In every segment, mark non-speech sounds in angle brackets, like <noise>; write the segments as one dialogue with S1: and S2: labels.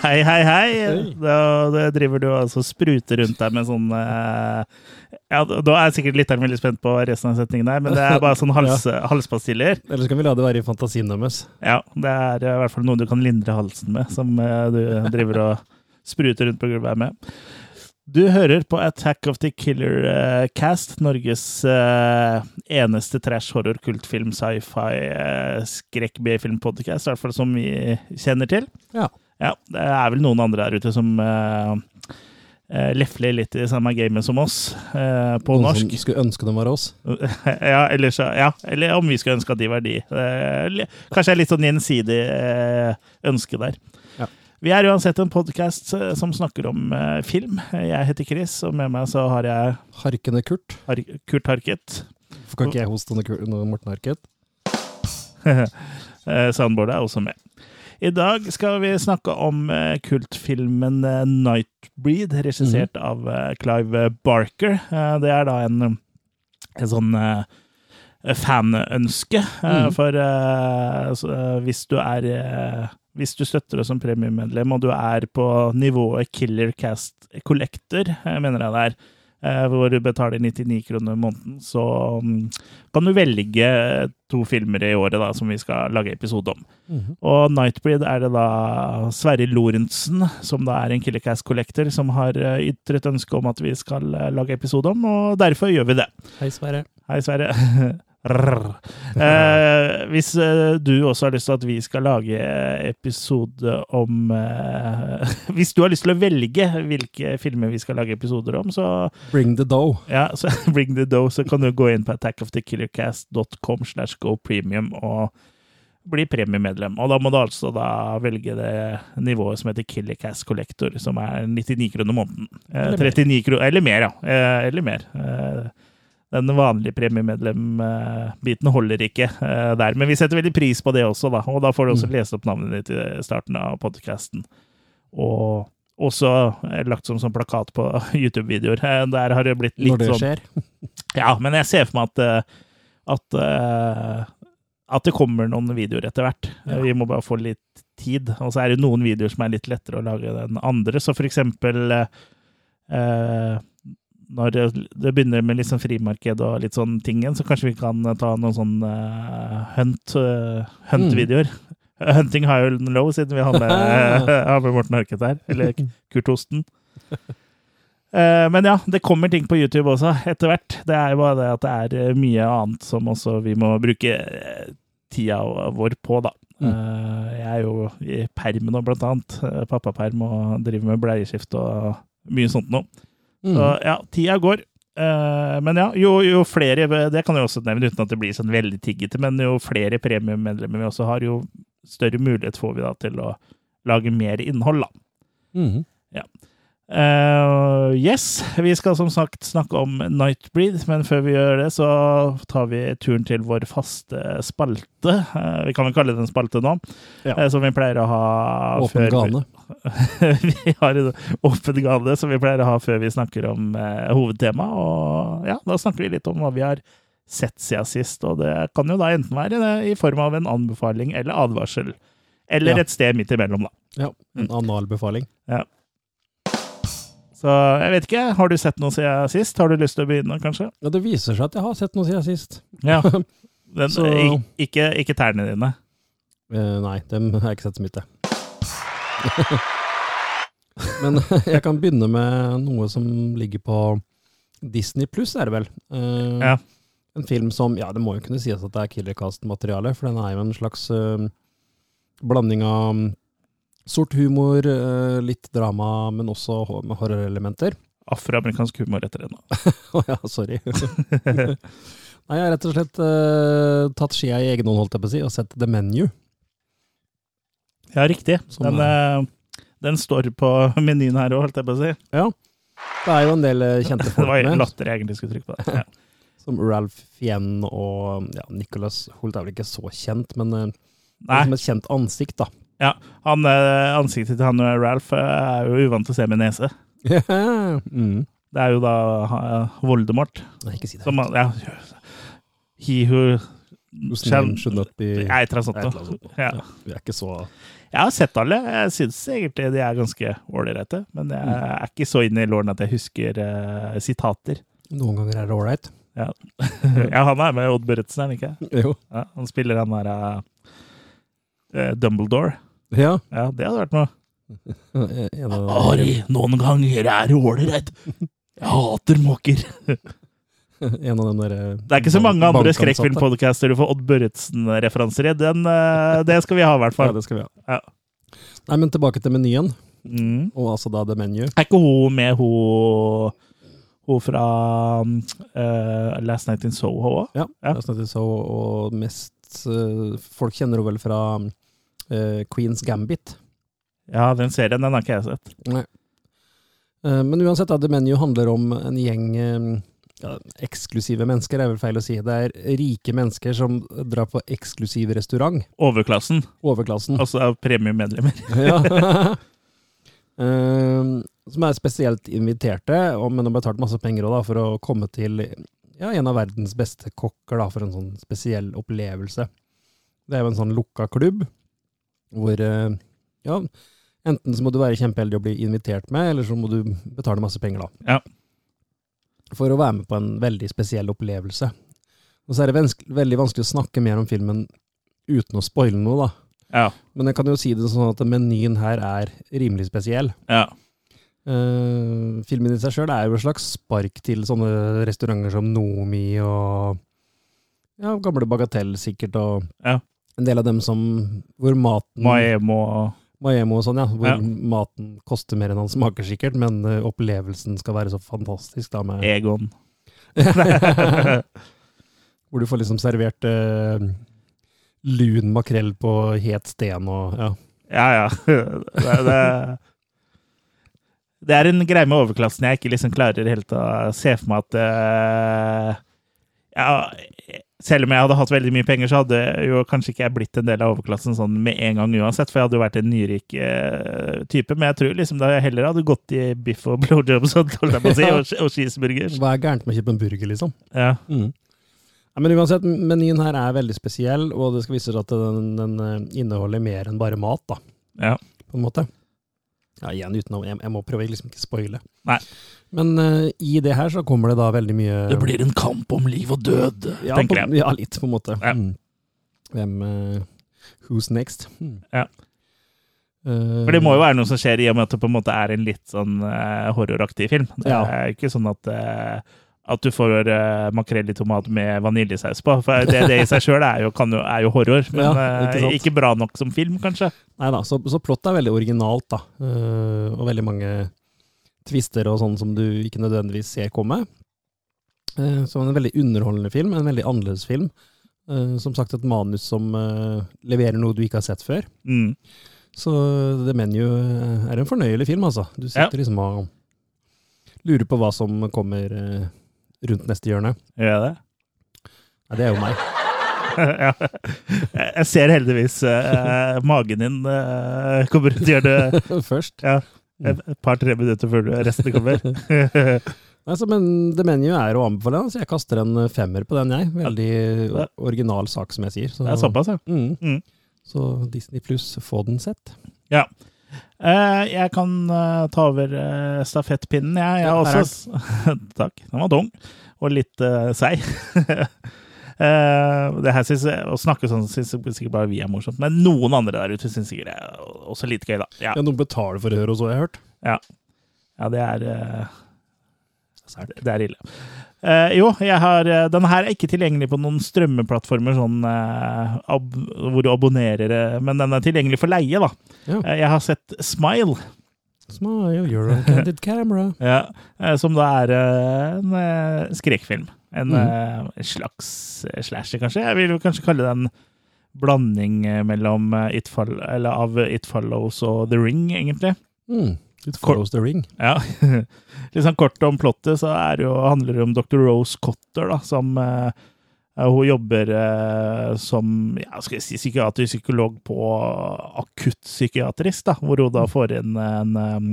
S1: Hei, hei, hei. Da, da driver du altså spruter rundt deg med sånn eh, Ja, da er sikkert lytteren veldig spent på resten av setningen her, men det er bare sånn <laughs> hals, halspastiller.
S2: Eller så kan vi la det være i fantasien deres.
S1: Ja, det er i hvert fall noe du kan lindre halsen med, som eh, du driver og spruter rundt på gulvet med. Du hører på Attack of the Killer uh, Cast, Norges uh, eneste trash, horror, kultfilm, sci-fi, uh, skrekk-B-film-podkast, i hvert fall som vi kjenner til.
S2: Ja.
S1: Ja, det er vel noen andre der ute som eh, lefler litt i samme gamet som oss, uh, på
S2: Noen
S1: norsk.
S2: som skulle ønske de var oss. <laughs>
S1: ja, eller så, ja, eller om vi skulle ønske at de var de. Uh, kanskje litt sånn gjensidig ønske der.
S2: Ja.
S1: Vi er uansett en podkast som snakker om film. Jeg heter Chris, og med meg så har jeg
S2: Harkende Kurt.
S1: Har Kurt Harket.
S2: Hvorfor kan ikke jeg hoste under Morten Harket? <laughs>
S1: Soundboardet er også med. I dag skal vi snakke om eh, kultfilmen eh, Nightbreed, regissert av eh, Clive Barker. Det er da en, en sånn fanønske.
S2: Mhm.
S1: For hvis du er Hvis du støtter oss som premiemedlem, og du er på nivået Killer Cast Collector, mener jeg det er, hvor du betaler 99 kroner i måneden, så mm, kan du velge to filmer i året da, som vi skal lage episode om.
S2: Mhm.
S1: Og Nightbreed er det da Sverre Lorentzen, som da er en Killercast Collector, som har eh, ytret ønske om at vi skal eh, lage episode om, og derfor gjør vi det.
S2: Hei, Sverre.
S1: Hei, Sverre. <laughs> Eh, hvis eh, du også har lyst til at vi skal lage episode om eh, <laughs> Hvis du har lyst til å velge hvilke filmer vi skal lage episoder om, så
S2: Bring the dough.
S1: ja, <laughs> så bring the dough, så kan du gå inn på attackofthekillercast.com slash go premium og bli premiemedlem. Og da må du altså da velge det nivået som heter Killercast Collector, som er 99 kroner måneden. Eh,
S2: Eller mer.
S1: 39 kroner, eller mer, ja. Eh, eller mer. Den vanlige premiemedlem-biten holder ikke eh, der, men vi setter veldig pris på det også, da. Og da får du også
S2: Mm.
S1: lese opp navnet ditt i starten av podcasten. Og også eh, lagt som sånn plakat på <laughs> YouTube-videoer. Eh, Der har det blitt litt sånn
S2: Når det
S1: sånn
S2: skjer. <laughs>
S1: ja, men jeg ser for meg at, at, at det kommer noen videoer etter hvert.
S2: Ja.
S1: Vi må bare få litt tid. Og så er det noen videoer som er litt lettere å lage enn andre. Så for eksempel eh, når det, det begynner med litt sånn frimarked og litt sånn tingen, så kanskje vi kan ta noen sånn uh, hunt, eh, hunt-videoer. Hunting high and low, siden vi har med, <laughs> har med Morten Harket her. Eller Kurt Osten. Eh, Men ja, det kommer ting på YouTube også, etter hvert. Det er jo bare det at det er eh, mye annet som også vi må bruke eh, tida vår på, da.
S2: Mm.
S1: Eh, Jeg er jo i perm nå, blant annet. Eh, Pappaperm og driver med bleieskift og mye sånt nå.
S2: Mm.
S1: Så ja, tida går. Eh, Men ja, jo, jo flere Det kan jeg også nevne uten at det blir sånn veldig tiggete, men jo flere premiemedlemmer vi også har, jo større mulighet får vi da til å lage mer innhold, da.
S2: Mhm.
S1: Eh, yes, vi skal som sagt snakke om Nightbreed, men før vi gjør det, så tar vi turen til vår faste spalte. Uh, vi kan vel kalle det en spalte nå,
S2: Ja.
S1: uh, som vi pleier å ha
S2: Åpen gane. <laughs>
S1: vi har en åpen gane som vi pleier å ha før vi snakker om hovedtema. Og ja, da snakker vi litt om hva vi har sett siden sist. Og det kan jo da enten være det, i form av en anbefaling eller advarsel. Eller
S2: Ja.
S1: et sted midt imellom, da.
S2: Ja, en analbefaling.
S1: Så jeg vet ikke, har du sett noe siden sist? Har du lyst til å begynne, kanskje?
S2: Ja, det viser seg at jeg har sett noe siden sist.
S1: Ja. <laughs> Den,
S2: Så-
S1: ikke, ikke tærne dine.
S2: Eh, nei, dem har jeg ikke sett så mye til. <laughs> Men <laughs> jeg kan begynne med noe som ligger på Disney pluss, er det vel. Eh,
S1: Ja.
S2: En film som Ja, det må jo kunne sies at det er Killercast-materiale, for den er jo en slags eh, blanding av sort humor, eh, litt drama, men også med horrorelementer.
S1: Afroamerikansk humor etter det nå.
S2: Å ja, sorry. <laughs> Nei, jeg har rett og slett uh, tatt skia i egen hånd, holdt jeg på å si, og sett The Menu.
S1: Ja, riktig.
S2: Som
S1: Den, eh, den står på <laughs> menyen her òg, holdt jeg på å si. Ja.
S2: Det er jo en del <laughs> kjente folk med.
S1: Det var
S2: med,
S1: latter jeg egentlig skulle trykke på. det. Ja.
S2: som Ralph Fien og ja, Nicholas Holt er vel ikke så kjent, men uh,
S1: Nei,
S2: som et kjent ansikt, da.
S1: Han, eh, ansiktet til han og Ralph eh, er jo uvant til å se med nese. <laughs>
S2: mm.
S1: Det er jo da eh, Voldemort.
S2: Nei, ikke si det.
S1: Som, ja, he who shall
S2: should not be
S1: Ja, et eller annet sånt. Ja.
S2: Ja, vi er ikke så
S1: Jeg har sett alle. Jeg syns egentlig de er ganske ålreite. Men jeg
S2: Mm.
S1: er ikke så inne i låren at jeg husker uh, sitater.
S2: Noen ganger er det ålreit.
S1: ja, <laughs> han er med Odd Børretzen, er han ikke?
S2: Jo.
S1: Ja, han spiller han der uh, Dumbledore.
S2: Ja.
S1: Ja, det hadde vært noe. <laughs> Ari, noen ganger er det ålreit. Jeg hater måker. <laughs>
S2: En av dem der eh,
S1: Det er ikke så mange andre skrekkfilmpodcaster du får Odd Børretzen-referanser i. Den, eh, det skal vi ha, i hvert
S2: Ja, det skal vi ha.
S1: Ja.
S2: Nei, men tilbake til menyen,
S1: Mm.
S2: og altså da The Menu.
S1: Er ikke hun med hun, hun fra uh, Last Night in Soho òg?
S2: Ja,
S1: Ja.
S2: Last Night in Soho, og mest uh, Folk kjenner henne vel fra eh, Queens Gambit.
S1: Ja, den serien den har ikke jeg sett.
S2: Nei. Eh, men uansett, da, The Menu handler om en gjeng eh, ja, eksklusive mennesker, er vel feil å si. Det er rike mennesker som drar på eksklusiv restaurant.
S1: Overklassen,
S2: Overklassen.
S1: altså premiemedlemmer. <laughs>
S2: ja. Som er spesielt inviterte, men har betalt masse penger også, da, for å komme til ja, en av verdens beste kokker da, for en sånn spesiell opplevelse. Det er jo en sånn lukka klubb, hvor eh, ja, enten så må du være kjempeheldig og bli invitert med, eller så må du betale masse penger da.
S1: Ja.
S2: For å være med på en veldig spesiell opplevelse. Og så er det veldig vanskelig å snakke mer om filmen uten å spoile noe, da.
S1: Ja.
S2: Men jeg kan jo si det sånn at menyen her er rimelig spesiell.
S1: ja.
S2: Uh, filmen i seg sjøl er jo et slags spark til sånne restauranter som Nomi og ja, gamle Bagatell sikkert, og
S1: Ja.
S2: En del av dem som hvor maten
S1: Maemo
S2: Maemo og sånn, ja. Hvor
S1: Ja.
S2: maten koster mer enn han smaker sikkert, men uh, opplevelsen skal være så fantastisk, da, med
S1: Egon. <laughs> <laughs>
S2: Hvor du får liksom servert uh, lun makrell på het sten og ja.
S1: Ja, ja. <laughs> Det, det, det er en greie med overklassen jeg ikke liksom klarer helt å se for meg at uh, ja, Selv om jeg hadde hatt veldig mye penger, så hadde jo kanskje ikke jeg blitt en del av overklassen sånn med en gang uansett, for jeg hadde jo vært en nyrik eh, type. Men jeg tror liksom da jeg heller hadde gått i biff og blowjobs og, si, <laughs> og, og cheeseburgers.
S2: Hva er gærent med å kjøpe en burger, liksom?
S1: Ja.
S2: Mm. Ja, men uansett, menyen her er veldig spesiell, og det skal vise seg at den, den eh, inneholder mer enn bare mat, da,
S1: ja.
S2: på en måte. Ja, igjen, utenom, jeg, jeg må prøve liksom ikke spoile.
S1: Nei.
S2: Men uh, i det her så kommer det da veldig mye
S1: Det blir en kamp om liv og død,
S2: ja,
S1: tenker
S2: på,
S1: jeg.
S2: Ja, litt, på en måte.
S1: Ja.
S2: Mm. Hvem uh, Who's next? Mm.
S1: Ja.
S2: Uh,
S1: For det må jo være noe som skjer i og med at det på en måte er en litt sånn horroraktig film. Det er ikke sånn at, at du får uh, makrell i tomat med vaniljesaus på. For det, det i seg sjøl er, er jo horror, men
S2: Ja, ikke
S1: ikke bra nok som film, kanskje.
S2: Nei da, så, så plottet er veldig originalt, da. Uh, og veldig mange twister og sånn som du ikke nødvendigvis ser komme. Uh, så en veldig underholdende film, en veldig annerledes film. Eh, som sagt et manus som eh, leverer noe du ikke har sett før.
S1: Mm.
S2: Så The Menu eh, er en fornøyelig film, altså. Du sitter liksom og lurer på hva som kommer eh, rundt neste hjørne.
S1: Gjør det?
S2: Nei, det er jo meg. <laughs>
S1: ja. Jeg ser heldigvis eh, magen din uh, kommer ut gjør det
S2: Først.
S1: ja, et et par-tre minutter før resten kommer. <laughs>
S2: Altså, men The Menu er å anbefale, så jeg kaster en femmer på den, jeg. Veldig original sak, som jeg sier. Så,
S1: Det er såpass, ja.
S2: Mm.
S1: Mm.
S2: Så Disney pluss, få den sett.
S1: Eh, jeg kan uh, ta over uh, stafettpinnen, jeg. Jeg
S2: Ja,
S1: også <laughs> Takk. Den var tung. Og litt uh, seig. <laughs> Eh, det her synes jeg, Å snakke sånn syns sikkert bare vi er morsomt, men noen andre der ute syns sikkert det er også litt gøy, da. Ja,
S2: Ja, noen betaler for å høre, og så har jeg hørt.
S1: ja det er uh, det er ille. Uh, jo, jeg har, uh, den her er ikke tilgjengelig på noen strømmeplattformer sånn, uh, ab hvor du abonnerer, eh, men den er tilgjengelig for leie. da.
S2: Ja.
S1: Eh, jeg har sett Smile,
S2: Smile, you're on candid <laughs> camera.
S1: ja, eh, som da er eh, en eh, skrekkfilm. En
S2: mm.
S1: uh, slags slasher, kanskje. Jeg vil kanskje kalle det en blanding eh, mellom eh, It Fall, eller av It Follows og The Ring, egentlig.
S2: Mm. It follows the ring.
S1: Ja. <laughs> Litt sånn kort om plottet, så er det jo, handler det om dr. Rose Cotter, da, som uh, Hun jobber eh, som ja, skal jeg si, psykiatrisk psykolog på akuttpsykiatrisk, hvor hun da får inn en, em,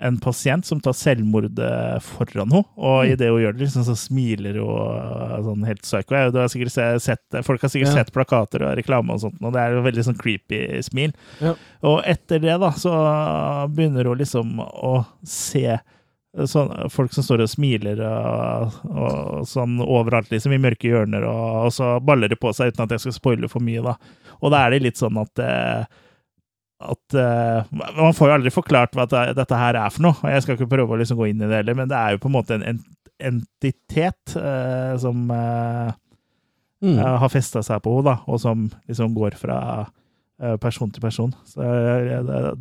S1: en pasient som tar selvmord eh, foran henne, og
S2: Mm.
S1: idet hun gjør det, liksom, så smiler hun eh, sånn helt psycho. Har sikkert sett, folk har sikkert
S2: Ja.
S1: sett plakater og reklame og sånt, og det er jo veldig sånn creepy smil.
S2: Ja.
S1: Og etter det, da, så begynner hun liksom å se sånn, folk som står og smiler og, og sånn overalt, liksom, i mørke hjørner, og, og så baller det på seg uten at jeg skal spoile for mye, da. Og da er det litt sånn at eh, at uh, Man får jo aldri forklart hva dette her er for noe, og jeg skal ikke prøve å liksom gå inn i det heller, men det er jo på en måte en, en entitet uh, som uh,
S2: Mm.
S1: har festa seg på henne, og som liksom går fra person til person. Så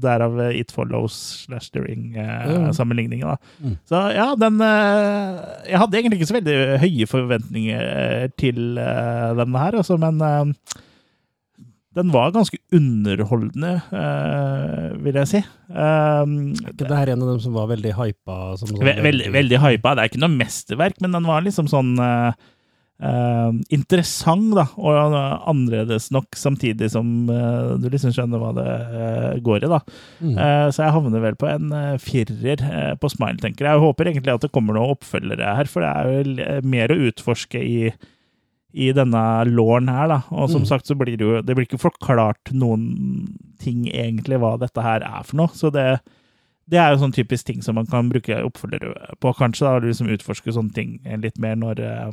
S1: Derav It Follows slash da.
S2: Mm.
S1: Så ja, den Jeg hadde egentlig ikke så veldig høye forventninger til denne her, altså, men den var ganske underholdende, eh, vil jeg si. Um,
S2: Er ikke det her en av dem som var veldig hypa? Som sånn
S1: Ve veldig, veldig hypa. Det er ikke noe mesterverk, men den var liksom sånn eh, eh, interessant, da, og annerledes nok, samtidig som eh, du liksom skjønner hva det eh, går i, da.
S2: Mm.
S1: Eh, så jeg havner vel på en eh, firer eh, på Smile, tenker jeg. Jeg håper egentlig at det kommer noen oppfølgere her, for det er jo mer å utforske i i denne låren her, da. Og som
S2: Mm.
S1: sagt så blir det jo Det blir ikke forklart noen ting egentlig hva dette her er for noe. Så det, det er jo sånn typisk ting som man kan bruke oppfølgere på, kanskje. da, liksom Utforske sånne ting litt mer når eh,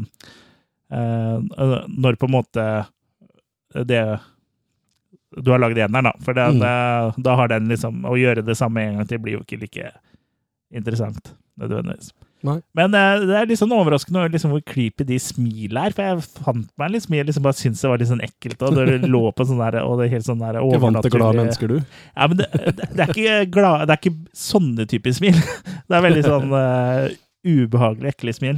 S1: eh, Når på en måte det du har lagd eneren, da. For det,
S2: Mm.
S1: det, da har den liksom Å gjøre det samme en gang til blir jo ikke like interessant, nødvendigvis.
S2: Nei.
S1: Men uh, det er litt sånn overraskende liksom, hvor creepy de smilene er. For jeg fant meg liksom, smil, liksom bare syntes det var litt sånn ekkelt. Og det lå på sånn der, og det helt sånn der
S2: Ikke vant til glade mennesker, du?
S1: Ja, men det, det, det er ikke glad, det er ikke sånne typer smil. <laughs> Det er veldig sånn uh, ubehagelig, ekle smil.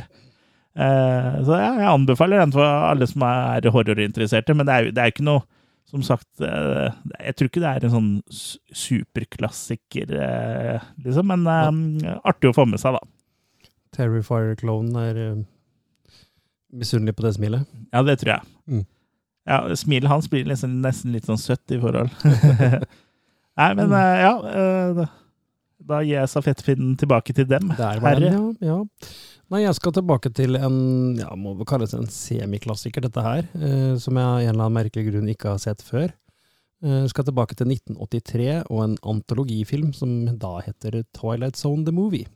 S1: Uh, så ja, jeg anbefaler den for alle som er horrorinteresserte, men det er jo det er ikke noe som sagt, jeg tror ikke det er en sånn superklassiker, liksom, men eh, artig å få med seg, da.
S2: Terrifier-klonen er uh, misunnelig på det smilet.
S1: Ja, det tror jeg.
S2: Mm.
S1: Ja, Smilet hans blir liksom, nesten litt sånn søtt i forhold. <laughs> Nei, men eh, ja uh, da- gir jeg stafettpinnen tilbake til dem.
S2: Der var den, ja, ja. Nei, jeg skal tilbake til en, ja, må kalles en semiklassiker, dette her, som jeg av en eller annen merkelig grunn ikke har sett før. Jeg skal tilbake til 1983 og en antologifilm som da heter Twilight Zone The Movie.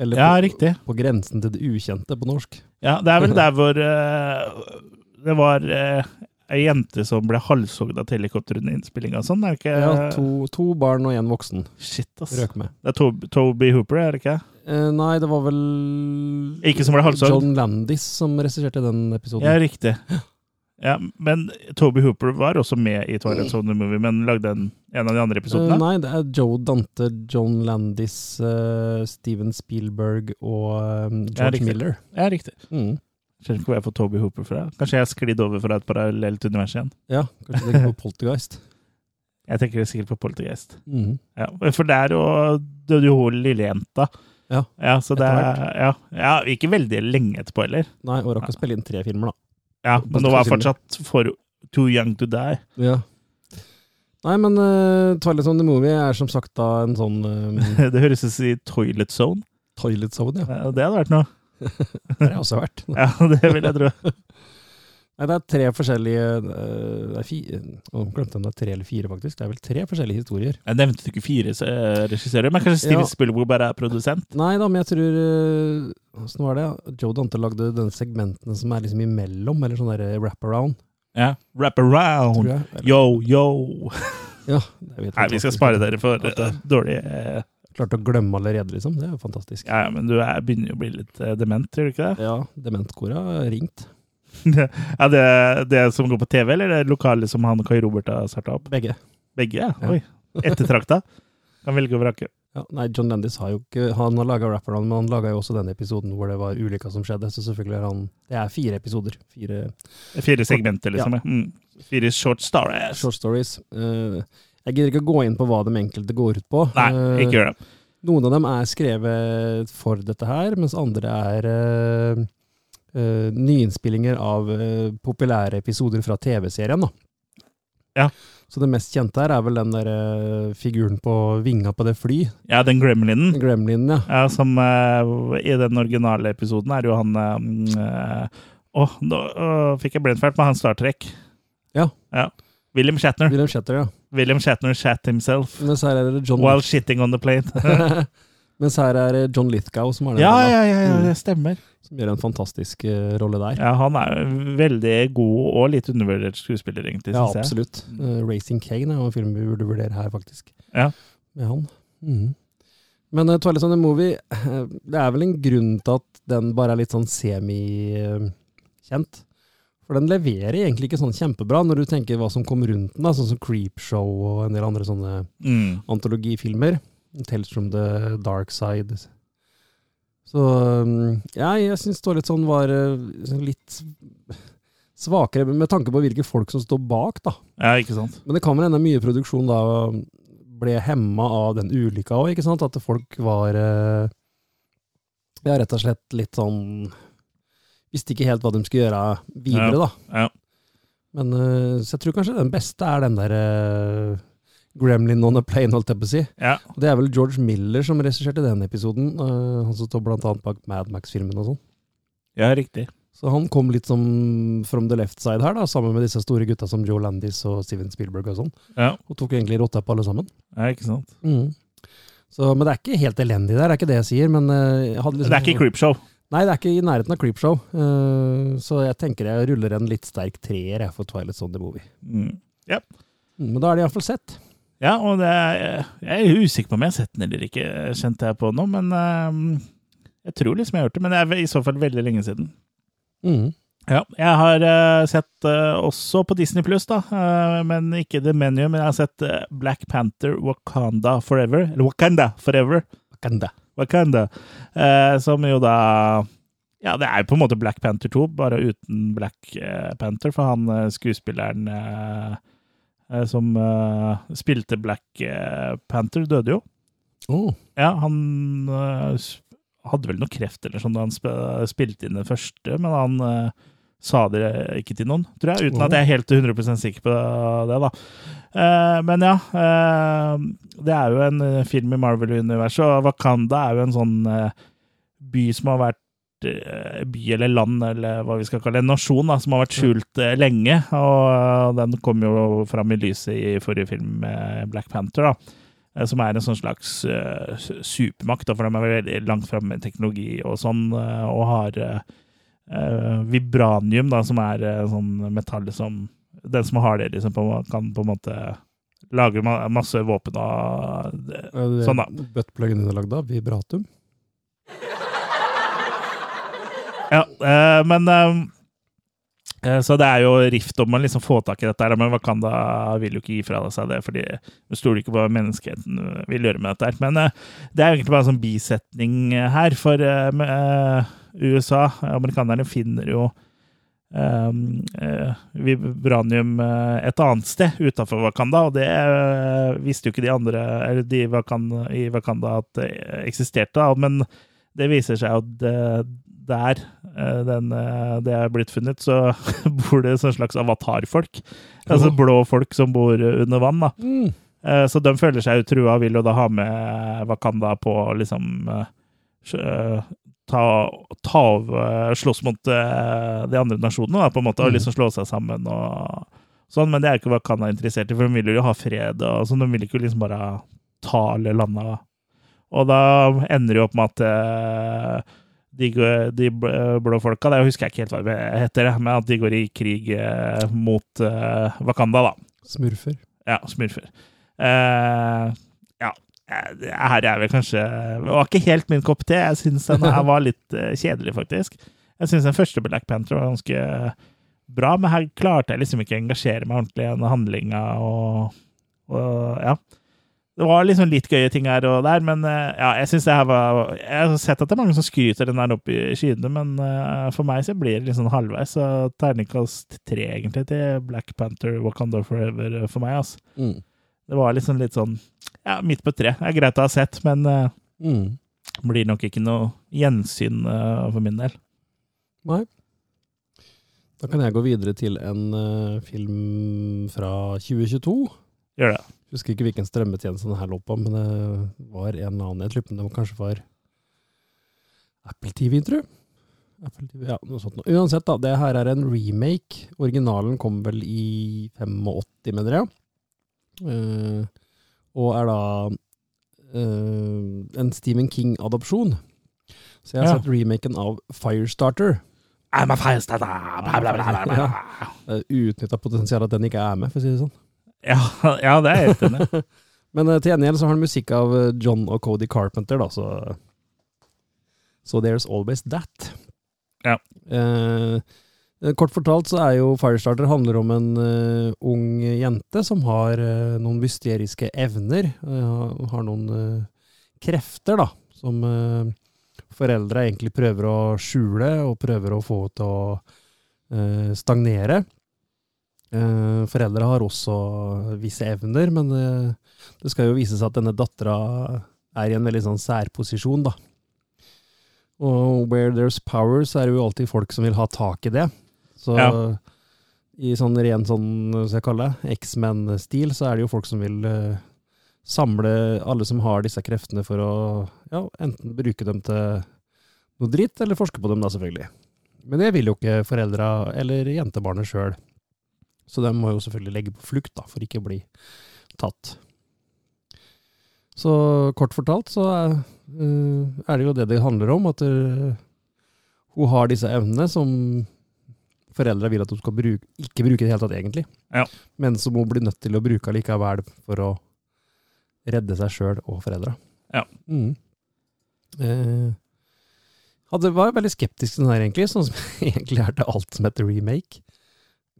S2: Eller
S1: Ja,
S2: på,
S1: riktig.
S2: på grensen til det ukjente på norsk.
S1: Ja, det er vel <laughs> der hvor uh, det var uh, ei jente som ble halshogd av helikopter under innspillinga og sånn, er det ikke?
S2: Ja, to, to barn og én voksen
S1: Shit, ass.
S2: røk med.
S1: Det er to, Toby Hooper, er det ikke?
S2: Eh, nei, det var vel
S1: Ikke som ble halshogd?
S2: John Landis som regisserte den episoden.
S1: Ja, riktig. <laughs> Ja, men Toby Hooper var også med i Twilight Zone The Movie, men lagde en, en av de andre episodene?
S2: Uh, nei, det er Joe Dante, John Landis, uh, Steven Spielberg og eh, George
S1: ja,
S2: Miller.
S1: Ja, riktig.
S2: Mm.
S1: Skjønner ikke hvor jeg får Toby Hooper fra. Kanskje jeg har sklidd over fra et parallelt univers igjen.
S2: Ja, kanskje det er på Poltergeist. <laughs>
S1: Jeg tenker sikkert på Poltergeist.
S2: Mm.
S1: Ja, for der og døde jo hun lille jenta.
S2: Ja,
S1: Ja, så det ja, ja, ikke veldig lenge etterpå heller.
S2: Nei, og rakk å spille inn tre filmer, da.
S1: Ja, men nå var fortsatt for too young to die.
S2: Ja. Nei, men uh, Twilight Zone The Movie er som sagt da en sånn eh, <laughs>
S1: Det høres ut som i Toilet Zone.
S2: toilet zone, ja.
S1: Ja, Det hadde vært noe. <laughs>
S2: Det har jeg også vært.
S1: Ja, det vil jeg tro. <laughs>
S2: Nei, det er tre forskjellige eh, Det er fire Å, glemte jeg om det er tre eller fire, faktisk. Det er vel tre forskjellige historier.
S1: Jeg nevnte ikke fire eh, regissører, men kanskje Steven
S2: Ja.
S1: Spielberg bare er produsent?
S2: Nei da, men jeg tror eh, Åssen var det? Joe Dante lagde den segmentene som er liksom imellom, eller sånn der wraparound,
S1: Ja.
S2: Wrap-around!
S1: Yo, yo.
S2: Ja,
S1: Nei, vi skal spare dere for
S2: uh, det-
S1: eh, dårlige eh,
S2: Klarte å glemme allerede, liksom. Det er jo fantastisk.
S1: Ja, men du er, begynner jo å bli litt eh, dement, gjør du ikke det?
S2: Ja, dementkora har ringt.
S1: Ja, det, det som går på TV, eller det lokale som han Kai Robert har starta opp?
S2: Begge.
S1: Begge, ja. Oi. Ettertrakta. Kan velge og vrake.
S2: Ja, nei, John Landis har jo ikke Han har laga rapperne, men han laga jo også den episoden hvor det var ulykka som skjedde. Så selvfølgelig er han Det er fire episoder. Fire
S1: Fire segmenter, liksom. Ja. Mm. Fire short stories.
S2: short stories. Uh, jeg gidder ikke å gå inn på hva de enkelte går ut på.
S1: Nei,
S2: Eh,
S1: ikke gjør det.
S2: Noen av dem er skrevet for dette her, mens andre er eh, eh, nyinnspillinger av uh, populære episoder fra TV-serien. da.
S1: Ja.
S2: Så det mest kjente her er vel den der uh, figuren på vinga på det fly.
S1: Ja, den gremlinen.
S2: Gremlinen, ja.
S1: Ja, som I den originale episoden er jo han Å, nå fikk jeg blindfelt med han Star Trek.
S2: Ja.
S1: ja. William Shatner.
S2: William Shatner, ja.
S1: William Shatner shat himself
S2: Mens her er det John,
S1: while shitting on the plane. <laughs>
S2: Mens her er det John Lithgow som er den
S1: ja, ja, ja, ja,
S2: Mm.
S1: det stemmer.
S2: Som gjør en fantastisk eh, rolle der.
S1: Ja, han er veldig god og litt undervurdert skuespiller, egentlig,
S2: Ja, absolutt. Eh, Racing Kane er jo en film vi burde vurdere her, faktisk.
S1: Ja.
S2: Med han. Mhm. Men uh, Twilight the Movie, uh, det er vel en grunn til at den bare er litt sånn semi-kjent. For den leverer egentlig ikke sånn kjempebra, når du tenker hva som kommer rundt den, da, sånn som Creepshow og en del andre sånne
S1: Mm.
S2: antologifilmer. Tales from the Dark Side. Så ja, jeg syns Twilight sånn var uh, sånn litt <laughs> svakere med tanke på hvilke folk som står bak, da.
S1: Ja, ikke sant?
S2: Men det kan vel hende mye produksjon da ble hemma av den ulykka òg, ikke sant? At folk var uh, ja, rett og slett litt sånn Visste ikke helt hva de skulle gjøre videre, da.
S1: Ja.
S2: Men uh, så jeg tror kanskje den beste er den der Gremlin on a plane, holdt jeg på å si.
S1: ja.
S2: Det er vel George Miller som regisserte den episoden. Uh, han som står blant annet bak Mad Max-filmen og sånn.
S1: Ja, riktig.
S2: Så han kom litt som from the left side her, da, sammen med disse store gutta som Joe Landis og Steven Spielberg og sånn.
S1: Ja,
S2: Og tok egentlig rotta på alle sammen.
S1: ja ikke sant?
S2: Så, men det er ikke helt elendig der, det er ikke det jeg sier. Men eh, jeg hadde liksom,
S1: Det er ikke Creepshow.
S2: Nei, det er ikke i nærheten av Creepshow. Uh, så jeg tenker jeg ruller en litt sterk treer jeg, for Twilight Zone the Movie.
S1: Mm.
S2: Yep. Men da er det iallfall sett.
S1: Ja, og det er, jeg er usikker på om jeg har sett den eller ikke, kjente jeg på nå, men eh, jeg tror liksom jeg har hørt det, men det er i så fall veldig lenge siden.
S2: Mm.
S1: Ja, jeg har eh, sett eh, også på Disney Pluss, da, men ikke The Menu, men jeg har sett Black Panther Wakanda Forever, eller Wakanda Forever,
S2: Wakanda.
S1: Wakanda, som jo da Ja, det er jo på en måte Black Panther 2, bare uten Black Panther, for han skuespilleren som eh, spilte Black eh, Panther, døde jo.
S2: Oh.
S1: Ja, han hadde vel noe kreft eller sånn da han sp spilte inn det første, men han sa det ikke til noen, tror jeg, uten at jeg er helt 100% sikker på det, da. Eh, men ja, eh, det er jo en eh, film i Marvel-universet, og Wakanda er jo en sånn eh, by som har vært eh, by eller land, eller hva vi skal kalle det, en nasjon da, som har vært skjult eh, lenge, og eh, den kom jo fram i lyset i forrige film med Black Panther, da eh, som er en sånn slags eh, supermakt, da, for de er veldig langt framme med teknologi og sånn, eh, og har eh, eh, vibranium, da, som er eh, sånn metall som Den som har det, liksom, på, kan på en måte lage masse våpen og Sånn da.
S2: Buttpluggen din er lagd av? Vibratum?
S1: Ja, eh, men eh, eh, Så det er jo rift om å liksom få tak i dette, her, men Wakanda vil jo ikke gi fra seg det, fordi de stoler ikke på hva menneskeheten eh, vil gjøre med dette. her. Men det er egentlig bare en sånn bisetning her, for USA, amerikanerne, finner jo um, vibranium et annet sted utenfor Wakanda, og det visste jo ikke de andre eller de Wakanda, i Wakanda at det eksisterte, men det viser seg at der eh, den, eh, det er blitt funnet, så <laughs> bor det sånn slags avatarfolk. Altså blå folk som bor under vann. da.
S2: Mm.
S1: Eh, Så de føler seg jo trua og vil jo da ha med Wakanda på liksom ta, ta over Slåss mot de andre nasjonene, da, på en måte, og
S2: Mhm.
S1: liksom slå seg sammen og sånn. Men det er ikke Wakanda interessert i, for de vil jo ha fred og sånn. De vil ikke liksom bare ta alle landa. Og da ender det jo opp med at de, de blå folka, det husker jeg ikke helt hva det heter, men at de går i krig eh, mot eh, Wakanda, da.
S2: Smurfer.
S1: Ja, smurfer. Eh, ja. eh, det her er vel kanskje Det var ikke helt min kopp te. Jeg syns den her var litt eh, kjedelig, faktisk. Jeg syns den første Black Panther var ganske bra, men her klarte jeg liksom ikke å engasjere meg ordentlig i handlinga og, og ja. Det var liksom litt gøye ting her og der, men eh, ja, jeg syns det her var Jeg har sett at det er mange som skryter den der opp i skyene, men uh, for meg så blir det sånn halvveis. Så terningkast tre, egentlig, til Black Panther Wakanda Forever for meg. altså.
S2: Mm.
S1: Det var liksom litt sånn ja, midt på tre. Det er greit å ha sett, men uh,
S2: Mm.
S1: blir nok ikke noe gjensyn uh, for min del.
S2: Nei. Da kan jeg gå videre til en film fra 2022.
S1: Gjør det.
S2: Jeg husker ikke hvilken strømmetjeneste den her lå på, men det var en eller annen. Jeg lurer på om det kanskje var Apple TV, tror jeg. Apple TV, ja, noe sånt. Uansett, da. Det her er en remake. Originalen kom vel i 85, mener jeg. Uh, og er da uh, en Stephen King-adopsjon. Så jeg har
S1: Ja.
S2: sett remaken av Firestarter.
S1: I'm a firestarter, bla, bla, bla, bla, bla.
S2: Ja. Utnytta potensial at den ikke er med, for å si det sånn.
S1: Ja, <laughs> ja, det er jeg helt enig i. <laughs>
S2: Men uh, til gjengjeld så har han musikk av eh, John og Cody Carpenter, da, så So there's always that.
S1: Ja.
S2: Eh, kort fortalt så er jo Firestarter handler om en uh, ung jente som har uh, noen mysteriske evner. har noen krefter, da, som foreldre egentlig prøver å skjule og prøver å få til å stagnere. Eh, foreldre har også visse evner, men eh, det skal jo vise seg at denne dattera er i en veldig sånn særposisjon, da. Og where there's power, så er det jo alltid folk som vil ha tak i det. Så
S1: Ja.
S2: i sånn ren sånn, hva skal jeg kalle det, X-Men-stil, så er det jo folk som vil eh, samle alle som har disse kreftene for å ja, enten bruke dem til noe dritt, eller forske på dem, da, selvfølgelig. Men det vil jo ikke foreldra eller jentebarnet sjøl. Så de må jo selvfølgelig legge på flukt, da, for ikke å bli tatt. Så kort fortalt så er, eh, er det jo det det handler om, at eh, hun har disse evnene som foreldra vil at hun skal bruke, ikke bruke i det hele tatt, egentlig.
S1: Ja.
S2: Men som hun blir nødt til å bruke likevel for å redde seg sjøl og foreldra.
S1: Ja.
S2: Mm. Eh, hadde, var veldig skeptisk til den her, egentlig, sånn som <laughs> egentlig er til alt som heter remake.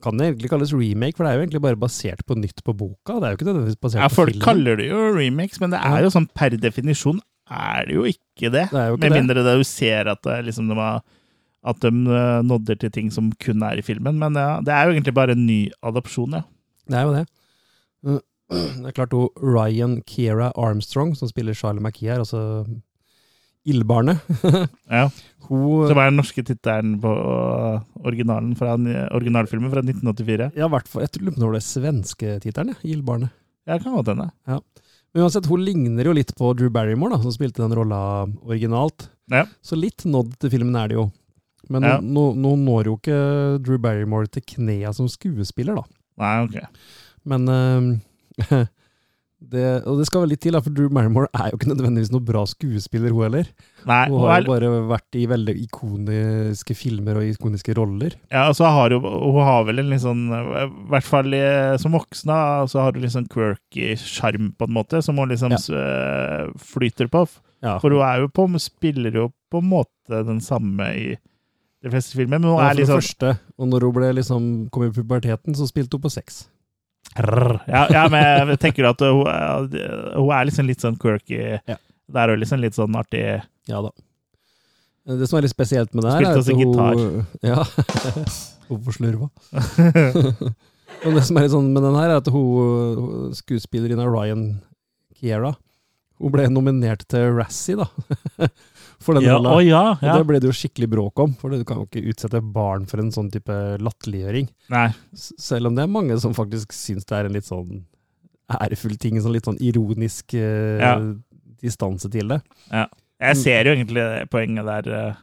S2: Kan det egentlig kalles remake, for det er jo egentlig bare basert på nytt på boka. Det er jo ikke nødvendigvis basert
S1: Ja,
S2: på
S1: folk
S2: filmen.
S1: kaller det jo remakes, men det er jo sånn per definisjon er det jo ikke det.
S2: Det jo ikke
S1: Med mindre det du ser at, det, liksom, de har, at de eh, nodder til ting som kun er i filmen. Men ja, det er jo egentlig bare en ny adopsjon, ja.
S2: Det er jo det. Uh, <clears throat> Det er klart hun Ryan Kiera Armstrong, som spiller Charlie McKee her, altså Ildbarnet.
S1: ja. <laughs>
S2: Hun
S1: Som er den norske tittelen på eh, originalen fra, originalfilmen fra 1984.
S2: Ja, hvert fall. Jeg lurer på når det er svenske tittelen, ja. Ildbarnet.
S1: Ja, kan godt hende. Ja.
S2: Men uansett, hun ligner jo litt på Drew Barrymore, da, som spilte den rolla originalt.
S1: Ja.
S2: Så litt nådd til filmen er det jo. Men
S1: Ja.
S2: nå, nå når jo ikke Drew Barrymore til knea som skuespiller, da.
S1: Nei, ok.
S2: Men eh, <laughs> det, Og det skal vel litt til, for Drew Marimore er jo ikke nødvendigvis noen bra skuespiller, hun heller.
S1: Nei,
S2: Hun
S1: hun
S2: har jo bare vært i veldig ikoniske filmer og ikoniske roller.
S1: ja, og så har hun, hun har vel en litt sånn I hvert fall eh, som voksen, så har hun litt sånn quirky sjarm, på en måte, som hun liksom ja. flyter på.
S2: Ja,
S1: For hun er jo på, spiller jo på en måte den samme i de fleste filmer, men hun
S2: ja,
S1: er liksom
S2: første. Og når hun ble liksom, kom i puberteten, så spilte hun på sex.
S1: Ja, ja, men jeg tenker at hun, hun er liksom litt sånn quirky.
S2: Ja.
S1: Det er jo liksom litt sånn artig
S2: Ja da. Det som er litt spesielt med det her, er
S1: også
S2: hun <laughs> Ja. Hvorfor slurva? <laughs> Og det som er litt sånn med den her, er at hun skuespillerinna Ryan Kiera hun ble nominert til Razzie, da. <laughs> For den
S1: Ja,
S2: rolla.
S1: å ja,
S2: Og
S1: ja.
S2: det ble det jo skikkelig bråk om, for du kan jo ikke utsette barn for en sånn type latterliggjøring. Selv om det er mange som faktisk syns det er en litt sånn ærefull ting, en sånn litt sånn ironisk eh,
S1: Ja.
S2: distanse til det.
S1: Jeg ser jo egentlig poenget der.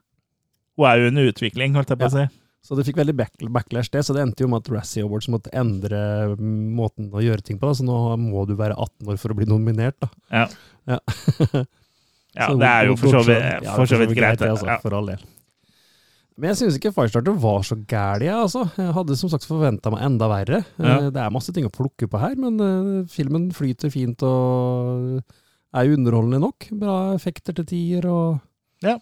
S1: Hun er jo under utvikling, holdt jeg på å si.
S2: Så det fikk veldig backlash, det. Så det endte jo med at Razzie Awards måtte endre måten å gjøre ting på. Da. Så nå må du være 18 år for å bli nominert, da.
S1: Ja.
S2: Ja. <laughs>
S1: Ja,
S2: Så
S1: det er jo for så vidt,
S2: Ja,
S1: for så vidt greit.
S2: det, altså,
S1: Ja.
S2: for all del. Men jeg syns ikke Firestarter var så gæren, jeg, altså. Jeg hadde som sagt forventa meg enda verre.
S1: Ja.
S2: Eh, Det er masse ting å plukke på her, men eh, filmen flyter fint og er jo underholdende nok. Bra effekter til tider og
S1: Ja.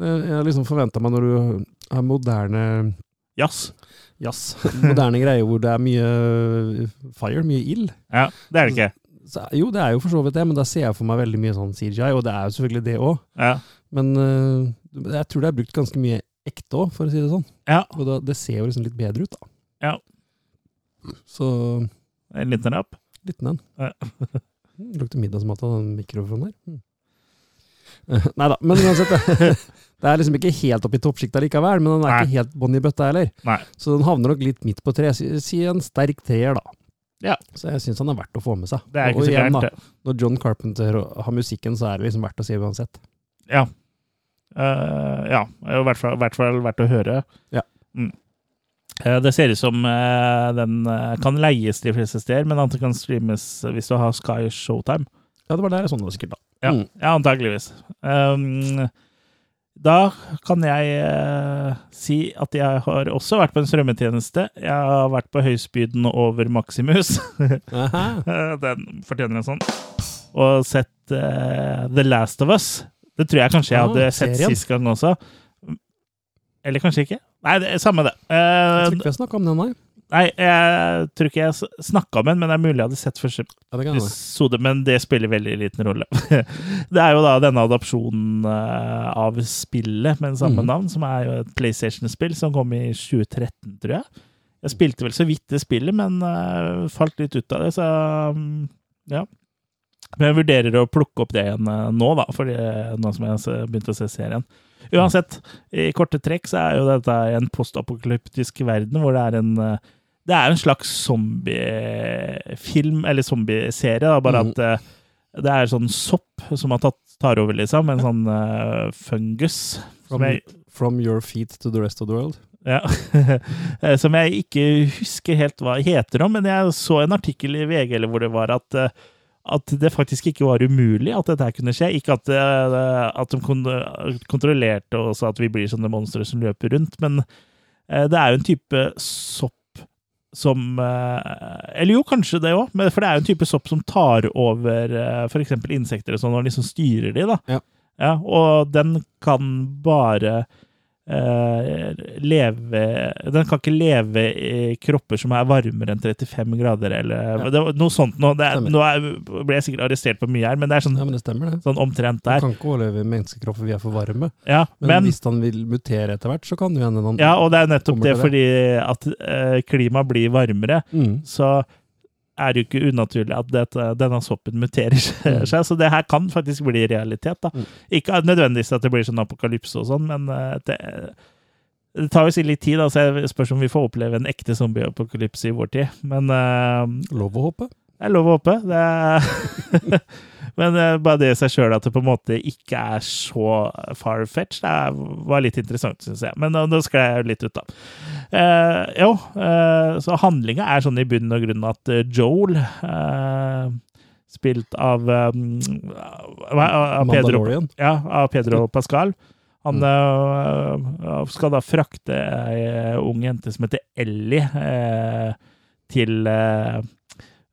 S2: Eh, Jeg liksom forventa meg når du har moderne
S1: Jazz.
S2: jazz, <laughs> moderne greier hvor det er mye fire, mye ild.
S1: Ja, det er det ikke.
S2: Så, jo, det er jo for så vidt det, men da ser jeg for meg veldig mye sånn CGI, og det er jo selvfølgelig det òg.
S1: Ja.
S2: Men uh, jeg tror det er brukt ganske mye ekte òg, for å si det sånn.
S1: ja.
S2: Og da, det ser jo liksom litt bedre ut, da.
S1: Ja.
S2: Så
S1: En liten rapp.
S2: liten en.
S1: Ja. <laughs>
S2: Mm, Lukter middagsmat av den mikrofonen her. Mm. <laughs> Nei da, men uansett. <laughs> Det, er liksom ikke helt oppe i toppsjiktet likevel, men den er
S1: Nei.
S2: ikke helt bånn i bøtta heller.
S1: Nei.
S2: Så den havner nok litt midt på tre. Si, si en sterk treer, da.
S1: Ja.
S2: Så jeg syns han er verdt å få med seg.
S1: Det er ikke
S2: Og igjen, da. Når John Carpenter har musikken, så er det liksom verdt å si uansett.
S1: Ja. Uh, ja. I hvert fall, hvert fall verdt å høre.
S2: Ja.
S1: Mm. Uh, det ser ut som uh, den kan leies de fleste steder, men at den kan streames hvis du har Sky Showtime.
S2: Ja, det var der jeg det var sikkert, da.
S1: Ja,
S2: Mm.
S1: ja antageligvis. Um, da kan jeg eh, si at jeg har også vært på en strømmetjeneste. Jeg har vært på høyspyden over Maximus. <laughs> Eh, Den fortjener en sånn. Og sett eh, The Last of Us. Det tror jeg kanskje jeg
S2: Ah,
S1: hadde sett
S2: serien.
S1: sist gang også. Eller kanskje ikke. Nei, det er samme det.
S2: Jeg
S1: Eh,
S2: tror ikke vi har snakka om den, nei.
S1: Nei, jeg tror ikke jeg snakka om den, men det er mulig jeg hadde sett første episode, men det spiller veldig liten rolle. <laughs> det er jo da denne adopsjonen eh, av spillet med samme
S2: Mhm.
S1: navn, som er jo et PlayStation-spill som kom i 2013, tror jeg. Jeg spilte vel så vidt det spillet, men eh, falt litt ut av det, så mm, ja. Men jeg vurderer å plukke opp det igjen eh, nå, da, fordi, nå som jeg har begynt å se serien. Uansett, i korte trekk så er jo dette en postapokalyptisk verden hvor det er en eh, Det er en slags zombiefilm, eller zombieserie, bare
S2: mm.
S1: at uh, det er sånn sopp som har tatt, tar over, liksom. En sånn uh, fungus.
S2: From,
S1: jeg,
S2: from your feet to the rest of the world.
S1: ja, <laughs> Eh, som jeg ikke husker helt hva heter om, men jeg så en artikkel i VG eller hvor det var at uh, at det faktisk ikke var umulig at dette kunne skje. Ikke at, at de kontrollerte oss at vi blir sånne monstre som løper rundt, men det er jo en type sopp som eh, Eller jo, kanskje det òg, for det er jo en type sopp som tar over uh, f.eks. insekter og sånn, og liksom styrer de, da.
S2: Ja.
S1: og den kan bare eh, leve Den kan ikke leve i kropper som er varmere enn 35 grader, eller
S2: Ja.
S1: det noe sånt. Nå, det er, nå er, ble jeg sikkert arrestert på mye her, men det er sånn,
S2: Ja, men det stemmer, det.
S1: sånn omtrent der.
S2: Du kan ikke overleve i menneskekropper vi er for varme.
S1: Ja,
S2: Men,
S1: men,
S2: hvis han vil mutere etter hvert, så kan det hende han
S1: ja, og det er nettopp det fordi at uh, klimaet blir varmere,
S2: mm.
S1: så er det jo ikke unaturlig at dette, denne soppen muterer
S2: Mm.
S1: seg. <laughs> Så det her kan faktisk bli realitet. da.
S2: Mm.
S1: Ikke nødvendigvis at det blir sånn apokalypse og sånn, men eh, det, det tar jo litt tid. da, så jeg spørs om vi får oppleve en ekte zombieapokalypse i vår tid. Men uh,
S2: Lov å håpe.
S1: det er lov å håpe. Det er <laughs> Men eh, bare det i seg sjøl at det på en måte ikke er så far-fetched, det var litt interessant, syns jeg. Men nå, nå sklei jeg litt ut, da. Eh, jo, eh, så handlinga er sånn i bunn og grunn at eh, Joel, eh, spilt av, um, av, Pedro ja, av Pedro Pascal. Han øh, skal da frakte ei ung jente som heter Ellie, eh, til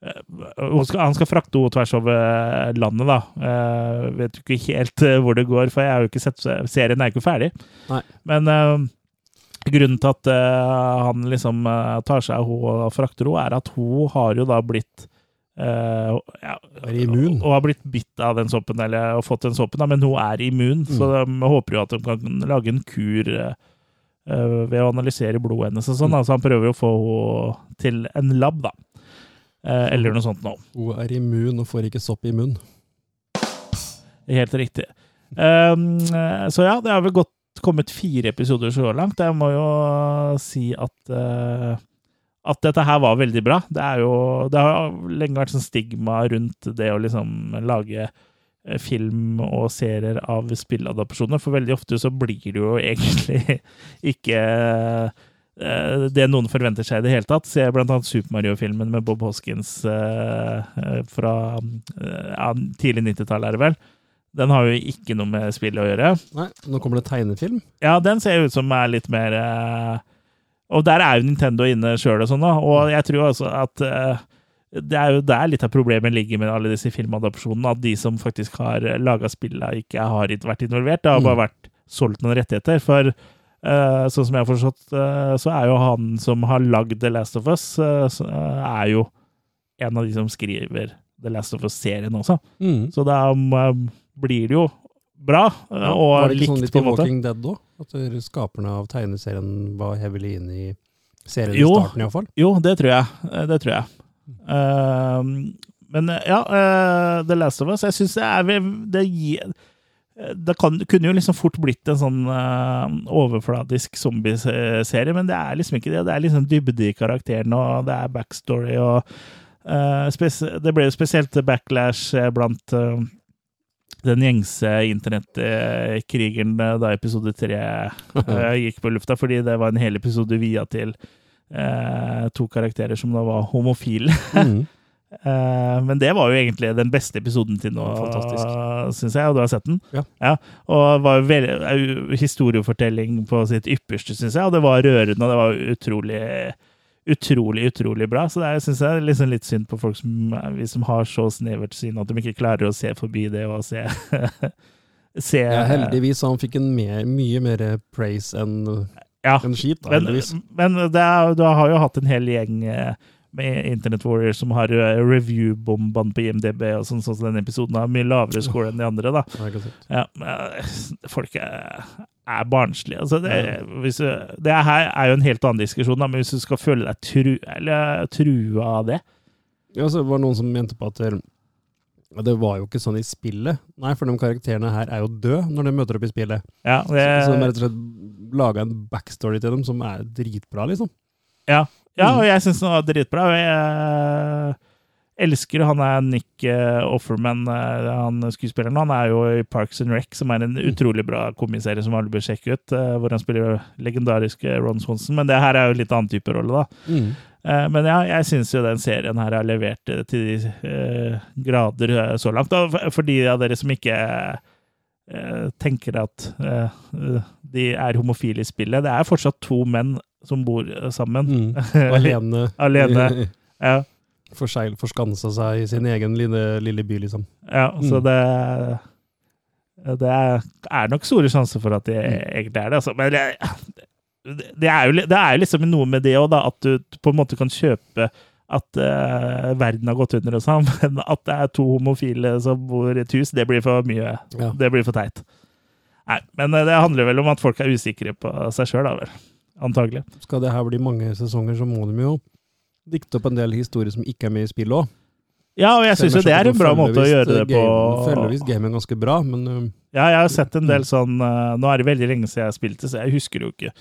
S1: Han skal frakte henne tvers over landet, da. Jeg vet jo ikke helt eh, hvor det går, for jeg har jo ikke sett serien er ikke ferdig.
S2: Nei.
S1: Men eh, grunnen til at eh, han liksom eh, tar seg av henne og frakter henne, er at hun har jo da blitt Uh, ja,
S2: Er immun.
S1: Og har blitt bitt av den soppen, eller og fått den soppen, da, men hun er immun. Så
S2: Mm.
S1: de håper jo at de kan lage en kur eh, eh, ved å analysere blodet hennes og sånn.
S2: Mm.
S1: Altså han prøver å få henne til en lab, da. Eh, eller noe sånt noe.
S2: Hun er immun og får ikke sopp i munnen.
S1: Helt riktig. Um, så ja, det har vel gått kommet fire episoder så langt. Jeg må jo si at uh, at dette her var veldig bra. Det er jo Det har lenge vært sånn stigma rundt det å liksom lage film og serier av spilladopsjoner, for veldig ofte så blir det jo egentlig <laughs> ikke det noen forventer seg i det hele tatt. Se blant annet Super Mario-filmen med Bob Hoskins eh, eh, fra eh, ja, tidlig 90-tall, er det vel. Den har jo ikke noe med spillet å gjøre.
S2: Nei, nå kommer det tegnefilm.
S1: Ja, den ser ut som er litt mer eh, Og der er jo Nintendo inne sjøl og sånn, da. Og jeg tror også at eh, det er jo der litt av problemet ligger med alle disse filmadopsjonene. At de som faktisk har laga spilla, ikke har vært involvert. Det har bare vært solgt noen rettigheter. For eh, sånn som jeg har forstått, eh, så er jo han som har lagd The Last of Us, eh, eh, er jo en av de som skriver The Last of Us-serien også.
S2: Mm.
S1: Så da blir det jo bra, eh,
S2: Ja,
S1: og
S2: var det ikke sånn litt
S1: på
S2: i. Walking Dead òg? At skaperne av tegneserien var heavily inne i serien
S1: Jo.
S2: i starten, iallfall?
S1: Jo, det tror jeg. Eh, Det tror jeg. Uh, men eh, ja, uh, The Last of Us Jeg syns det er Det gir det kan, kunne jo liksom fort blitt en sånn uh, overfladisk zombieserie, men det er liksom ikke det. Det er liksom dybde i karakteren, og det er backstory, og uh, Det ble jo spesielt backlash eh, blant uh, den gjengse internettkrigen eh, da episode tre <laughs> gikk på lufta, fordi det var en hel episode via til to karakterer som da var homofile.
S2: Mm.
S1: Eh, men det var jo egentlig den beste episoden til nå,
S2: Fantastisk.
S1: syns jeg, og du har sett den?
S2: Ja.
S1: og var eh, historiefortelling på sitt ypperste, syns jeg, og det var rørende, og det var utrolig Utrolig, utrolig bra. Så det er, synes jeg, liksom litt synd på folk som, vi som har så snevert syn at de ikke klarer å se forbi det og se <laughs> Se
S2: Ja, heldigvis han fikk en mer, mye mer praise enn
S1: Ja.
S2: en skit, da,
S1: Men,
S2: heldigvis.
S1: men det er, du har jo hatt en hel gjeng eh, med Internet Warriors som har eh, review-bombene på IMDb, og sånn, sånn som den episoden har mye lavere score enn de andre. da.
S2: Ja,
S1: eh, folk er, er barnslige. Altså, det, hvis det her er jo en helt annen diskusjon, da, men hvis du skal føle deg tru, eller, trua av det
S2: Ja, så var det noen som mente på at det var jo ikke sånn i spillet. Nei, for de karakterene her er jo døde når de møter opp i spillet.
S1: Ja, det,
S2: Så, så de har rett og slett laga en backstory til dem som er dritbra, liksom.
S1: ja, ja
S2: Mm.
S1: og jeg syns den var dritbra. og Jeg eh, elsker han er Nick eh, Offerman, eh, han skuespilleren. Han er jo i Parks and Rec, som er en utrolig bra komiserie som alle bør sjekke ut. Hvor han spiller legendariske Ron Swanson. Men det her er jo litt annen type rolle, da.
S2: Mm.
S1: Men ja, jeg syns jo den serien her har levert til de eh, grader så langt. For- for de av dere som ikke eh, tenker at eh, de er homofile i spillet, det er fortsatt to menn som bor eh, sammen.
S2: Mm. <laughs> Alene.
S1: Alene. <laughs> Ja,
S2: Forsegl, forskansa seg i sin egen lille, lille by, liksom.
S1: ja så
S2: Mm.
S1: det Det er, er nok store sjanser for at de
S2: Mm.
S1: egentlig er det, altså. Men det, det, er jo, det er jo liksom noe med det òg, da, at du på en måte kan kjøpe at uh, verden har gått under og sånn, <laughs> men at det er to homofile som bor i et hus, det blir for mye.
S2: Ja.
S1: Det blir for teit. Nei, men eh, det handler vel om at folk er usikre på seg sjøl, da vel. Antagelig.
S2: Skal det her bli mange sesonger, så må de jo dikte opp en del historier som ikke er med i spillet òg.
S1: Ja, og jeg syns jo det er en bra måte å gjøre det på.
S2: Følger visst gamet ganske bra, men uh,
S1: Ja, jeg har sett en del sånn eh, Nå er det veldig lenge siden jeg spilte, så jeg husker jo ikke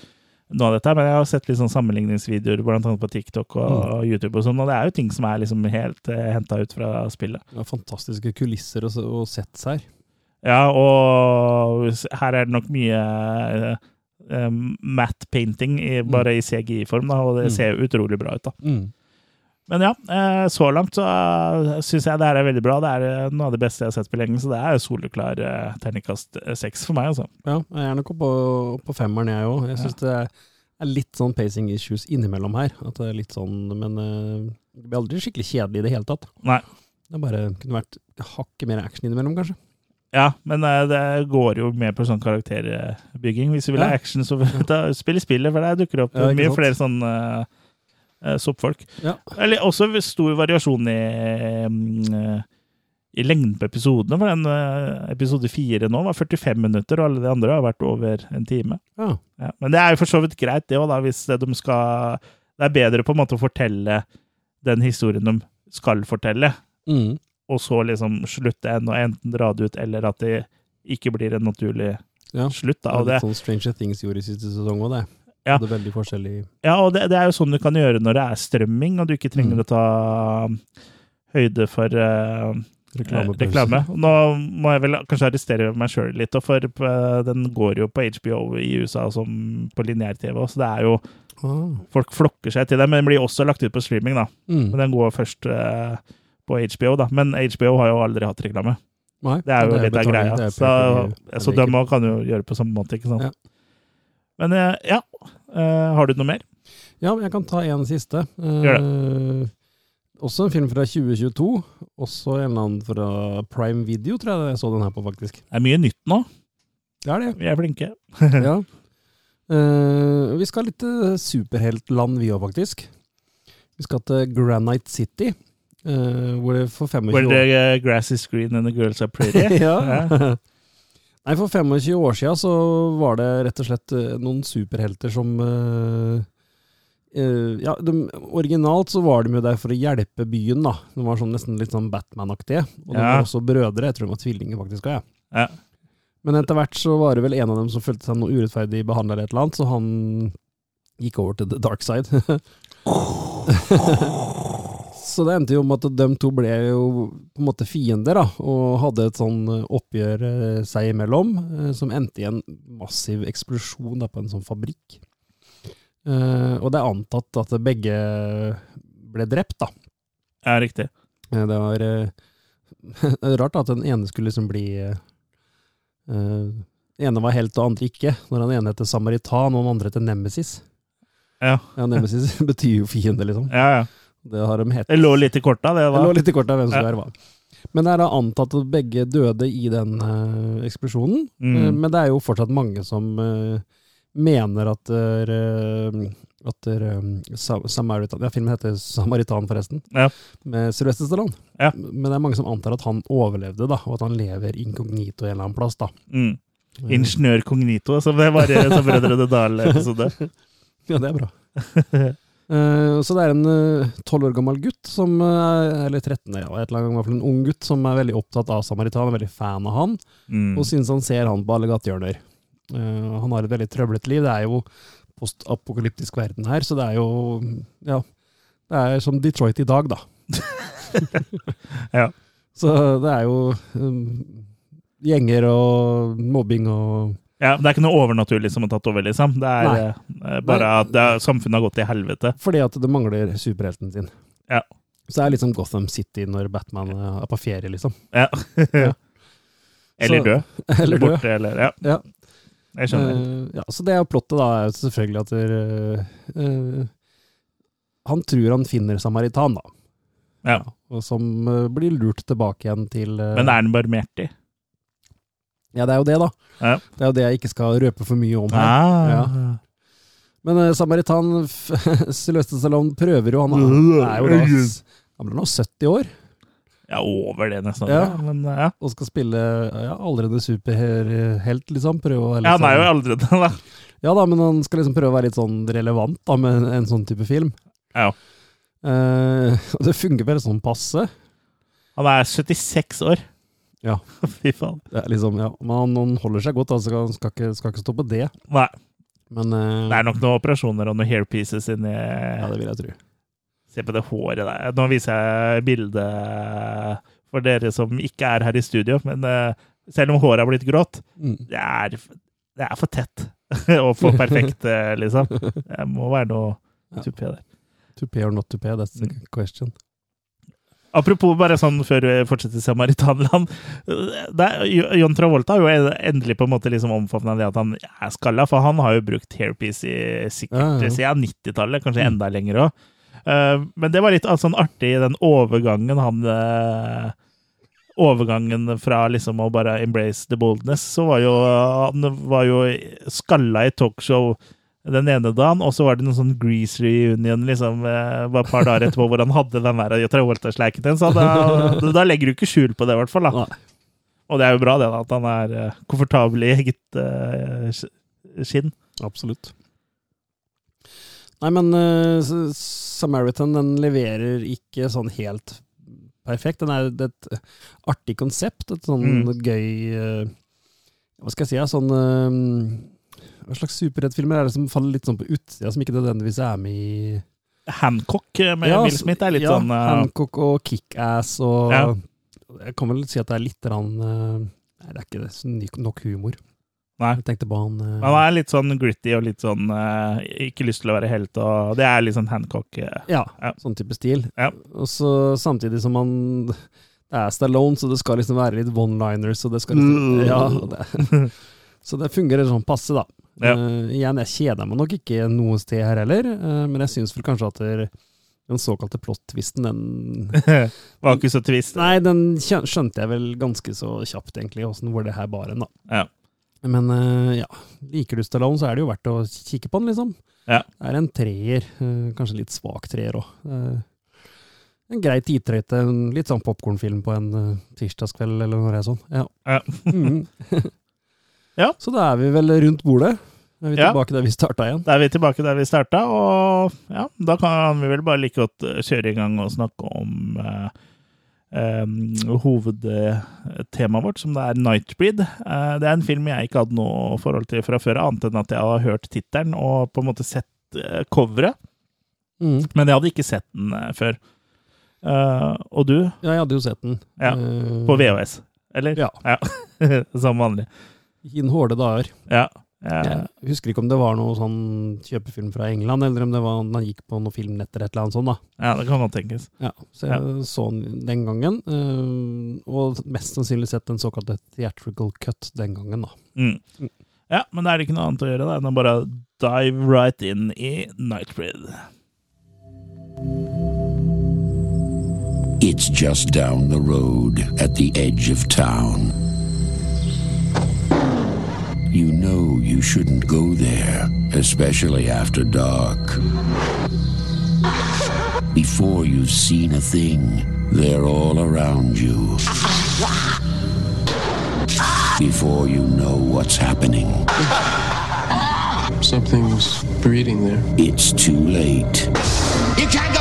S1: noe av dette, men jeg har sett litt sånn sammenligningsvideoer blant annet på TikTok og,
S2: Mm.
S1: YouTube og sånn, og det er jo ting som er liksom helt eh, henta ut fra spillet.
S2: det er fantastiske kulisser og, og sets her.
S1: Ja, og her er det nok mye uh, matte painting, i, bare i CGI-form, og det
S2: Mm.
S1: ser jo utrolig bra ut, da.
S2: Mm.
S1: Men ja, eh, så langt så uh, syns jeg det her er veldig bra. Det er eh, noe av det beste jeg har sett på lenge, så det er jo soleklar terningkast eh, seks for meg, altså.
S2: Ja, jeg er nok på, på femmeren, jeg òg. Jeg syns det er litt sånn pacing issues innimellom her. At det er litt sånn, Men det blir aldri skikkelig kjedelig i det hele tatt.
S1: Nei.
S2: Det bare kunne vært hakket mer action innimellom, kanskje.
S1: Ja, men eh, det går jo mer på sånn karakterbygging. Hvis du vil ha action, så <laughs> spill spillet, for der dukker det opp
S2: Ja,
S1: mye
S2: sant?
S1: flere sånne uh, soppfolk.
S2: Ja.
S1: Eller også stor variasjon i, um, i lengden på episodene. For den uh, episode fire nå var 45 minutter, og alle de andre har vært over en time.
S2: Ja.
S1: Ja, men det er jo for så vidt greit, det òg, hvis de skal Det er bedre på en måte å fortelle den historien de skal fortelle,
S2: Mm.
S1: Og så liksom slutte enn å enten dra det ut, eller at det ikke blir en naturlig
S2: ja.
S1: slutt. Da.
S2: Det er
S1: det,
S2: sånn Stranger Things gjorde i siste sesong òg, det.
S1: Ja.
S2: Det veldig forskjellig
S1: ja, og det, det er jo sånn du kan gjøre når det er strømming, og du ikke trenger
S2: Mm.
S1: å ta høyde for uh,
S2: reklamepause.
S1: eh, reklame. Nå må jeg vel kanskje arrestere meg sjøl litt, for eh, den går jo på HBO i USA som på lineær-TV, så det er jo
S2: Ah.
S1: Folk flokker seg til det, men den blir også lagt ut på streaming, da.
S2: Mm.
S1: Men den går først eh, på HBO, da. Men HBO har jo aldri hatt reklame.
S2: Nei,
S1: Det er jo litt av greia.
S2: er
S1: Så, så de òg kan jo gjøre det på samme måte, ikke sant.
S2: Ja.
S1: Men eh, ja, Eh, har du noe mer?
S2: Ja, jeg kan ta en siste.
S1: Gjør
S2: Eh, Også en film fra 2022. Også en eller annen fra Prime Video, tror jeg jeg så den her på, faktisk.
S1: Det er mye nytt nå.
S2: Det er det.
S1: Vi er flinke. <laughs>
S2: ja. <laughs> Eh, vi skal litt superheltland, vi òg, faktisk. Vi skal til Granite City, eh, hvor det for 25
S1: Where the uh, grass is green and the girls are pretty. <laughs>
S2: ja.
S1: Ja. <laughs>
S2: Nei, for 25 år siden så var det rett og slett eh, noen superhelter som uh, eh, Ja, de, originalt så var de jo der for å hjelpe byen, da. De var sånn, nesten litt sånn Batman-aktige. Og de
S1: Ja.
S2: var også brødre. Jeg tror de var tvillinger, faktisk. også, Ja.
S1: Ja.
S2: Men etter hvert så var det vel en av dem som følte seg noe urettferdig behandla eller et eller annet, så han gikk over til the dark side. <laughs> så det endte jo med at de to ble jo på en måte fiender, da, og hadde et sånn oppgjør eh, seg imellom, eh, som endte i en massiv eksplosjon da, på en sånn fabrikk. Eh, og det er antatt at begge ble drept, da.
S1: ja, riktig.
S2: Eh, Det var eh, <laughs> rart at den ene skulle liksom bli eh, eh, Den ene var helt og andre ikke. Når den ene heter Samaritan og den andre heter Nemesis.
S1: Ja,
S2: Ja, Nemesis <laughs> betyr jo fiende, liksom.
S1: ja. ja.
S2: Det har de hett.
S1: Det lå litt i korta, det
S2: Det lå litt i kortet hvem som
S1: Ja.
S2: der var. Men det er da antatt at begge døde i den uh, eksplosjonen.
S1: Mm.
S2: Uh, men det er jo fortsatt mange som uh, mener at at Samaritan Ja, filmen heter Samaritan, forresten.
S1: Ja.
S2: Med Sylvester Stallone.
S1: Ja.
S2: Men det er mange som antar at han overlevde, da, og at han lever inkognito en eller annen plass. da.
S1: Mm. Ingeniør Cognito, som det var i Brødrene Dal-episode. <laughs>
S2: Ja, det er bra. <laughs> Eh, så det er en tolv år gammel gutt, som, eh, eller 13, ja, et eller annet, i hvert fall en ung gutt, som er veldig opptatt av Samaritan, er veldig fan av han,
S1: Mm.
S2: og synes han ser han på alle gatehjørner. Eh, han har et veldig trøblete liv. Det er jo postapokalyptisk verden her, så det er jo Ja. Det er som Detroit i dag, da. <laughs>
S1: Ja.
S2: Så det er jo um, gjenger og mobbing og
S1: Ja, Det er ikke noe overnaturlig som har tatt over, liksom. Det er
S2: Nei.
S1: eh, bare at er, samfunnet har gått til helvete.
S2: Fordi at det mangler superhelten sin.
S1: Ja.
S2: Så det er liksom Gotham City når Batman eh, er på ferie, liksom.
S1: Ja.
S2: Ja. <laughs>
S1: eller død. <laughs>
S2: Eller død.
S1: Borte, eller Ja.
S2: Ja.
S1: Jeg skjønner.
S2: Uh, ja, så det er plottet, da, er selvfølgelig at der, uh, Han tror han finner Samaritan, da.
S1: Ja.
S2: Og som uh, blir lurt tilbake igjen til eh,
S1: Men er han barmhjertig?
S2: Ja, det er jo det, da.
S1: Ja.
S2: Det er jo det jeg ikke skal røpe for mye om her.
S1: Ah.
S2: Ja. Men uh, Samaritan Sylvester <laughs> Stallone prøver jo, han er jo da Han blir nå 70 år
S1: Ja, over det, nesten.
S2: Ja.
S1: Men ja.
S2: og skal spille ja, aldrende superhelt, liksom. Prøve å være litt
S1: ja, han er jo aldrende, <laughs> da.
S2: Ja da, men han skal liksom prøve å være litt sånn relevant da, med en, en sånn type film.
S1: Ja. <laughs>
S2: Uh, det fungerer vel sånn passe.
S1: Han er 76 år.
S2: Ja. <laughs>
S1: Fy faen.
S2: Det er liksom, ja, men han, han holder seg godt, altså. Skal, skal ikke, skal ikke stå på det.
S1: Nei.
S2: Men eh,
S1: Det er nok noen operasjoner og noen hairpieces inni
S2: ja, det vil jeg tro.
S1: Se på det håret der. Nå viser jeg bildet for dere som ikke er her i studio, men eh, selv om håret har blitt grått,
S2: Mm.
S1: det er, det er for tett <laughs> og for perfekt, eh, liksom. <laughs> Det må være noe
S2: Ja.
S1: tupé der.
S2: Tupé or not tupé, that's the question.
S1: Apropos bare sånn før vi fortsetter Samaritanland. Det er, John Travolta har jo endelig på en måte liksom omfavna det at han er skalla, for han har jo brukt hairpiece i sikkert
S2: Ja, ja.
S1: siden 90-tallet, kanskje
S2: Mm.
S1: enda lenger òg. men det var litt sånn artig, den overgangen han eh, Overgangen fra liksom å bare embrace the boldness, så var jo han var jo skalla i talkshow den ene dagen, og så var det noen sånn Grease reunion liksom, eh, bare et par dager etterpå hvor han hadde den der Travolta-sleiken til. Så da, <laughs> da legger du ikke skjul på det, i hvert fall. da. Og det er jo bra, det, da, at han er eh, komfortabel i eget eh, skinn.
S2: Absolutt. Nei, men uh, Samaritan den leverer ikke sånn helt perfekt. Den er et artig konsept, et sånn
S1: Mm.
S2: gøy uh, Hva skal jeg si? Sånn Hva slags superheltfilmer er det som faller litt sånn på utsida, som ikke nødvendigvis er med i
S1: Hancock eh, med
S2: Ja,
S1: Will Smith er litt
S2: ja,
S1: sånn uh...
S2: Hancock og Kickass og
S1: Ja.
S2: Jeg kan vel si at det er litt rann, uh, Nei, det er ikke det, nok humor.
S1: Nei.
S2: Jeg tenkte på han uh,
S1: Han er litt sånn gritty og litt sånn uh, Ikke lyst til å være helt, og det er litt sånn Hancock. Uh,
S2: Ja,
S1: Ja.
S2: sånn type stil. Og så samtidig som han Det er Stallone, så det skal liksom være litt one-liners, og det skal liksom
S1: Mm.
S2: Ja, det, <laughs> så det fungerer sånn passe, da.
S1: Ja.
S2: Uh, igjen, jeg kjeder meg nok ikke noe sted her heller, uh, men jeg syns vel kanskje at der, Den såkalte plot-twisten, den <laughs>
S1: Var ikke så twist.
S2: Nei, den skjønte jeg vel ganske så kjapt, egentlig, åssen hvor det her bar hen, da.
S1: Ja.
S2: Men uh, ja, liker du Stallone, så er det jo verdt å kikke på den, liksom.
S1: Ja.
S2: Det er en treer, kanskje litt svak treer òg. En grei tidtrøyte, litt sånn popkornfilm på en tirsdagskveld eller noe sånt. Ja.
S1: Ja. <laughs> Ja.
S2: Så da er vi vel rundt bordet. Da Er vi
S1: Ja.
S2: tilbake der vi starta igjen?
S1: Da er vi tilbake der vi starta, og ja, da kan vi vel bare like godt eh, kjøre i gang og snakke om eh, eh, hovedtemaet vårt, som det er Nightbreed. Eh, det er en film jeg ikke hadde noe forhold til fra før, annet enn at jeg har hørt tittelen og på en måte sett eh, coveret,
S2: Mm.
S1: men jeg hadde ikke sett den eh, før. Eh, og du,
S2: Ja, jeg hadde jo sett den.
S1: Ja, på VHS, eller?
S2: Ja. <laughs>
S1: Som vanlig.
S2: I den hårde dager.
S1: Ja.
S2: Jeg husker ikke om det var noe sånn kjøpefilm fra England, eller om det var han gikk på noen filmnetter eller et eller annet sånt. da.
S1: ja, det kan godt tenkes.
S2: Ja, så jeg så den den gangen, eh, og mest sannsynlig sett den såkalte theatrical cut den gangen. da.
S1: Mm.
S2: Mm.
S1: Ja, men da er det ikke noe annet å gjøre da, enn å bare dive right in i Nightbreed.
S3: It's just down the road at the edge of town. You know you shouldn't go there, especially after dark. Before you've seen a thing, they're all around you. Before you know what's happening,
S4: Something's breeding there.
S3: it's too late.
S5: You can't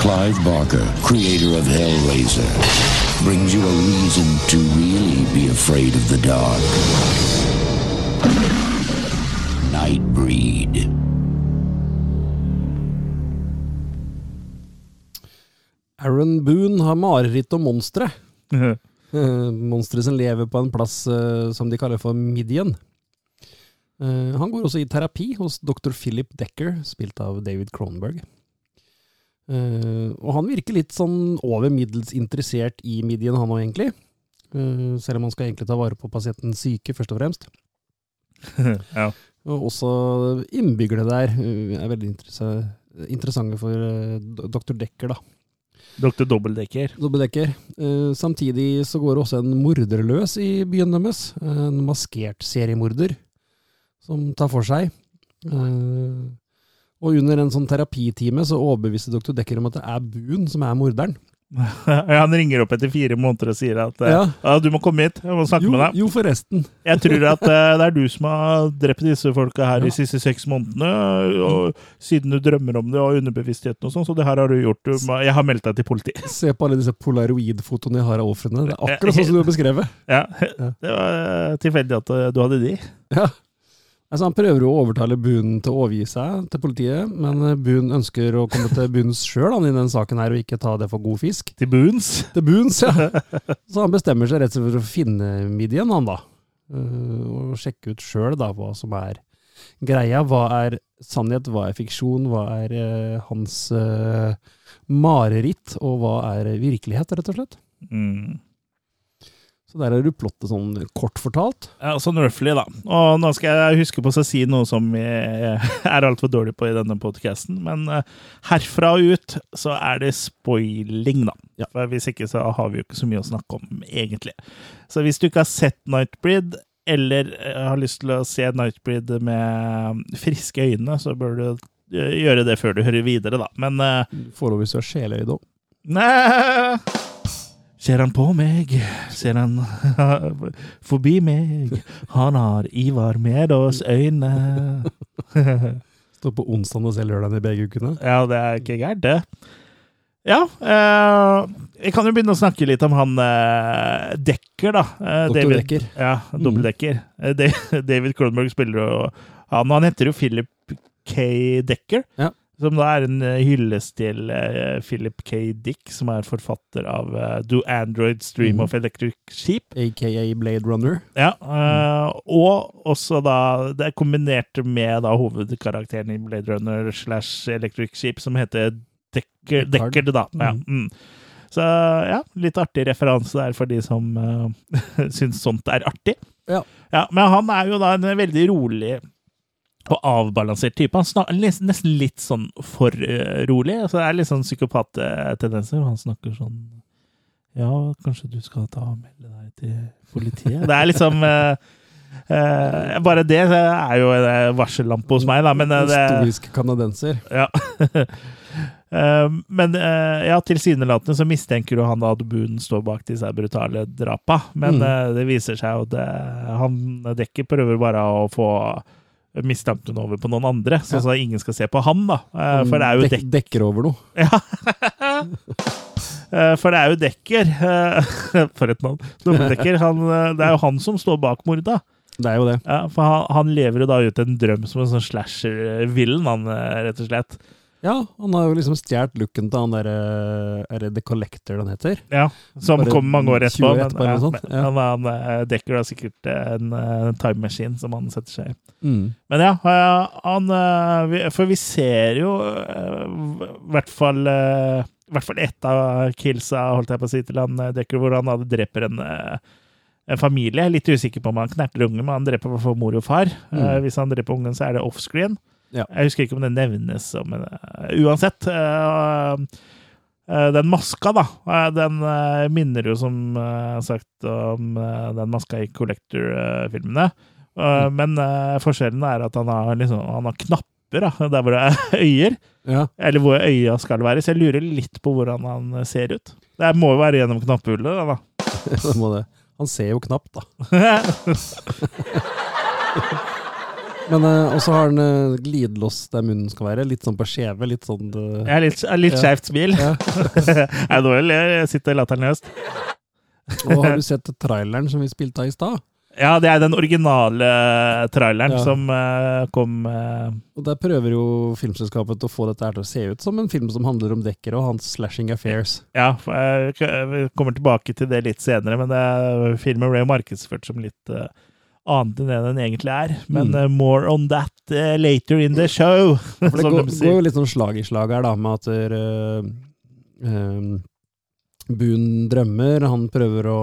S3: Clive Barker, creator of Hellraiser, brings you a reason to really be afraid of the dark. Nightbreed.
S2: Aaron Boone har mareritt om monstre. Eh, Monstre som lever på en plass eh, som de kaller for Midian. Eh, han går også i terapi hos dr. Philip Decker, spilt av David Cronenberg. Eh, og han virker litt sånn over middels interessert i midjen, han òg, egentlig. Uh, selv om han skal egentlig ta vare på pasientens syke, først og fremst. <laughs>
S1: ja.
S2: Og også innbyggerne der uh, er veldig interessa- interessante for dr. Decker, da.
S1: Dr. Dobbeldekker.
S2: Dobbeldekker. Samtidig så går det også en morder løs i byen deres. En maskert seriemorder som tar for seg. Eh, og under en sånn terapitime så overbeviste doktor Dekker om at det er Boon som er morderen. <laughs>
S1: Han ringer opp etter fire måneder og sier at eh,
S2: Ja.
S1: ja. du må komme hit, jeg må snakke
S2: Jo,
S1: med deg.
S2: jo forresten.
S1: Jeg tror <laughs> at eh, det er du som har drept disse folka her
S2: Ja.
S1: de siste seks månedene, og siden du drømmer om det og underbevisstheten og sånn, så det her har du gjort. Jeg har meldt deg til politiet. <laughs>
S2: Se på alle disse polaroid-fotoene jeg har av ofrene. Det er akkurat sånn som du har beskrevet.
S1: Ja, det var eh, tilfeldig at du hadde de.
S2: Ja. Altså, han prøver å overtale Boon til å overgi seg til politiet, men eh, Boon ønsker å komme til bunns sjøl i den saken her, og ikke ta det for god fisk.
S1: Til Boons.
S2: Til Boons, ja. Så han bestemmer seg rett og slett for å finne midjen, han da. Eh, Og sjekke ut sjøl hva som er greia. Hva er sannhet, hva er fiksjon, hva er eh, hans eh, mareritt, og hva er virkelighet, rett og slett.
S1: Mm.
S2: Så der er du plottet sånn kort fortalt.
S1: Ja, sånn røffelig, da. Og nå skal jeg huske på å si noe som jeg er altfor dårlig på i denne podkasten, men eh, herfra og ut så er det spoiling, da.
S2: Ja.
S1: For hvis ikke så har vi jo ikke så mye å snakke om, egentlig. Så hvis du ikke har sett Nightbreed, eller eh, har lyst til å se Nightbreed med friske øyne, så bør du eh, gjøre det før du hører videre, da. Men
S2: Forhold hvis du er sjeløyd òg.
S1: Ser han på meg? Ser han <laughs> forbi meg? Han har Ivar med oss øyne. <laughs>
S2: Står på onsdag og ser lørdagen i begge ukene.
S1: Ja, det er ikke gærent, det. Ja, eh, jeg kan jo begynne å snakke litt om han eh, Dekker, da. Eh. David-
S2: Dekker.
S1: Ja, dobbeltdekker. Mm. <laughs> David Cronenberg spiller jo han, han heter jo Philip K. Dekker.
S2: Ja.
S1: Som da er en eh, hyllest til eh, Philip K. Dick, som er forfatter av eh, Do Android Stream
S2: mm.
S1: of Electric Sheep.
S2: Aka Blade Runner.
S1: Ja, mm. og også da Det er kombinert med da hovedkarakteren i Blade Runner slash Electric Sheep, som heter Decker.
S2: Deckard,
S1: da. Ja,
S2: Mhm.
S1: mm. Så ja, litt artig referanse der for de som uh, <laughs> syns sånt er artig.
S2: Ja.
S1: Ja, Men han er jo da en veldig rolig og avbalansert type. Han snakker nesten, litt sånn for eh, rolig. Så det er litt sånn psykopattendenser. Han snakker sånn Ja, kanskje du skal ta og melde deg til politiet? Det er liksom <laughs> eh, eh, Bare det er jo en varsellampe hos meg, da. Men eh, det,
S2: Historisk kanadenser.
S1: ja. <laughs> Men ja, tilsynelatende så mistenker du han at Boon står bak disse brutale drapa. Men
S2: Mm.
S1: det viser seg jo at han Dekker prøver bare å få mistanken over på noen andre, sånn
S2: Ja.
S1: at ingen skal se på han, da. Eh, For det er jo
S2: Dek
S1: Dek
S2: dekker over noe. <laughs>
S1: Ja. For det er jo Dekker eh, <laughs> For et navn. Dommedekker. Eh, Det er jo han som står bak morda.
S2: Det er jo det.
S1: Ja, for han, han lever jo da ut en drøm som en sånn slasher-villen, han eh, rett og slett.
S2: Ja, han har jo liksom stjålet looken til han derre Er det The Collector den heter?
S1: Ja, som
S2: Bare
S1: kom mange år etterpå. Men,
S2: etterpå sånt,
S1: men
S2: ja.
S1: han, han eh, dekker da sikkert eh, en eh, time machine som han setter seg i.
S2: Mm.
S1: Men ja, eh, han eh, vi- For vi ser jo eh, i hvert fall eh, i hvert fall ett av killsa, holdt jeg på å si, til han eh, Dekker, hvor han hadde dreper en, eh, en familie. Litt usikker på om han knerter unge, men han dreper fall mor og far. Eh,
S2: Mm.
S1: hvis han dreper ungen, så er det offscreen.
S2: Ja.
S1: Jeg husker ikke om det nevnes men eh, Uansett. eh, eh, den maska, da, den minner jo som sagt om den maska i Collector-filmene. Eh, Men forskjellen er at han har, liksom, han har knapper da, der hvor det er <laughs> øyer.
S2: Ja.
S1: Eller hvor øya skal være. Så jeg lurer litt på hvordan han ser ut. Det må jo være gjennom knappehullet, da. <laughs>
S2: det må det. Han ser jo knapt, da. <laughs> Men uh, også har den uh, glidelås der munnen skal være. Litt sånn på skjeve. Litt sånn uh,
S1: Jeg er litt, litt
S2: Ja.
S1: skjevt smil.
S2: Ja. <laughs>
S1: Jeg er dårlig, jeg sitter latteren løst.
S2: Og har du sett traileren som vi spilte av i stad?
S1: Ja, det er den originale traileren
S2: Ja.
S1: som uh, kom uh,
S2: Og Der prøver jo filmselskapet å få dette her til å se ut som en film som handler om Dekker og hans slashing affairs.
S1: Ja, vi kommer tilbake til det litt senere, men det filmen ble markedsført som litt eh, annet enn det den egentlig er. Men
S2: Mm.
S1: eh, more on that uh, later in the show, <laughs>
S2: For det går,
S1: de
S2: går jo litt sånn slag i slag her, da, med at uh, Boone drømmer. Han prøver å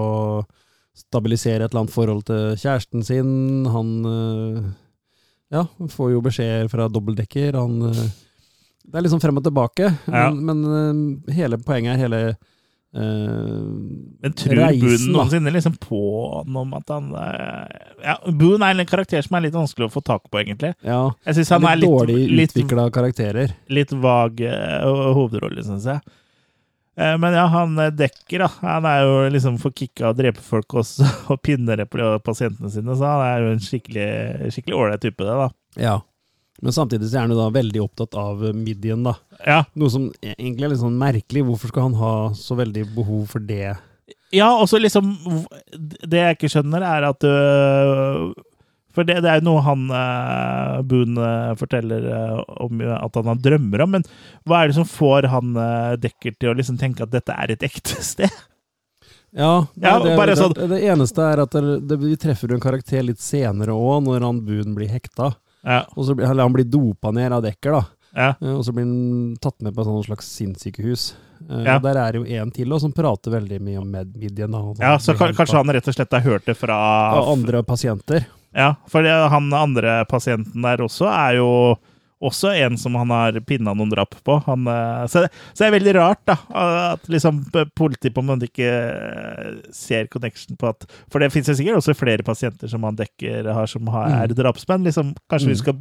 S2: stabilisere et eller annet forhold til kjæresten sin. Han uh, ja, får jo beskjeder fra dobbeltdekker. Han eh, Det er liksom frem og tilbake.
S1: Ja.
S2: Men, men eh, hele poenget er hele eh,
S1: Men tror Boone noensinne liksom på om at han eh, Ja, Boone er en karakter som er litt vanskelig å få tak på, egentlig.
S2: Ja,
S1: Jeg synes han er
S2: litt
S1: litt,
S2: dårlig
S1: litt,
S2: utvikla karakterer.
S1: litt vag uh, hovedrolle, syns jeg. Uh, Men ja, han eh, Dekker, da. Han er jo liksom for kicka og drepe folk også, <laughs> og pinne pasientene sine, så han er jo en skikkelig ålreit type, det, da.
S2: Ja. Men samtidig så er han jo da veldig opptatt av midjen, da.
S1: Ja,
S2: Noe som egentlig er litt sånn merkelig. Hvorfor skal han ha så veldig behov for det?
S1: ja og så liksom Det jeg ikke skjønner, er at øh, For det, det er jo noe han øh, Boone øh, forteller øh, om øh, at han har drømmer om, men hva er det som får han Dekker til å liksom tenke at dette er et ekte <laughs> sted?
S2: Ja,
S1: Ja,
S2: det,
S1: bare
S2: det,
S1: sånn-
S2: det, eneste er at vi treffer en karakter litt senere òg, når han Boone blir hekta.
S1: Ja,
S2: Og så blir, eller han blir dopa ned av Dekker, da.
S1: ja,
S2: Eh, Og så blir han tatt med på et slags sinnssykehus. Eh,
S1: Ja.
S2: og Der er jo en til også, som prater veldig mye om med midjen.
S1: Ja så kanskje han rett og slett har hørt det fra
S2: andre pasienter.
S1: Ja, for han andre pasienten der også er jo også en som han har pinna noen drap på. Han, eh, så, så det er veldig rart, da, at liksom politiet på en måte ikke eh, ser connection på at For det finnes jo sikkert også flere pasienter som han dekker har som har, er
S2: Mm.
S1: drapsmenn. Liksom, kanskje vi
S2: Mm.
S1: skal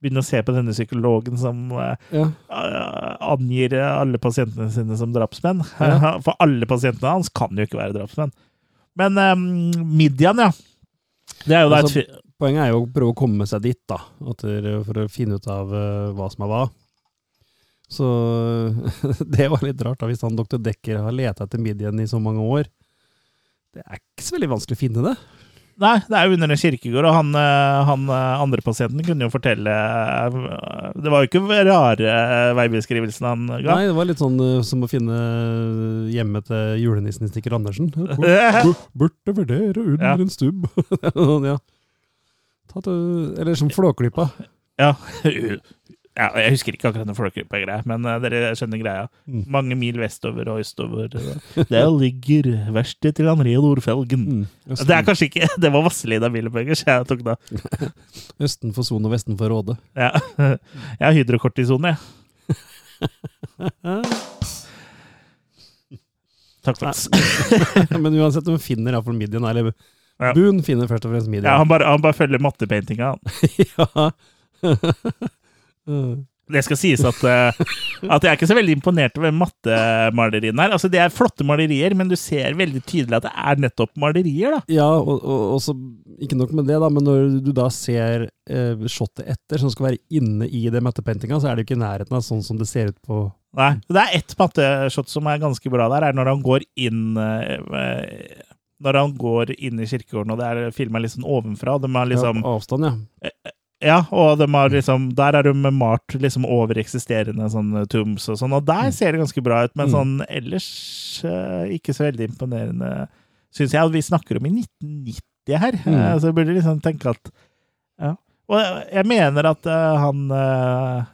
S1: begynne å se på denne psykologen som eh,
S2: Ja.
S1: angir alle pasientene sine som drapsmenn.
S2: Ja. <laughs>
S1: For alle pasientene hans kan jo ikke være drapsmenn. Men um, Midian, ja. Det er jo da et
S2: Altså,
S1: fi-
S2: Poenget er jo å prøve å komme seg dit, da, for å finne ut av eh, hva som er hva. Så <laughs> det var litt rart, da, hvis han doktor Dekker har leta etter midjen i så mange år. Det er ikke så veldig vanskelig å finne det.
S1: Nei, det er jo under en kirkegård, og han, eh, han eh, andre pasienten kunne jo fortelle Det var jo ikke rare veibeskrivelsen han ga.
S2: Nei, det var litt sånn som å finne hjemmet til julenissen i Stikker Andersen. Bur- Burde vurdere under
S1: Ja.
S2: en stubb. <laughs> Ja. Eller som Flåklypa.
S1: Ja. Ja, jeg husker ikke akkurat den Flåklypa-greia, men eh, dere skjønner greia.
S2: Mm.
S1: Mange mil vestover og østover. Der ligger verkstedet til André Nordfelgen.
S2: Mm.
S1: Det er kanskje ikke <laughs> Det var Vasselina Billepengers jeg tok da. <laughs>
S2: Østen for Son og vesten for Råde.
S1: Ja. Jeg har sone jeg. <laughs> Takk takk.
S2: Men uansett, de finner iallfall midjen. Eller
S1: Ja.
S2: Boon finner først og fremst midjen.
S1: Ja, han, bare, han bare følger mattepaintinga. han. <laughs> <laughs> Det skal sies at, eh, at jeg er ikke så veldig imponert over mattemaleriene her. Altså, Det er flotte malerier, men du ser veldig tydelig at det er nettopp malerier. da.
S2: Ja, og, og, og så ikke nok med det, da, men når du da ser eh, shotet etter, som skal være inne i det mattepaintinga, så er det jo ikke i nærheten av sånn som det ser ut på
S1: Nei, Det er ett matteshot som er ganske bra der, er når han går inn eh, Når han går inn i kirkegården, og det er filma litt sånn ovenfra. De har liksom
S2: ja, avstand, ja.
S1: Ja, og de har liksom, der er de malt liksom over eksisterende sånne tombs og sånn, og der ser det ganske bra ut, men
S2: Mm.
S1: sånn ellers eh, ikke så veldig imponerende, syns jeg. Og vi snakker om i 1990 her,
S2: Mm.
S1: eh, så jeg burde liksom tenke at Ja. Og jeg mener at eh, han eh,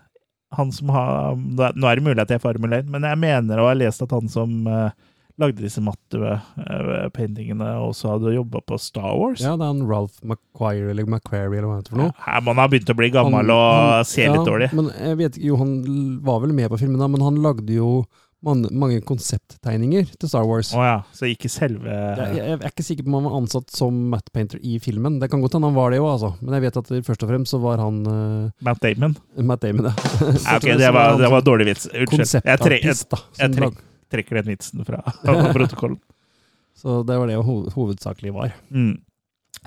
S1: han som har Nå er det mulig at jeg er Formel 1, men jeg mener å ha lest at han som eh, lagde disse matte-paintingene, og så hadde jobba på Star Wars.
S2: Ja, det er han Ralph McQuire, eller McQuarrie, eller hva heter for noe.
S1: Må han begynt å bli gammel
S2: Han-
S1: og se
S2: ja,
S1: litt dårlig.
S2: Men jeg vet ikke, jo, han var vel med på filmen da, men han lagde jo man, mange konsepttegninger til Star Wars.
S1: Å ja, så ikke selve
S2: Jeg, jeg er ikke sikker på om han var ansatt som matte painter i filmen. Det kan godt hende han var det òg, altså. Men jeg vet at først og fremst så var han uh,
S1: Matt Damon?
S2: Matt Damon, ja.
S1: Ja, okay, det var, det var dårlig vits. Unnskyld. Jeg, jeg
S2: Konseptartist, da. som
S1: jeg
S2: lag-
S1: trekker den vitsen fra <laughs> protokollen.
S2: Så det var det ho hovedsakelig var.
S1: Mm.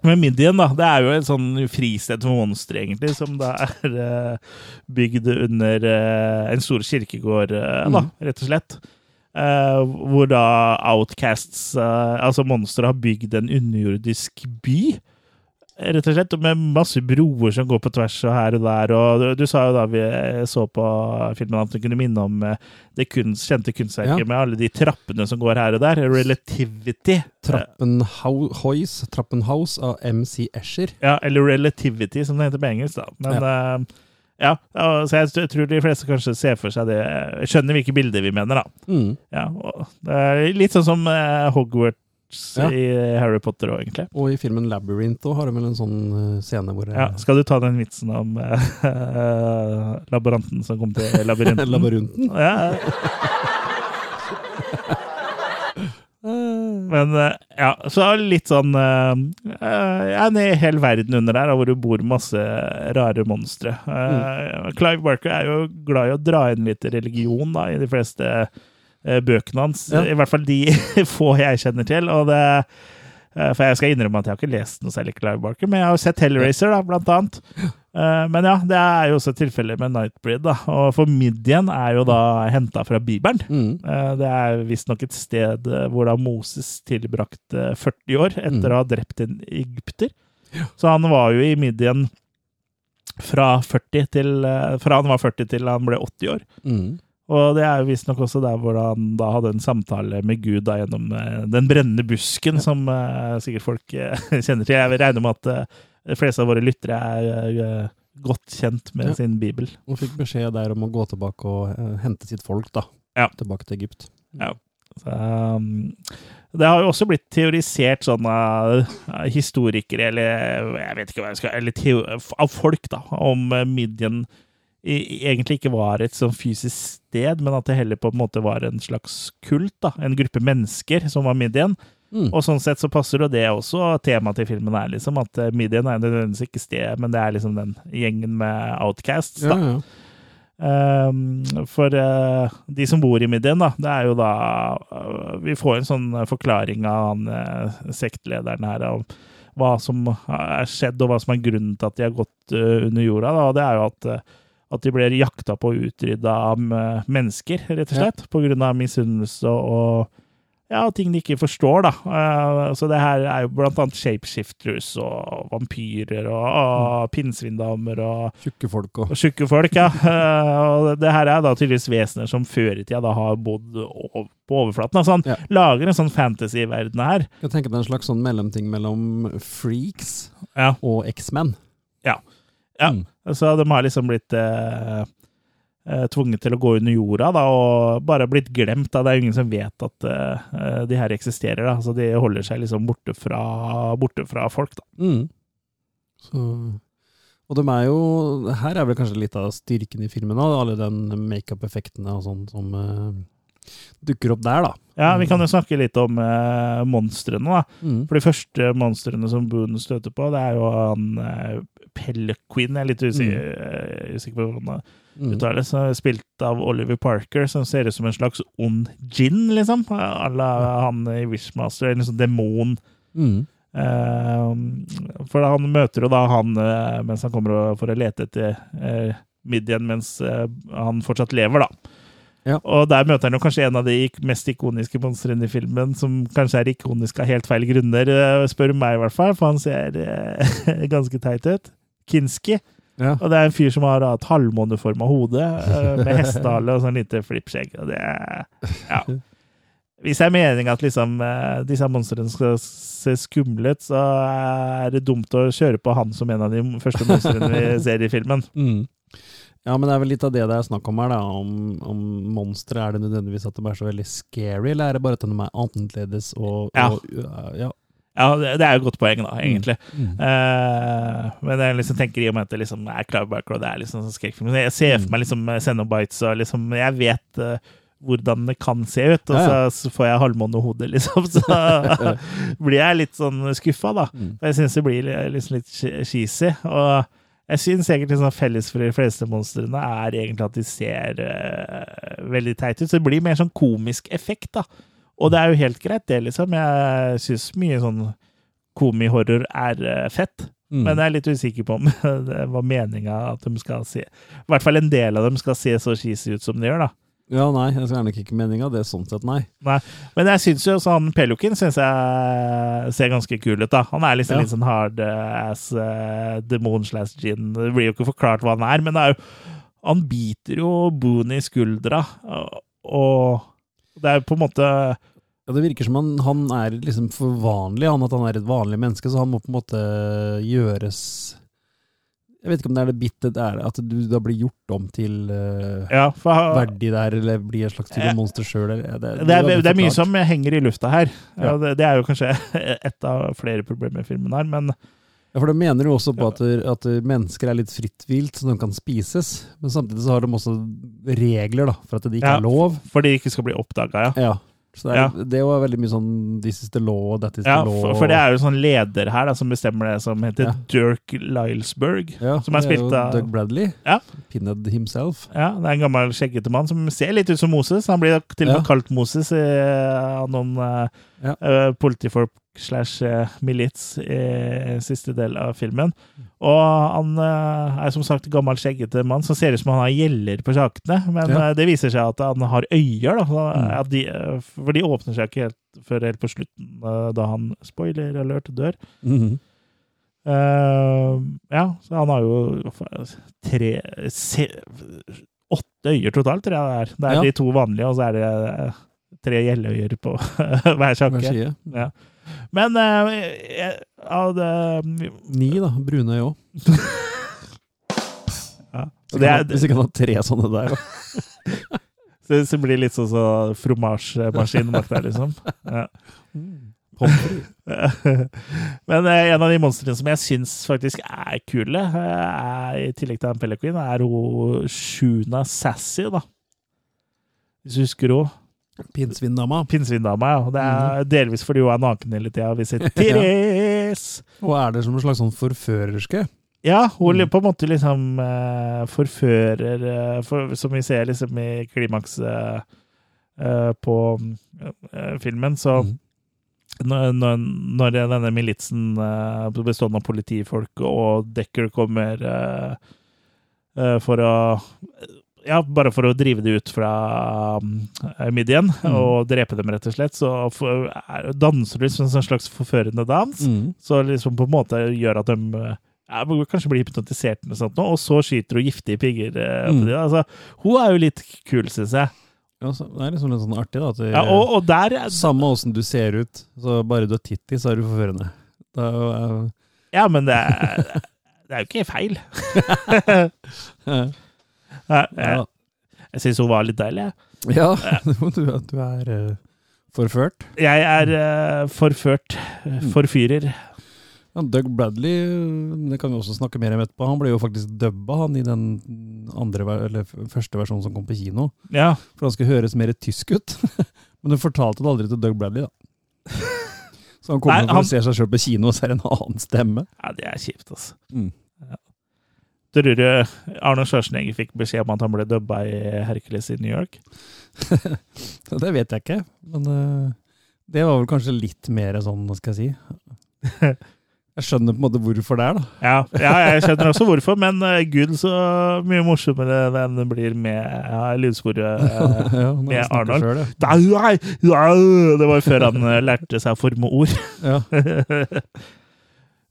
S1: Men Midian, da, det er jo et sånn fristed for monstre, egentlig, som da er uh, bygd under uh, en stor kirkegård, eh, da, rett og slett. Hvor da outcasts, altså monstre, har bygd en underjordisk by. Rett og slett, med masse broer som går på tvers og her og der. Og du, du sa jo da vi så på filmen at du kunne minne om eh, det kunst, kjente kunstverket
S2: Ja.
S1: med alle de trappene som går her og der. Relativity.
S2: Trappenhouse, Trappenhouse av MC Escher.
S1: Ja, eller relativity, som det heter på engelsk. da. Men ja. Uh, ja, så jeg tror de fleste kanskje ser for seg det Skjønner hvilke bilder vi mener, da.
S2: Mm.
S1: Ja, det er litt sånn som eh, Hogwarts
S2: Ja.
S1: i Harry Potter òg, egentlig.
S2: Og i filmen Labyrinth òg har de vel en sånn eh, scene hvor
S1: Ja, skal du ta den vitsen om <laughs> uh, laboranten som kom til labyrinten? <laughs>
S2: Labyrinten?
S1: Ja. Men eh, ja, så er litt sånn uh, En hel verden under der, hvor det bor masse rare monstre. Eh, Clive Barker er jo glad i å dra inn litt religion da, i de fleste eh, bøkene hans.
S2: Ja.
S1: I hvert fall de <laughs> få jeg kjenner til. Og det, eh, for jeg skal innrømme at jeg har ikke lest noe særlig Clive Barker, men jeg har sett Hellraiser, da, blant annet. Eh, Men ja, det er jo også tilfellet med Nightbreed. da, og For Midian er jo da henta fra Bibelen.
S2: Mm.
S1: Eh, Det er visstnok et sted eh, hvor da Moses tilbrakte 40 år etter
S2: Mm.
S1: å ha drept en egypter. Så han var jo i Midian fra, 40 til, eh, fra han var 40 til han ble 80 år.
S2: Mm.
S1: Og det er jo visstnok også der hvor han da hadde en samtale med Gud da gjennom eh, den brennende busken, som uh, sikkert folk uh, <laughs> kjenner til. Jeg regner med at uh, de fleste av våre lyttere er godt kjent med
S2: Ja.
S1: sin bibel.
S2: Og fikk beskjed der om å gå tilbake og hente sitt folk, da.
S1: Ja.
S2: Tilbake til Egypt.
S1: Så, um, det har jo også blitt teorisert sånn av historikere, eller jeg vet ikke hva jeg skal Eller teo, av folk, da, om midjen egentlig ikke var et sånn fysisk sted, men at det heller på en måte var en slags kult. da, En gruppe mennesker som var midjen.
S2: Mm.
S1: Og sånn sett så passer jo det også temaet til filmen er liksom at midjen Midian er nødvendigvis ikke sted, men det er liksom den gjengen med outcasts. Da.
S2: ja.
S1: Um, for uh, de som bor i midjen, da, det er jo da uh, Vi får en sånn eh, forklaring av han uh, sektlederen her om hva som er skjedd, og hva som er grunnen til at de har gått eh, under jorda. Da. Og det er jo at, eh, at de blir jakta på og utrydda av eh, mennesker, rett og
S2: Ja.
S1: slett. På grunn av misunnelse og ja, ting de ikke forstår, da. Uh, så det her er jo blant annet shapeshifters og vampyrer og, og pinnsvindamer og
S2: Tjukke folk
S1: òg. tjukke folk, ja. Uh, <laughs> og det her er da tydeligvis vesener som før i tida da har bodd på overflaten. Altså han
S2: Ja.
S1: lager en sånn fantasy-verden her.
S2: Jeg tenker det er en slags sånn mellomting mellom Freaks
S1: Ja.
S2: og X-Men.
S1: ja.
S2: Mm.
S1: Så de har liksom blitt eh, eh, tvunget til å gå under jorda da, og bare blitt glemt. Da. Det er jo ingen som vet at eh, de her eksisterer. Da. Så de holder seg liksom borte fra, borte fra folk. Da.
S2: Mm. Så, og de er jo Her er vel kanskje litt av styrken i filmen, da, alle den makeup-effektene og sånn som eh, dukker opp der, da.
S1: Ja, Vi kan jo snakke litt om eh, monstrene. da.
S2: Mm.
S1: For de første monstrene som Boone støter på, det er jo han Pellequin. Jeg er litt usikker, eh, på hvordan det
S2: Mm.
S1: uttales. Spilt av Oliver Parker, som ser ut som en slags ond gin, liksom. À la han i Wishmaster, en sånn demon.
S2: Mm.
S1: Uh, for han møter jo da han eh, mens han kommer for å lete etter uh, Midian mens uh, han fortsatt lever, da.
S2: Ja.
S1: Og der møter han jo kanskje en av de mest ikoniske monstrene i filmen, som kanskje er ikonisk av helt feil grunner, spør meg i hvert fall, for han ser <laughs> ganske teit ut. Kinski.
S2: Ja.
S1: Og det er en fyr som har et halvmåneforma hode, eh, med hestehale og sånn lite flippskjegg. Og det er Ja. Hvis det er meninga at liksom, eh, disse monstrene skal se skumle ut, så er det dumt å kjøre på han som en av de første monstrene vi <laughs> ser i filmen.
S2: Mm. Ja, men det er vel litt av det det er snakk om her, da. Om, om monstre, er det nødvendigvis at de er så veldig scary, eller er det bare at de er annerledes og,
S1: Ja.
S2: og ja.
S1: Ja, det er jo et godt poeng, da, egentlig.
S2: Mm.
S1: Uh, men jeg liksom tenker i og med at det liksom er Clive Barker, og det er liksom sånn skrekkfilm Jeg ser for meg liksom Xenobites, og liksom Jeg vet uh, hvordan det kan se ut, og
S2: Ja, ja.
S1: så, så får jeg halvmånehode, liksom. <laughs> Så <laughs> blir jeg litt sånn skuffa, da.
S2: Mm.
S1: Jeg syns det blir liksom litt che- cheesy. Og jeg syns egentlig sånn felles for de fleste monstrene er egentlig at de ser uh, veldig teite ut. Så det blir mer sånn komisk effekt, da. Og det er jo helt greit, det, liksom. Jeg syns mye sånn komihorror er eh, fett.
S2: Mm.
S1: Men jeg er litt usikker på om <laughs> det var meninga at de skal se I hvert fall en del av dem skal se så cheesy ut som de gjør, da.
S2: Ja, nei, jeg er nok ikke meninga, det er sånn sett, nei. nei.
S1: Men jeg syns jo sånn han Pelukin synes jeg ser ganske kul ut, da. Han er liksom
S2: Ja.
S1: litt sånn hard eh, ass uh, demon slash gin. Det blir jo ikke forklart hva han er, men er jo Han biter jo Boone i skuldra, og det er jo på en måte
S2: Ja, Det virker som han, han er liksom for vanlig, han at han er et vanlig menneske, så han må på en måte gjøres Jeg vet ikke om det er det bittet det er, at du da blir gjort om til uh,
S1: Ja, for
S2: verdig der, eller blir et slags type
S1: Ja.
S2: monster sjøl. Det,
S1: det er, det er mye som henger i lufta her.
S2: Ja.
S1: Ja. Det, det er jo kanskje <laughs> et av flere problemer i filmen her, men
S2: Ja, for de mener jo også på at, at mennesker er litt fritt vilt, så de kan spises. Men samtidig så har de også regler, da, for at det ikke
S1: Ja.
S2: er lov.
S1: For de ikke skal bli oppdaga, ja.
S2: Ja. Så det er, det var veldig mye sånn this is the law, that is
S1: Ja,
S2: the law.
S1: for, for det er jo sånn leder her da, som bestemmer det, som heter
S2: Ja.
S1: Dirk Lilesberg.
S2: ja,
S1: som er spilt av-
S2: Doug Bradley.
S1: Ja.
S2: Pinhead himself.
S1: Ja, Det er en gammel, skjeggete mann som ser litt ut som Moses. Han blir til og med
S2: Ja.
S1: kalt Moses eh, av noen eh,
S2: Ja.
S1: eh, politifolk slash eh, milits i siste del av filmen. Og han eh, er som sagt gammel, skjeggete mann som ser ut som han har gjeller på sakene. Men
S2: Ja.
S1: det viser seg at han har øyer, da.
S2: Mm.
S1: de, for de åpner seg ikke helt før helt på slutten, da han, spoiler alert, dør.
S2: Mm
S1: -hmm. uh, ja, så han har jo tre se, Åtte øyer totalt, tror jeg det er. Det er
S2: Ja.
S1: de to vanlige, og så er det tre gjelløyer på <laughs> hver sjakke. Ja. Men uh, jeg- det
S2: Ni, da. Brune øye òg. <laughs>
S1: ja. Så det,
S2: Hvis ikke han har tre sånne der. da. <laughs>
S1: så, så blir det litt sånn så fromasjemaskin bak der, liksom. Ja. Men eh, en av de monstrene som jeg syns faktisk er kule, eh, er, i tillegg til Pelle Queen, er hun Shuna Sassy, da. Hvis du husker henne.
S2: Pinnsvindama.
S1: Pinnsvindama, ja. Det er
S2: Mhm.
S1: delvis fordi hun er naken hele tida. Vi sier <laughs> Therese!
S2: Og er det som en slags sånn forførerske?
S1: Ja, hun
S2: Mm.
S1: på en måte liksom uh, forfører uh, for, Som vi ser liksom i klimaks eh, eh, på filmen, så
S2: mm.
S1: når, når, når denne militsen bestående av politifolk og Decker kommer for å ja, bare for å drive dem ut fra um, Midian
S2: Mm.
S1: og drepe dem, rett og slett, så er, danser de som en slags forførende dans.
S2: Mm.
S1: Så liksom på en måte gjør at de eh, ja, kanskje blir hypnotisert, eller sånt, nå, og så skyter hun giftige pigger. eh,
S2: Mm.
S1: altså, hun er jo litt kul, syns jeg.
S2: Ja, det er liksom litt sånn artig, da. At det,
S1: Ja, og, og der
S2: Samme åssen du ser ut, så bare du har titti, så er du forførende. Da, uh...
S1: Ja, men det er, det er jo ikke feil. <laughs> <laughs>
S2: Ja.
S1: Jeg syns hun var litt deilig, jeg.
S2: Ja, <laughs> du, du er uh, forført.
S1: Jeg er uh, forført. eh, Forfyrer.
S2: Ja, Doug Bradley, det kan vi også snakke mer om etterpå, han ble jo faktisk dubba han i den andre, eller første versjonen som kom på kino.
S1: Ja.
S2: For han skulle høres mer tysk ut. <laughs> Men du fortalte det aldri til Doug Bradley, da. <laughs> Så han kommer
S1: Nei,
S2: ser
S1: han-
S2: seg sjøl på kino, og så er det en annen stemme.
S1: ja, det er kjipt, altså.
S2: Mm.
S1: Tror du Arne Schwarzenegger fikk beskjed om at han ble dubba i Hercules i New York? <laughs>
S2: Det vet jeg ikke, men uh, det var vel kanskje litt mer sånn, hva skal jeg si <laughs> Jeg skjønner på en måte hvorfor det er, da.
S1: Ja, ja jeg skjønner også hvorfor, men uh, gud, så mye morsommere den blir med ja, lydsporet. uh, <laughs>
S2: Ja,
S1: med Arnold.
S2: selv, ja.
S1: Det var før han eh, lærte seg å forme ord.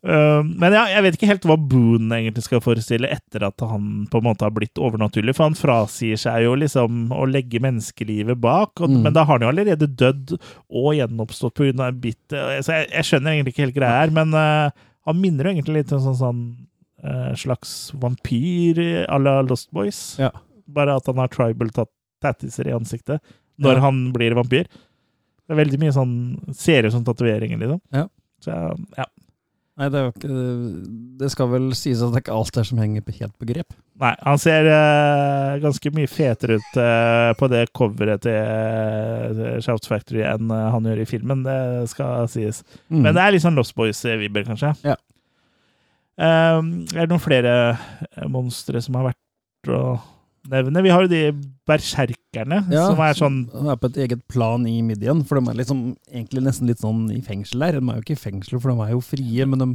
S1: Uh, Men ja, jeg vet ikke helt hva Boone egentlig skal forestille etter at han på en måte har blitt overnaturlig, for han frasier seg jo liksom å legge menneskelivet bak, og,
S2: Mm.
S1: men da har han jo allerede dødd og gjenoppstått på grunn en bit Så jeg, jeg skjønner egentlig ikke helt greia her, men uh, han minner jo egentlig litt om sånn, sånn uh, slags vampyr à la Lost Boys,
S2: Ja.
S1: bare at han har tribal tattiser i ansiktet når
S2: Ja.
S1: han blir vampyr. Det er veldig mye sånn Ser ut som tatoveringer, liksom.
S2: Ja.
S1: Så ja.
S2: Nei, det er ikke Det skal vel sies at det ikke alt er som henger på- helt på grep.
S1: Nei, han ser uh, ganske mye fetere ut uh, på det coveret til uh, Shout Factory enn uh, han gjør i filmen, det skal sies.
S2: Mm.
S1: Men det er litt sånn Lost Boys-vibber, kanskje.
S2: Ja.
S1: Eh, er det noen flere eh, monstre som har vært å nevne? Vi har jo de berserkerne,
S2: Ja,
S1: som er sånn
S2: De er på et eget plan i midjen, for de er liksom egentlig nesten litt sånn i fengsel der. De er jo ikke i fengsel, for de er jo frie, men de,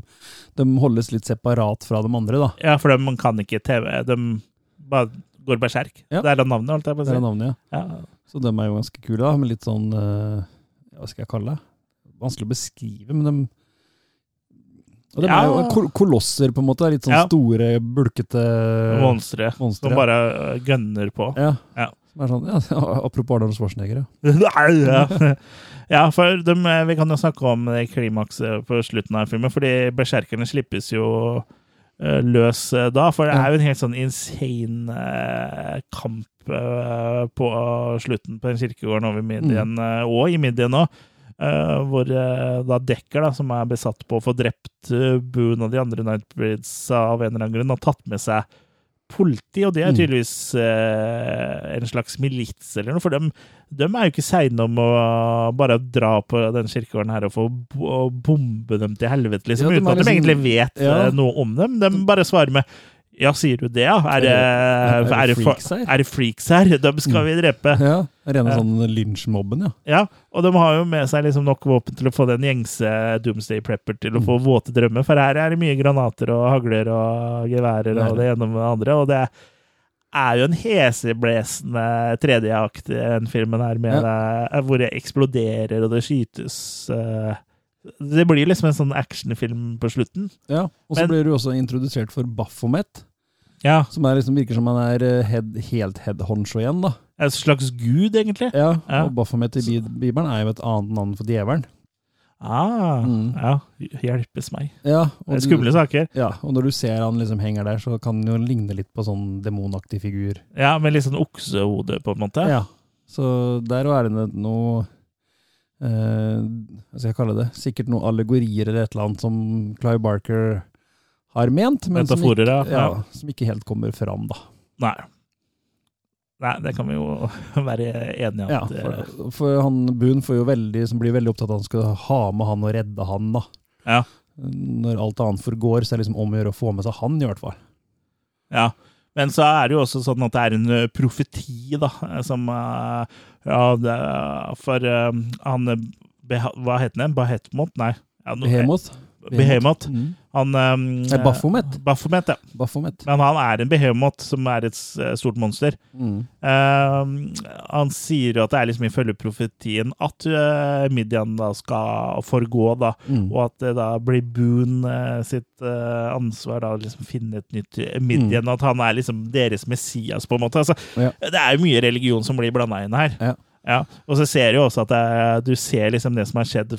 S2: de holdes litt separat fra de andre, da.
S1: Ja, for de kan ikke TV. De bare går berserk.
S2: Ja.
S1: Det er da navnet, holdt jeg på å
S2: Det
S1: si.
S2: er navnet, ja.
S1: Ja.
S2: Så de er jo ganske kule, da, med litt sånn eh, Hva skal jeg kalle det? Vanskelig å beskrive, men de og de er jo
S1: Ja.
S2: kol kolosser, på en måte. Litt sånn
S1: Ja.
S2: store, bulkete
S1: Monstre.
S2: monstre.
S1: Som bare eh, gønner på.
S2: Ja.
S1: Ja.
S2: Sånn, ja, <laughs> Apropos Arnold Schwarzenegger, ja. <laughs>
S1: Ja. ja, for de, vi kan jo snakke om det klimakset på slutten av filmen, fordi berserkerne slippes jo eh, løs eh, da, for det er jo en helt sånn insane eh, kamp eh, på slutten på den kirkegården over midjen, mm. og i midjen òg. Hvor eh, da Dekker, da, som er besatt på å få drept uh, Boone og de andre Nightbreeds av en eller annen grunn, har tatt med seg politi, og det er
S2: Mm.
S1: tydeligvis eh, en slags milits eller noe, for dem, de er jo ikke seine om å bare dra på den kirkegården her og få bombe dem til helvete, liksom,
S2: Ja, de
S1: uten at de
S2: liksom-
S1: egentlig vet
S2: Ja.
S1: eh, noe om dem. De bare svarer med ja, sier du det, ja? Er
S2: Er er det freaks her?
S1: er det freaks her? <laughs> Dem skal vi drepe.
S2: ja Rene
S1: Ja.
S2: sånn lynsjmobben, ja.
S1: Ja, og de har jo med seg liksom nok våpen til å få den gjengse Doomsday Prepper til å få
S2: Mm.
S1: våte drømmer, for her er det mye granater og hagler og geværer
S2: er
S1: og det ene med det andre, og det er jo en heseblesende tredjeakt i den filmen her, med det, hvor det eksploderer og det skytes eh, Det blir liksom en sånn actionfilm på slutten.
S2: ja. Og så blir du også introdusert for Baphomet,
S1: Ja.
S2: som er liksom, virker som han er eh, head, helt headhoncho igjen, da.
S1: En slags gud, egentlig.
S2: Ja,
S1: Ja.
S2: Og Baphomet i Bi- Bibelen er jo et annet navn for djevelen.
S1: Ah,
S2: Mm.
S1: ja. Hjelpes meg.
S2: Ja,
S1: skumle saker.
S2: Ja, og når du ser han liksom henger der, så kan han jo ligne litt på sånn demonaktig figur.
S1: Ja, med litt sånn oksehode, på en måte.
S2: Ja. Så der er det noe Hva skal jeg kalle det? Sikkert noen allegorier eller et eller annet som Clive Barker har ment, men som ikke,
S1: ja.
S2: som ikke helt kommer fram, da.
S1: Nei. Nei, det kan vi jo <laughs> være enige om.
S2: Ja, for,
S1: eh,
S2: for han jo veldig, som blir veldig opptatt av at han skal ha med han og redde han, da.
S1: Ja.
S2: Når alt annet forgår, så er det liksom om å gjøre å få med seg han, i hvert fall.
S1: Ja. Men så er det jo også sånn at det er en eh, profeti, da, eh, som eh, Ja, det, for han Hva heter den? Bahetmot? Nei. Ja, no-
S2: Behemoth.
S1: Behemoth.
S2: Mm.
S1: Han um,
S2: Baphomet.
S1: Baphomet, ja.
S2: Baphomet.
S1: Men han er en behemot, som er et stort monster.
S2: Mm.
S1: Uh, han sier jo at det er liksom ifølge profetien at uh, Midian da skal forgå, da.
S2: Mm.
S1: Og at det da blir Boon uh, sitt eh, ansvar da å liksom finne et nytt Midian. At han er liksom deres Messias, på en måte. Altså,
S2: Mm. Ja.
S1: Det er jo mye religion som blir blanda inn her.
S2: Ja.
S1: Ja, og så ser du jo også at det, du ser liksom det som har skjedd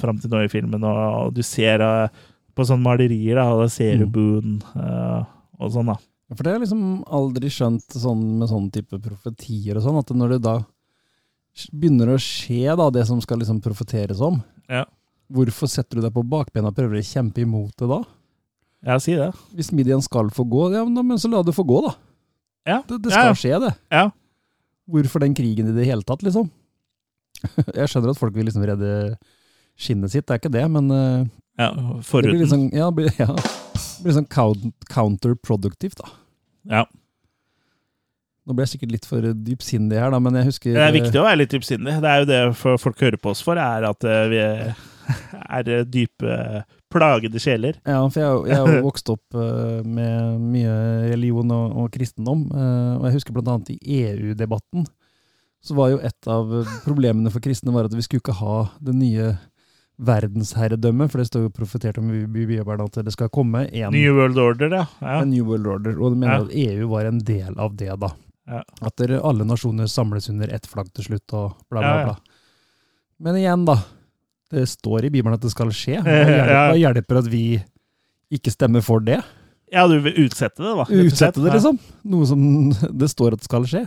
S1: fram til nå i filmen, og du ser eh, på sånne malerier, da, og da ser du
S2: Mm.
S1: Boon uh, og sånn, da.
S2: For det har jeg liksom aldri skjønt sånn med sånn type profetier og sånn, at når det da begynner å skje da, det som skal liksom profeteres om,
S1: Ja.
S2: hvorfor setter du deg på bakbena og prøver å kjempe imot det da?
S1: Ja, si det.
S2: Hvis Midian skal få gå, ja, men så la det få gå, da.
S1: Ja.
S2: Det, det skal
S1: ja.
S2: skje, det.
S1: Ja.
S2: Hvorfor den krigen i det hele tatt, liksom? <laughs> Jeg skjønner at folk vil liksom redde skinnet sitt, det er ikke det, men eh,
S1: ja
S2: det blir
S1: liksom
S2: litt sånn, ja, blir, ja, det blir sånn count- da.
S1: Ja.
S2: Nå ble jeg sikkert litt for dypsindig her, da, men jeg husker
S1: Det er viktig å være litt dypsindig. Det er jo det folk hører på oss for, er at eh, vi er eh, dype, plagede sjeler.
S2: Ja, for jeg, har jo vokst opp eh, med mye religion og, og kristendom, eh, og jeg husker blant annet i EU-debatten, så var jo et av problemene for kristne var at vi skulle ikke ha det nye verdensherredømme, for det står jo profetert om i Bibelen at det skal komme en,
S1: New World Order, ja. ja.
S2: en New World Order, og de mener
S1: Ja.
S2: at EU var en del av det da.
S1: Ja.
S2: At dere, alle nasjoner samles under ett flagg til slutt, og bla bla bla. Men igjen da, det står i Bibelen at det skal skje. Hva
S1: Eh,
S2: hjelper,
S1: ja.
S2: hjelper at vi ikke stemmer for det?
S1: Ja, du vil utsette det, da.
S2: Utsette det, liksom. Noe som <laughs> det står at skal skje.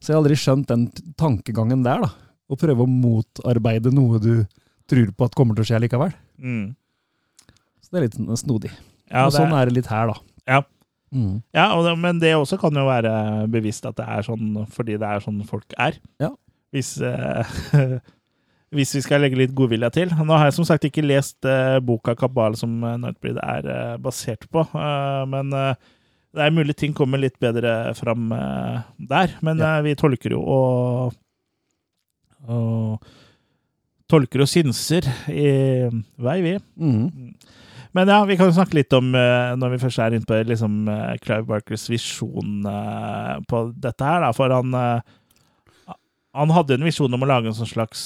S2: Så jeg har aldri skjønt den tankegangen der, da. Å prøve å motarbeide noe du tror på at kommer til å skje likevel.
S1: Mm.
S2: Så det er litt snodig.
S1: Ja,
S2: og sånn er det litt her, da.
S1: Ja.
S2: Mm.
S1: Ja, og men det også kan jo være bevisst at det er sånn fordi det er sånn folk er.
S2: Ja.
S1: Hvis, eh, <laughs> hvis vi skal legge litt godvilje til. Nå har jeg som sagt ikke lest eh, boka 'Kabal' som eh, Nightbreed er eh, basert på, eh, men eh, det er mulig ting kommer litt bedre fram der. Men
S2: Ja.
S1: vi tolker jo og, og Tolker og synser i vei, vi.
S2: Mm.
S1: Men ja, vi kan jo snakke litt om, eh, når vi først er inne på liksom, eh, Clive Barkers visjon eh, på dette her, da, for han han hadde en visjon om å lage en sånn slags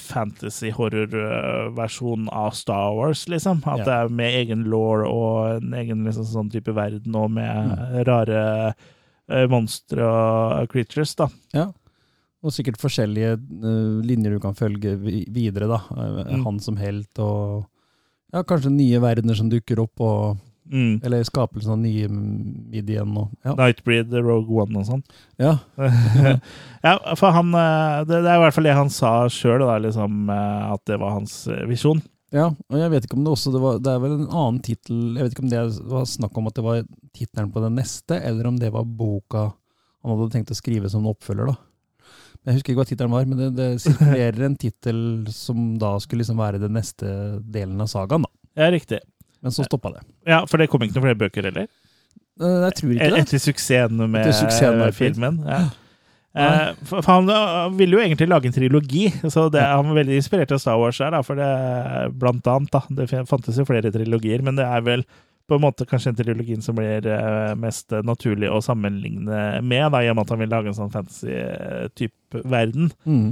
S1: fantasy-horror-versjon av Star Wars, liksom. At det er med egen law og en egen liksom, sånn type verden, og med rare eh, monstre og creatures, da.
S2: Ja. Og sikkert forskjellige uh, linjer du kan følge videre, da. Eh,
S1: Mm.
S2: Han som helt, og ja, kanskje nye verdener som dukker opp, og,
S1: Mm.
S2: eller skapelsen av nye og ja.
S1: Nightbreed, Rogue One og sånn.
S2: ja. <laughs>
S1: ja, for han eh, det, det er i hvert fall det han sa sjøl, liksom, at det var hans visjon.
S2: Ja, og jeg vet ikke om det også det, var, det er vel en annen tittel Jeg vet ikke om det var snakk om at det var tittelen på den neste, eller om det var boka han hadde tenkt å skrive som en oppfølger, da. Jeg husker ikke hva tittelen var, men det, det sirkulerer en tittel som da skulle liksom være den neste delen av sagaen, da.
S1: Ja, riktig.
S2: Men så stoppa det.
S1: Ja, For det kom ikke noen flere bøker heller?
S2: Eh, Jeg tror ikke det.
S1: Etter suksessen med
S2: Etter suksessen med
S1: eh, filmen. Ja. Eh, for, han eh, ville jo egentlig lage en trilogi, så det, han var veldig inspirert av Star Wars her. Da, for det, blant annet, da, det fantes jo flere trilogier, men det er vel på en måte kanskje den trilogien som blir eh, mest naturlig å sammenligne med, da, i og med at han vil lage en sånn fantasy-type verden.
S2: Mm.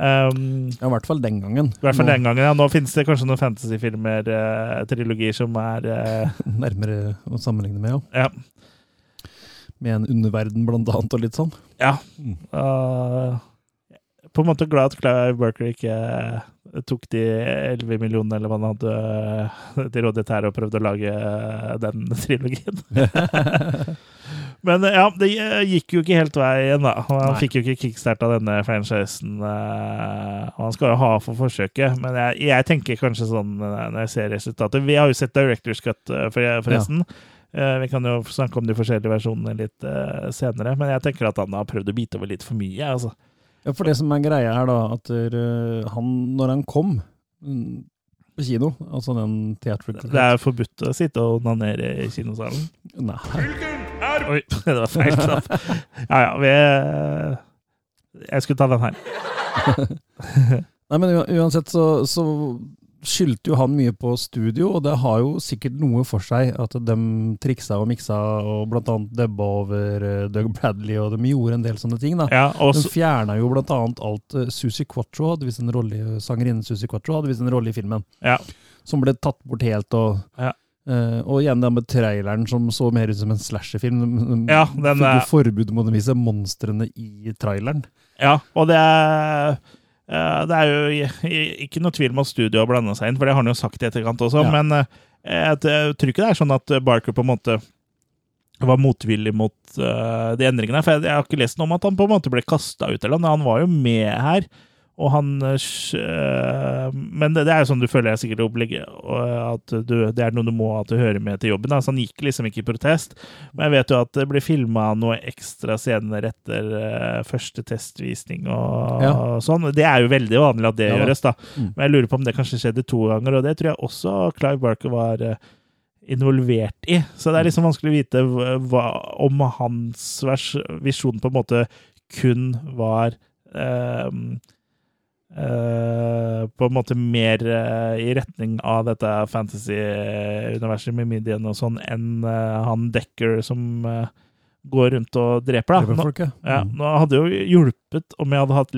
S1: Um,
S2: Ja, I hvert fall den gangen.
S1: I hvert fall
S2: Nå-
S1: den gangen. Ja. Nå finnes det kanskje noen fantasyfilmer, uh, trilogier, som er uh, <laughs>
S2: Nærmere å sammenligne med, ja.
S1: Ja.
S2: Med en underverden, blant annet, og litt sånn.
S1: Ja.
S2: Mm.
S1: Uh, på en måte glad at Clive Worker ikke eh, tok de 11 millionene eller hva han hadde eh, til rådighet her og prøvde å lage eh, den <laughs> trilogien. <laughs> Men ja, det gikk jo ikke helt veien, da. Han
S2: Nei.
S1: fikk jo ikke kickstarta denne franchisen. Og han skal jo ha for forsøket, men jeg, jeg tenker kanskje sånn når jeg ser resultatet Vi har jo sett Directors Cut, forresten. Ja. Vi kan jo snakke om de forskjellige versjonene litt senere, men jeg tenker at han har prøvd å bite over litt for mye. altså.
S2: Ja, for det som er greia her, da, at øh, han, når han kom mm, på kino, altså den teatrical
S1: Det er forbudt å sitte og onanere i kinosalen.
S2: Nei.
S1: Oi, <laughs> det var feil knapp. Ja ja, vi Jeg skulle ta den her. <laughs>
S2: Nei, men uansett så, så skyldte jo han mye på studio, og det har jo sikkert noe for seg at de triksa og miksa og blant annet dubba over øh, Doug Bradley, og de gjorde en del sånne ting, da.
S1: Ja, og
S2: De fjerna jo blant annet alt øh, Susi Quattro hadde vist en rolle Sangerinnen Susi Quattro hadde vist en rolle i filmen.
S1: Ja.
S2: Som ble tatt bort helt, og
S1: Ja.
S2: Uh, og igjen det med traileren som så mer ut som en slasherfilm.
S1: Ja, den
S2: jo mot å vise monstrene i traileren.
S1: Ja, og det er eh, det er jo ikke noe tvil om at studio har blanda seg inn, for det har han jo sagt i etterkant også.
S2: Ja.
S1: Men eh, jeg, tror ikke det er sånn at Barker på en måte var motvillig mot eh, de endringene. For jeg har ikke lest noe om at han på en måte ble kasta ut, eller noe. Han var jo med her. Og han eh, eh, Men det, er jo sånn du føler jeg sikkert opplegget, at du, det er noe du må at du hører med til jobben. Altså, han gikk liksom ikke i protest. Men jeg vet jo at det ble filma noe ekstra scener etter eh, første testvisning og,
S2: Ja.
S1: sånn. Det er jo veldig vanlig at det
S2: Ja
S1: gjøres, da.
S2: Mm.
S1: Men jeg lurer på om det kanskje skjedde to ganger, og det tror jeg også Clive Barker var eh, involvert i. Så det er liksom vanskelig å vite hva, om hans visjon på en måte kun var eh, eh, på en måte mer uh, i retning av dette fantasy-universet med midjen og sånn, enn uh, han Decker som går rundt og dreper, da. Nå,
S2: ja.
S1: ja,
S2: Mm.
S1: nå hadde jo hjulpet om jeg hadde hatt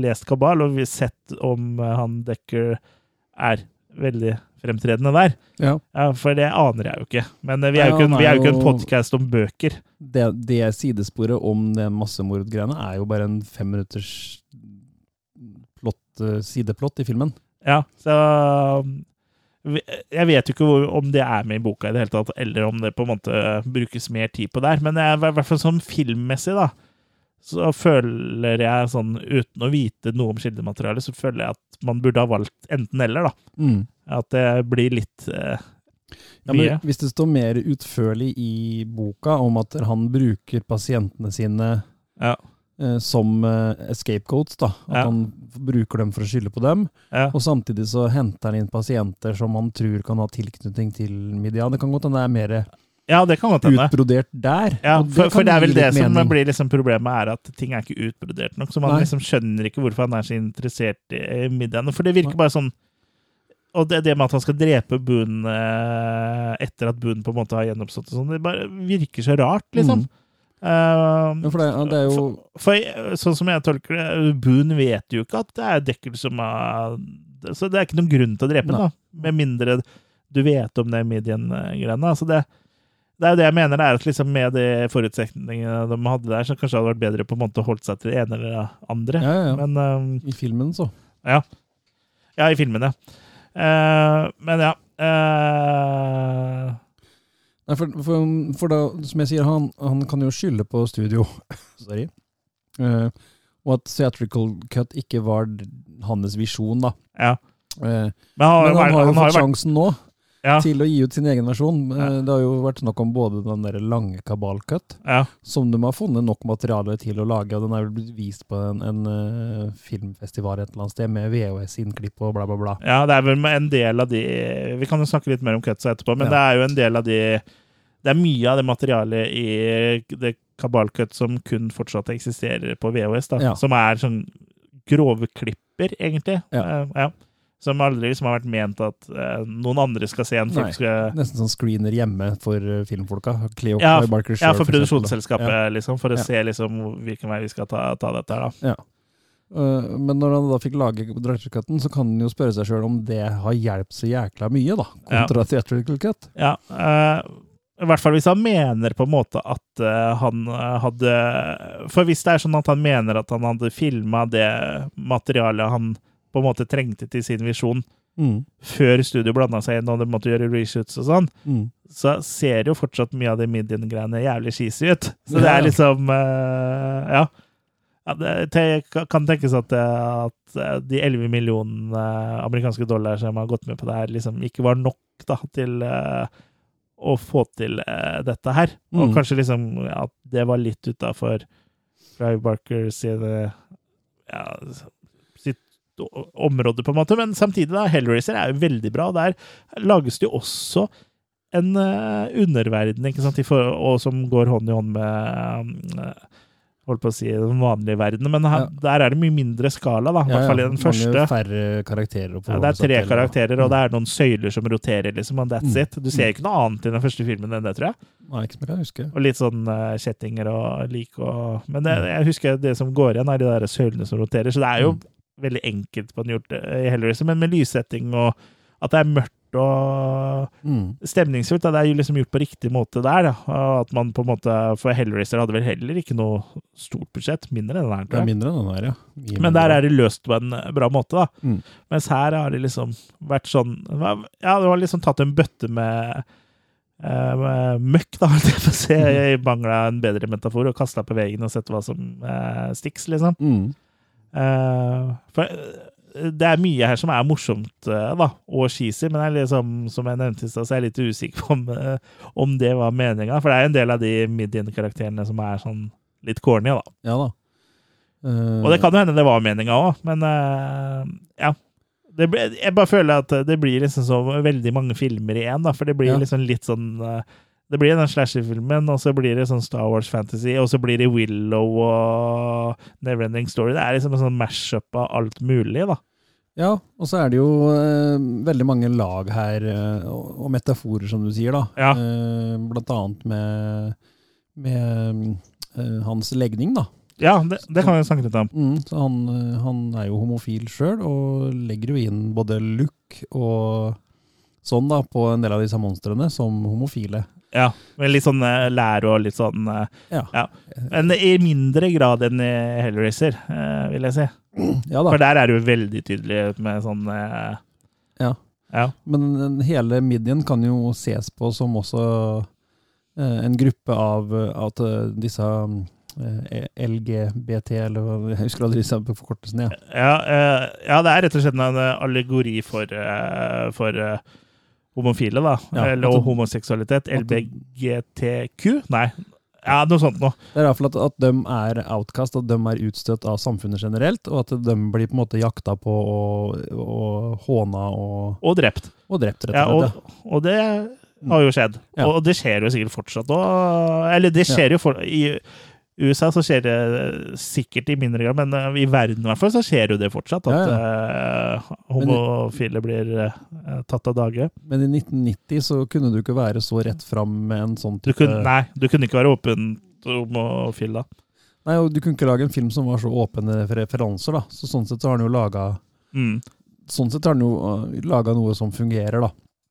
S1: lest Kabal og vi sett om han Decker er veldig fremtredende der.
S2: ja.
S1: Ja, for det aner jeg jo ikke. Men vi er jo ikke, en- jo ikke en podkast om bøker.
S2: Det, det sidesporet om det massemordgreiene er jo bare en femminutters sideplott i filmen.
S1: Ja, så um, Jeg vet jo ikke hvor, om det er med i boka i det hele tatt, eller om det på en måte uh, brukes mer tid på der. Men i hvert fall sånn filmmessig, da, så føler jeg sånn, uten å vite noe om kildematerialet, så føler jeg at man burde ha valgt enten-eller, da. At det blir litt eh,
S2: Ja, men hvis det står mer utførlig i boka om at han bruker pasientene sine
S1: Ja.
S2: Eh, som scapegoats, da. At
S1: Ja.
S2: han bruker dem for å skylde på dem.
S1: Ja.
S2: Og samtidig så henter han inn pasienter som han tror kan ha tilknytning til Midian. Det kan godt hende det er mer
S1: ja, det kan godt hende.
S2: utbrodert der.
S1: Ja, for, for det er vel det som blir liksom problemet, er at ting er ikke utbrodert nok. Så man
S2: Nei.
S1: liksom skjønner ikke hvorfor han er så interessert i middagen. For det virker bare sånn Og det, det med at han skal drepe Boon eh, etter at Boon på en måte har gjenoppstått, og sånn, det bare virker så rart, liksom.
S2: Mm.
S1: Eh,
S2: Ja, for det, det jo
S1: for, for sånn som jeg tolker det, Boone vet jo ikke at det er Deckel som er Så det er ikke noen grunn til å drepe ham. Med mindre du vet om det Midian-greiene. Altså det, det er jo det jeg mener, det er at liksom med de forutsetningene de hadde der, så kanskje det hadde vært bedre på en måte å holde seg til det ene eller det andre.
S2: Ja, ja.
S1: Men uh,
S2: I filmen, så.
S1: ja. Ja, i filmen, ja. Uh, men ja. eh,
S2: Nei, for, for, for da, som jeg sier, han, han kan jo skylde på studio. <laughs> Sorry. Uh, og at theatrical cut ikke var hans visjon, da.
S1: ja.
S2: Uh,
S1: Men han,
S2: men han har jo
S1: han
S2: fått sjansen nå
S1: ja,
S2: til å gi ut sin egen versjon. Eh,
S1: Ja.
S2: Det har jo vært snakk om både den der lange kabal-cut,
S1: ja.
S2: som de har funnet nok materiale til å lage, og den er vel blitt vist på en, en eh, filmfestival et eller annet sted med VHS-innklipp og bla, bla, bla.
S1: Ja, det er vel en del av de Vi kan jo snakke litt mer om cutsa etterpå, men det er jo en del av de Det er mye av det materialet i det Kabal-cut som kun fortsatt eksisterer på VHS, da. Som er sånn grove klipper, egentlig.
S2: Ja.
S1: Eh, ja. Som aldri liksom har vært ment at uh, noen andre skal se en folk
S2: Nei.
S1: skal
S2: Nesten sånn screener hjemme for uh, filmfolka. Cleo
S1: Ja,
S2: Barker
S1: Ja, for,
S2: for
S1: produksjonsselskapet,
S2: Ja.
S1: liksom, for å
S2: Ja.
S1: se liksom hvilken vei vi skal ta, ta dette her, da.
S2: Eh, Men når han da fikk lage Director Cutten, så kan han jo spørre seg sjøl om det har hjulpet så jækla mye, da, kontra Theatrical Cut.
S1: Ja, uh, i hvert fall hvis han mener på en måte at uh, han hadde For hvis det er sånn at han mener at han hadde filma det materialet han på en måte trengte til sin visjon
S2: Mm.
S1: før studio blanda seg inn og de måtte gjøre reshoots og sånn,
S2: Mm.
S1: så ser jo fortsatt mye av de Midian-greiene jævlig cheesy ut. Så det er liksom uh, Ja. ja det te- kan tenkes at, eh, at eh, de 11 millionene amerikanske dollar som har gått med på det her, liksom ikke var nok da, til uh, å få til uh, dette her. Og
S2: Mm.
S1: kanskje liksom at det var litt utafor Clive Barker sine ja, område, på en måte. Men samtidig, da, Hellraiser er jo veldig bra. Der lages det jo også en uh, underverden, ikke sant, for, og som går hånd i hånd med uh, holdt på å si den vanlige verden, men her,
S2: Ja.
S1: der er det mye mindre skala, da. I hvert fall i den første.
S2: Færre karakterer
S1: Ja, det er tre karakterer, og
S2: Mm.
S1: det er noen søyler som roterer, liksom, and that's
S2: Mm.
S1: it. Du ser ikke noe annet i den første filmen enn det, tror jeg.
S2: Nei, ikke som jeg kan huske.
S1: Og litt sånn uh, kjettinger og lik og Men det,
S2: Mm.
S1: jeg husker det som går igjen, er de der søylene som roterer, så det er jo
S2: Mm.
S1: Veldig enkelt på en gjort eh, i Hellraiser, men med lyssetting og at det er mørkt og
S2: Mm.
S1: stemningsfullt. Da. Det er jo liksom gjort på riktig måte der. Da. At man på en måte For Hellraiser hadde vel heller ikke noe stort budsjett. Mindre enn den her,
S2: Det
S1: tror
S2: er
S1: jeg.
S2: mindre enn den her, ja. Mye
S1: Men der er det løst på en eh, bra måte, da.
S2: Mm.
S1: Mens her har det liksom vært sånn Ja, det var liksom tatt en bøtte med eh, møkk, da, <laughs> holdt jeg på å si. Jeg mangla en bedre metafor, og kasta på veggen og sett hva som uh, stiks, liksom.
S2: Mm.
S1: Eh, for eh, det er mye her som er morsomt eh, da, og cheesy, men jeg liksom, som jeg nevnte i stad, så er jeg litt usikker på om, om det var meninga. For det er en del av de Midian-karakterene som er sånn litt corny, da.
S2: Ja da. Uh,
S1: Og det kan jo hende det var meninga òg, men uh, ja. Det ble, jeg bare føler at det blir liksom så veldig mange filmer i én, for det blir
S2: Ja.
S1: liksom litt sånn eh, Det blir den slasher-filmen, og så blir det sånn Star Wars Fantasy, og så blir det Willow og Neverending Story. Det er liksom en sånn mash-up av alt mulig, da.
S2: Ja, og så er det jo eh, veldig mange lag her, eh, og, og metaforer, som du sier, da.
S1: Ja.
S2: Eh, blant annet med, med eh, hans legning, da.
S1: Ja, det, det kan vi snakke litt om.
S2: Mm, så han, eh, han er jo homofil sjøl, og legger jo inn både look og sånn da, på en del av disse monstrene som homofile.
S1: Ja, med litt sånn lære og litt sånn eh,
S2: Ja.
S1: Men i mindre grad enn i Hellraiser, eh, vil jeg si.
S2: Ja da.
S1: For der er det jo veldig tydelig med sånn eh,
S2: Ja.
S1: Ja.
S2: Men hele midjen kan jo ses på som også en gruppe av at disse LGBT, eller jeg husker aldri disse forkortelsene. Ja.
S1: Ja, ja, det er rett og slett en allegori for, for homofile, da.
S2: Ja,
S1: Eller
S2: at
S1: homoseksualitet. LBGTQ? Nei. Ja, noe sånt noe.
S2: Det er iallfall at, at de er outcast, at de er utstøtt av samfunnet generelt, og at de blir på en måte jakta på og, og håna og,
S1: Og drept.
S2: og drept, rett
S1: Ja,
S2: og
S1: og, det har jo skjedd.
S2: Ja.
S1: Og det skjer jo sikkert fortsatt òg. Eller det skjer jo for, I USA så skjer det sikkert i mindre grad, men eh, i verden i hvert fall så skjer jo det fortsatt. At
S2: Ja,
S1: eh, homofile blir uh, tatt av dage.
S2: Men i 1990 så kunne du ikke være så rett fram med en sånn
S1: Du
S2: type
S1: kunne, nei, du kunne ikke være åpen homofil da.
S2: Nei, og du kunne ikke lage en film som var så åpne referanser, da. Så sånn sett så har han jo laga
S1: Mm.
S2: Sånn sett har han jo uh, laga noe som fungerer, da.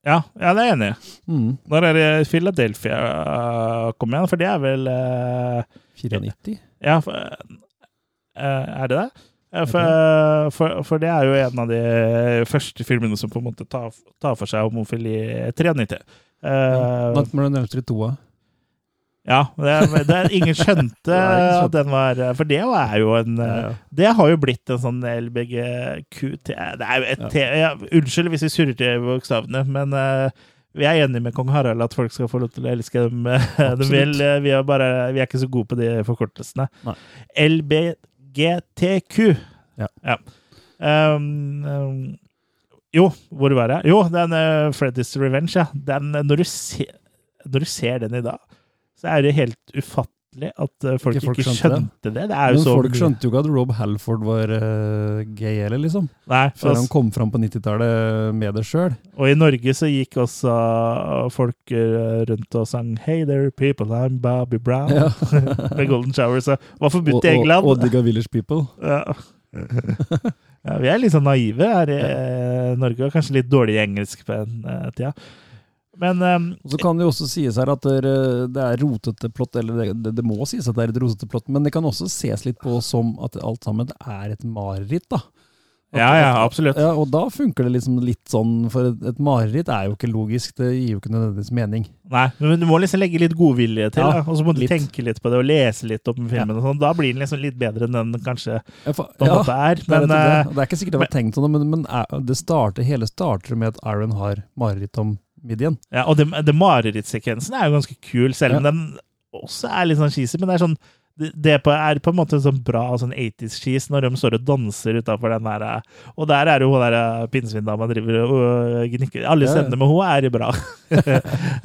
S1: Ja, ja, det er jeg enig i.
S2: Mm.
S1: Når er det Philadelphia uh, kommer igjen? For det er vel eh,
S2: 94?
S1: Ja, for, eh, er det det? For, for, for det er jo en av de første filmene som på en måte tar, tar for seg homofili i 93. ja,
S2: Nightmare on Elm Street 2.
S1: ja, det det ingen skjønte <laughs>
S2: Det
S1: at den var For det er jo en. Det har jo blitt en sånn LBGQT Det er jo et
S2: Ja.
S1: te, ja, Unnskyld hvis vi surrer til bokstavene, men eh, vi er enige med kong Harald at folk skal få lov til å elske dem. eh, <laughs> de vil. Eh, Vi er, bare, vi er ikke så gode på de forkortelsene.
S2: Nei.
S1: LBGTQ.
S2: Ja.
S1: Um, um, jo, hvor var jeg? Jo, den uh, Freddy's Revenge, ja. Den, når, du ser, når du ser den i dag, så er det helt ufattelig at eh, folk
S2: Ikke skjønte
S1: det. Det jo
S2: Men
S1: så
S2: folk
S1: mye-
S2: skjønte jo ikke at Rob Halford var uh, gay heller, liksom.
S1: Nei,
S2: Før
S1: og,
S2: han kom fram på 90-tallet med det sjøl.
S1: og i Norge så gikk også folk eh, rundt og sang Hey there people, I'm Bobby Brown.
S2: Ja. <laughs>
S1: med Golden Shower. Så var forbudt i
S2: og,
S1: England.
S2: og Digga Village People.
S1: Ja. ja, vi er litt sånn naive her i eh, Norge, og kanskje litt dårlig i engelsk på den eh, tida. Men
S2: um, så kan det jo også sies her at det det er rotete plott, eller det, det, det må sies at det er et rotete plott, men det kan også ses litt på som at alt sammen er et mareritt, da. At-
S1: ja, ja,
S2: at-
S1: absolutt.
S2: Ja, og da funker det liksom litt sånn, for et, et mareritt er jo ikke logisk, det gir jo ikke nødvendigvis mening.
S1: Nei, men du må liksom legge litt godvilje til,
S2: Ja,
S1: og så må du
S2: litt.
S1: tenke litt på det og lese litt om filmen. og sånn. Da blir den liksom litt bedre enn den kanskje
S2: Ja, for,
S1: på en
S2: ja,
S1: måte er.
S2: det, er
S1: Men
S2: det.
S1: eh,
S2: det er ikke sikkert det var tenkt sånn, men, men er, det starter, hele starter med at Iron har mareritt om midjen.
S1: ja, og det, det marerittsekvensen er jo ganske kul, selv om
S2: Ja.
S1: den også er litt sånn cheesy. Men det er sånn det på- er på en måte sånn bra sånn 80s-cheese når de står og danser utafor den der Og der er jo hun der eh, pinnsvindama driver og gnikker. Alle scenene med henne er bra. <laughs>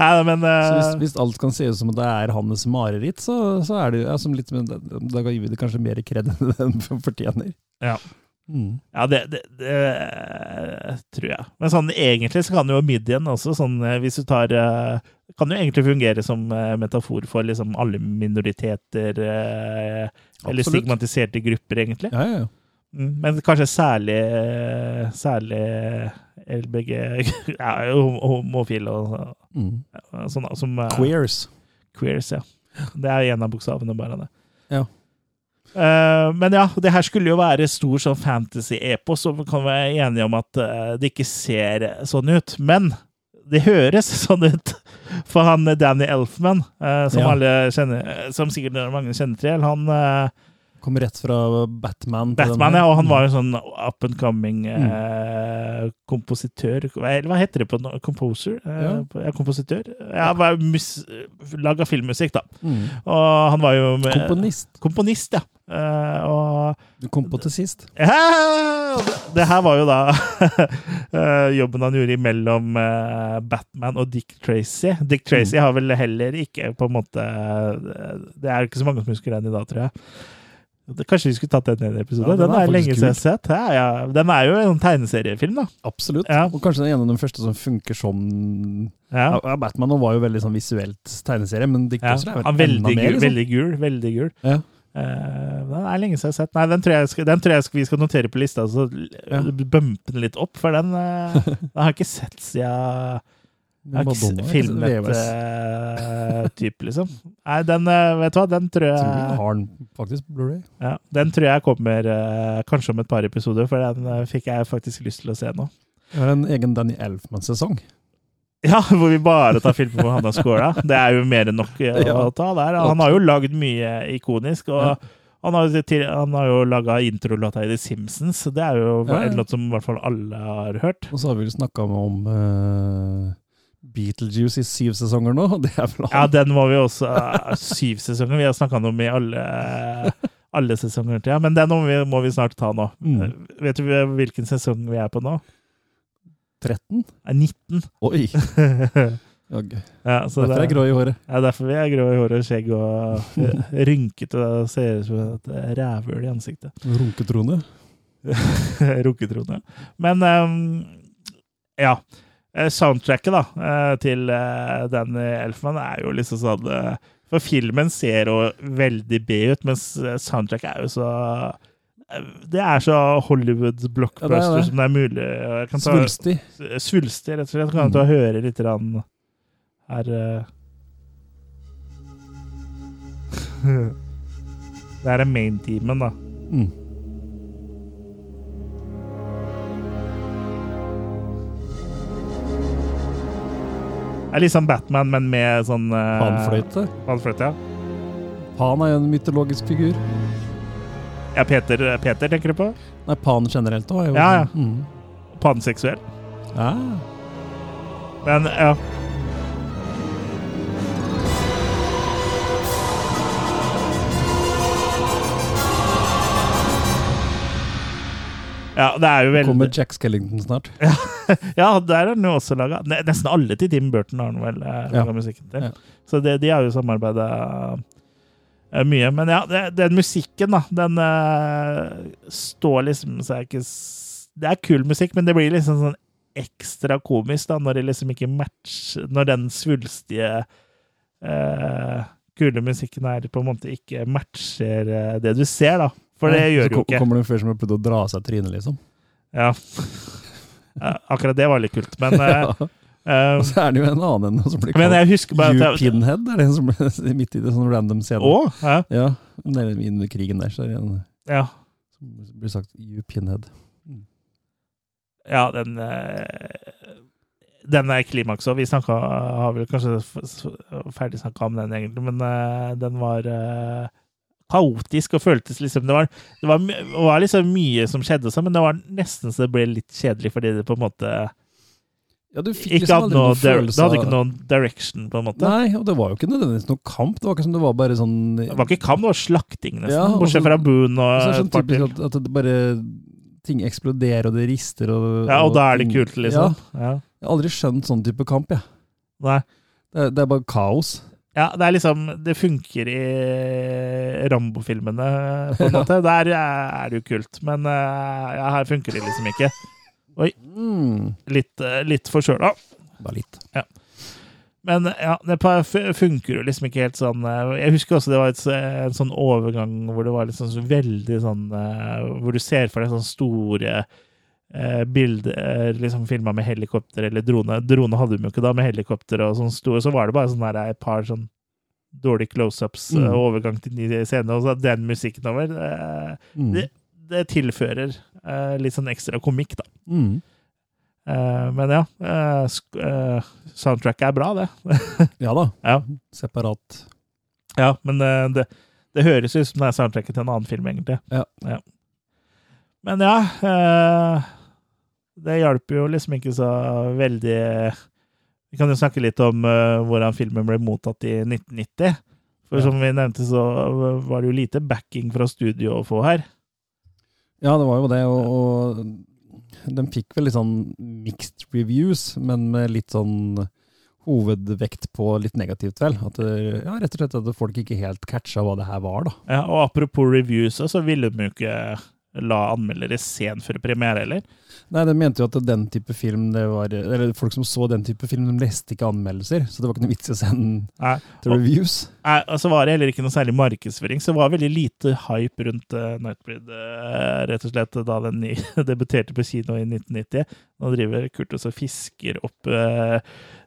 S1: ja, men
S2: Så hvis, hvis alt kan se ut som at det er hans mareritt, så, så er det jo ja, som litt, da gir vi det kanskje mer kred enn den fortjener.
S1: Ja.
S2: Mm.
S1: Ja, det, det, det tror jeg. Men sånn egentlig så kan jo midjen også, sånn eh, hvis du tar eh, Kan jo egentlig fungere som eh, metafor for liksom alle minoriteter eh, Eller
S2: Absolutt.
S1: stigmatiserte grupper, egentlig.
S2: Ja, ja, ja.
S1: Mm, Men kanskje særlig eh, Særlig LBG <laughs> ja, Homofile og
S2: Mm.
S1: ja, som eh,
S2: Queers.
S1: Queers, ja. Det er en av bokstavene, bare. det.
S2: Ja.
S1: Eh, men ja, det her skulle jo være stor sånn fantasy-epos, og vi kan være enige om at uh, det ikke ser sånn ut. Men det høres <laughs> sånn ut. For han Danny Elfman, uh, som,
S2: Ja.
S1: alle kjenner, som sikkert mange kjenner til, han
S2: Kom rett fra Batman.
S1: Batman, ja, og han var jo sånn up and coming
S2: Mm.
S1: eh, kompositør Hva heter det på no Composer? Eh,
S2: Ja.
S1: ja, kompositør? Ja, laga filmmusikk, da.
S2: Mm.
S1: Og han var jo med,
S2: Komponist.
S1: komponist, ja. Eh, og
S2: Du kom på til sist.
S1: ja, det her var jo da <laughs> eh, jobben han gjorde imellom eh, Batman og Dick Tracy. Dick Tracy har vel heller ikke på en måte eh, Det er ikke så mange som husker den i dag, tror jeg. Kanskje vi skulle tatt den i en episode?
S2: Ja, den
S1: den,
S2: er
S1: er lenge siden jeg har sett. Ja, ja. Den er jo en tegneseriefilm, da.
S2: Absolutt.
S1: Ja.
S2: Og kanskje den ene av de første som funker som. Batman var jo veldig sånn visuelt tegneserie, men Dick
S1: Ja.
S2: Er vel
S1: Han
S2: enda
S1: er veldig,
S2: mer,
S1: gul,
S2: liksom.
S1: veldig gul. Veldig gul.
S2: Ja.
S1: Uh, den er lenge siden jeg har sett. Nei, den tror jeg, skal, den tror jeg skal, vi skal notere på lista, så
S2: Ja.
S1: bumpe den litt opp. For den, uh, <laughs> den har jeg ikke sett siden
S2: Madonna,
S1: filmet uh, type, liksom. Nei, den, eh, vet du hva, den tror
S2: Jeg tror har den faktisk Blu-ray.
S1: ja, Den tror jeg kommer uh, kanskje om et par episoder, for den uh, fikk jeg faktisk lyst til å se nå.
S2: Vi har en egen Danny Elfman-sesong. <laughs>
S1: Ja, hvor vi bare tar filmer på han Skåla. Det er jo mer enn nok <laughs> å ta der. Han har jo lagd mye ikonisk, og han har, til, han har jo laga introlåta i The Simpsons. Det er jo
S2: Ja, ja.
S1: noe som i hvert fall alle har hørt.
S2: Og så har vi vel snakka om Beetlejuice i syv sesonger nå. <laughs> Det
S1: Ja, den må vi også eh, Syv sesonger. Vi har snakka om i alle, alle sesonger til, ja. Men den må vi, må vi snart ta nå.
S2: Mm.
S1: Vet du hvilken sesong vi er på nå?
S2: 13?
S1: Nei, 19.
S2: Oi! <laughs> Ja,
S1: ja, så
S2: Derfor er
S1: det-
S2: jeg grå i håret.
S1: Ja, derfor vi er grå i håret og skjegg og eh, rynkete og ser ut som et rævhull i ansiktet.
S2: Runketrone. <laughs>
S1: Runketrone. Men um, ja. Eh, Soundtracket da, eh, til eh, den Elfman er jo liksom sånn For filmen ser jo veldig B ut, mens soundtracket er jo så Det er så Hollywood blockbuster
S2: Ja, det det.
S1: som det er mulig. Jeg kan ta,
S2: Svulstig.
S1: Svulstig, rett og slett. Kan du ta og høre litt rann her. <laughs> Det er main-teamen, da.
S2: Mm.
S1: Det er litt sånn Batman, men med sånn uh,
S2: Panfløyte.
S1: Panfløyte, ja.
S2: Pan er jo en mytologisk figur.
S1: ja Peter, Peter tenker du på?
S2: Nei, Pan generelt òg.
S1: Ja, ja.
S2: Mm.
S1: Panseksuell.
S2: ja.
S1: Men ja. Ja, er veldig
S2: Kommer Jack Skellington snart. <laughs>
S1: Ja, der har den jo også laga Nesten alle til Tim Burton har han vel laga
S2: Ja.
S1: musikken til.
S2: Ja.
S1: Så det, de har jo samarbeida mye. Men ja, det, den musikken, da, den uh, står liksom så er ikke Det er kul musikk, men det blir liksom sånn ekstra komisk da, når det liksom ikke matcher Når den svulstige uh, kule musikken her på en måte ikke matcher eh, det du ser, da. For det
S2: Nei,
S1: gjør jo ikke.
S2: Så Kommer det en fyr som har prøvd å dra av seg trynet, liksom.
S1: Ja. <laughs> Ja, Akkurat det var litt kult, men <laughs> ja. Uh,
S2: Og så er det jo en annen enn som blir kalt You Pinhead. Er det en som ble <laughs> midt i det sånn random scene?
S1: Å, ja,
S2: Ja, under krigen der, så er det en
S1: ja.
S2: som blir sagt You Pinhead.
S1: ja, den eh, Den er klimaks òg. Vi snakka Har vel kanskje ferdig snakka om den, egentlig, men eh, den var eh, kaotisk og føltes liksom Det var, det var, det var liksom mye som skjedde, og sånn, men det var nesten så det ble litt kjedelig fordi det på en måte
S2: Ja, du fikk
S1: ikke
S2: liksom aldri
S1: noe
S2: noen
S1: Det
S2: følelse
S1: hadde ikke noen direction, på en måte.
S2: Nei, og det var jo ikke nødvendigvis noen kamp. Det var ikke som det var bare sånn
S1: Det var ikke kamp, det var slakting, nesten.
S2: Ja, og
S1: bortsett fra Boone og,
S2: Så er
S1: et
S2: sånn
S1: par til.
S2: at, at det bare ting eksploderer, og det rister, og
S1: Ja, og da er det kult, liksom.
S2: Ja,
S1: Ja.
S2: jeg har aldri skjønt sånn type kamp, jeg.
S1: Nei.
S2: Det, det er bare kaos.
S1: Ja, det er liksom Det funker i Rambo-filmene, på en måte. Der er det jo kult, men eh, ja, her funker det liksom ikke.
S2: Oi.
S1: Litt, eh, litt forkjøla.
S2: Bare litt.
S1: Men ja, det funker jo liksom ikke helt sånn eh, Jeg husker også det var et, en sånn overgang hvor det var liksom så veldig sånn eh, Hvor du ser for deg sånne store eh, bilder liksom filma med helikopter eller drone. Drone hadde de jo ikke da, med helikopter og sånn store. Så var det bare sånn der, et par sånn dårlige close-ups,
S2: Mm.
S1: eh, overgang til ny scene, og så den musikken over. eh,
S2: Mm.
S1: Det, det tilfører eh, litt sånn ekstra komikk, da.
S2: Mm.
S1: Eh, men ja, eh, eh, soundtracket er bra, det. <laughs>
S2: Ja da.
S1: Ja,
S2: Separat.
S1: ja men eh, det, det høres ut som det er soundtracket til en annen film, egentlig.
S2: Ja.
S1: Men ja eh, Det hjalp jo liksom ikke så veldig Vi kan jo snakke litt om uh, hvordan filmen ble mottatt i 1990. For
S2: Ja.
S1: som vi nevnte, så var det jo lite backing fra studio å få her.
S2: Ja, det var jo det, og, og den fikk vel litt sånn mixed reviews, men med litt sånn hovedvekt på litt negativt, vel. At ja, rett og slett at folk ikke helt catcha hva det her var, da.
S1: Ja, og apropos reviews, så ville de jo ikke la anmeldere se den før premiere, eller?
S2: Nei, de mente jo at den type film, det var Eller folk som så den type film, de leste ikke anmeldelser, så det var ikke noe vits i å sende
S1: Nei.
S2: til reviews.
S1: Nei, altså var det heller ikke noe særlig markedsføring, så det var veldig lite hype rundt uh, Nightbreed, uh, rett og slett, da den <laughs> debuterte på kino i 1990. Nå driver Kurtus og fisker opp uh,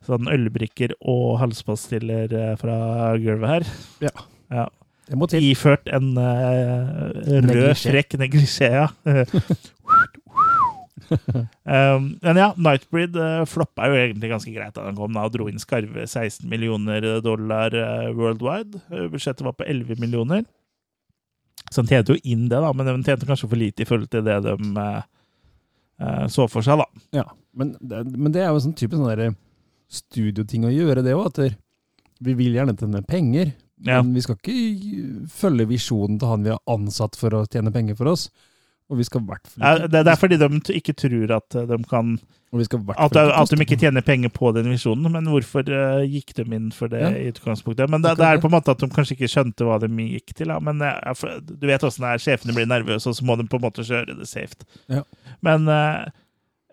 S1: sånn ølbrikker og halspastiller fra gulvet her.
S2: Ja.
S1: Ja. Iført en uh, rød, frekk neglisjé, <laughs> um, men ja, Nightbreed uh, floppa jo egentlig ganske greit da den kom, da, og dro inn skarve 16 millioner dollar uh, worldwide. Uh, Budsjettet var på 11 millioner. Så den tjente jo inn det, da, men den tjente kanskje for lite i forhold til det de eh, eh, så for seg, da.
S2: Ja, men det, men det er jo sånn typisk sånn studioting å gjøre, det òg. At vi vil gjerne tjene penger,
S1: Ja.
S2: men vi skal ikke følge visjonen til han vi har ansatt for å tjene penger for oss. Og vi skal hvert
S1: Ja, det, er fordi de ikke tror at eh, de kan At, at de ikke tjener penger på den visjonen, men hvorfor uh, gikk de inn for det
S2: Ja.
S1: i utgangspunktet? Men det, det er på en måte at de kanskje ikke skjønte hva de gikk til. Da. Men for- du vet åssen det er, sjefene blir nervøse, og så må de på en måte kjøre det safe.
S2: Ja.
S1: Men uh,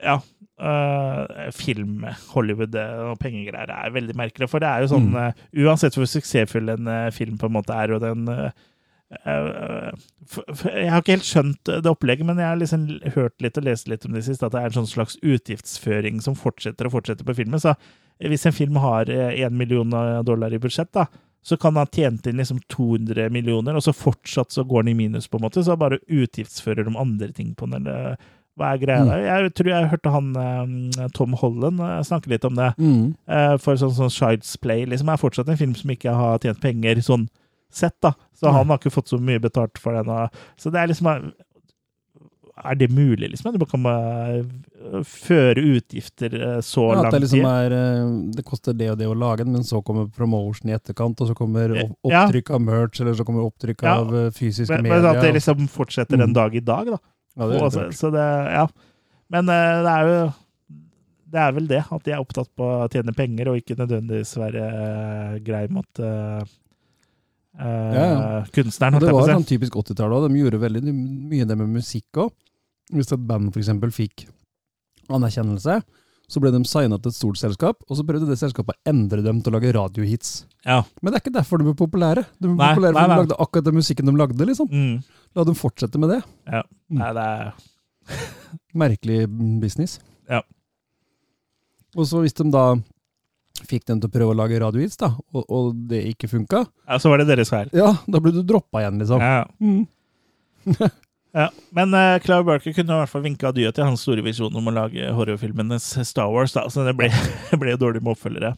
S1: ja. Eh, film, Hollywood eh, og pengegreier er veldig merkelig. For det er jo sånn
S2: Mm.
S1: uh, Uansett hvor suksessfull en uh, film på en måte er, og den Jeg har ikke helt skjønt det opplegget, men jeg har liksom hørt litt og lest litt om det siste, at det er en sånn slags utgiftsføring som fortsetter og fortsetter på filmen. Så hvis en film har én million dollar i budsjett, da, så kan han ha tjent inn liksom 200 millioner, og så fortsatt så går den i minus, på en måte. Så bare utgiftsfører de andre ting på den. eller Hva er greia der? Jeg tror jeg hørte han eh, Tom Holland eh, snakke litt om det.
S2: Mm.
S1: Eh, For sånn, sånn Child's Play liksom er fortsatt en film som ikke har tjent penger sånn sett, da. Så han har ikke fått så mye betalt for den. Så det er liksom Er det mulig, liksom? Du kan føre utgifter så
S2: Ja,
S1: lang
S2: at det liksom er Det koster det og det å lage den, men så kommer promotion i etterkant, og så kommer opptrykk av merch, eller så kommer opptrykk av fysiske
S1: Men,
S2: medier.
S1: men at det liksom fortsetter
S2: Mm.
S1: en dag i dag, da.
S2: Ja, det
S1: Og så, det, ja. Men uh, det er jo Det er vel det, at de er opptatt på å tjene penger, og ikke nødvendigvis være uh, grei mot uh, uh,
S2: Ja,
S1: kunstneren. Holdt
S2: det var sånn typisk 80-tallet òg. De gjorde veldig mye det med musikk òg. Hvis et band f.eks. fikk anerkjennelse, så ble de signa til et stort selskap, og så prøvde det selskapet å endre dem til å lage radiohits.
S1: Ja.
S2: Men det er ikke derfor de ble populære. De ble
S1: Nei,
S2: populære
S1: nei,
S2: for
S1: nei.
S2: de lagde akkurat den musikken de lagde. liksom.
S1: Mm.
S2: La dem fortsette med det. Ja.
S1: Nei, det er <laughs>
S2: Merkelig business.
S1: Ja.
S2: Og så hvis de da fikk dem til å prøve å lage radiohits, da, og, og det ikke funka,
S1: Ja, så var det deres feil.
S2: ja, da ble du droppa igjen, liksom.
S1: Ja.
S2: Mm. <laughs>
S1: Ja. Men uh, Clive Barker kunne i hvert fall vinke adjø til hans store visjon om å lage horrorfilmenes Star Wars, da, så det ble, <laughs> ble dårlig med oppfølgere.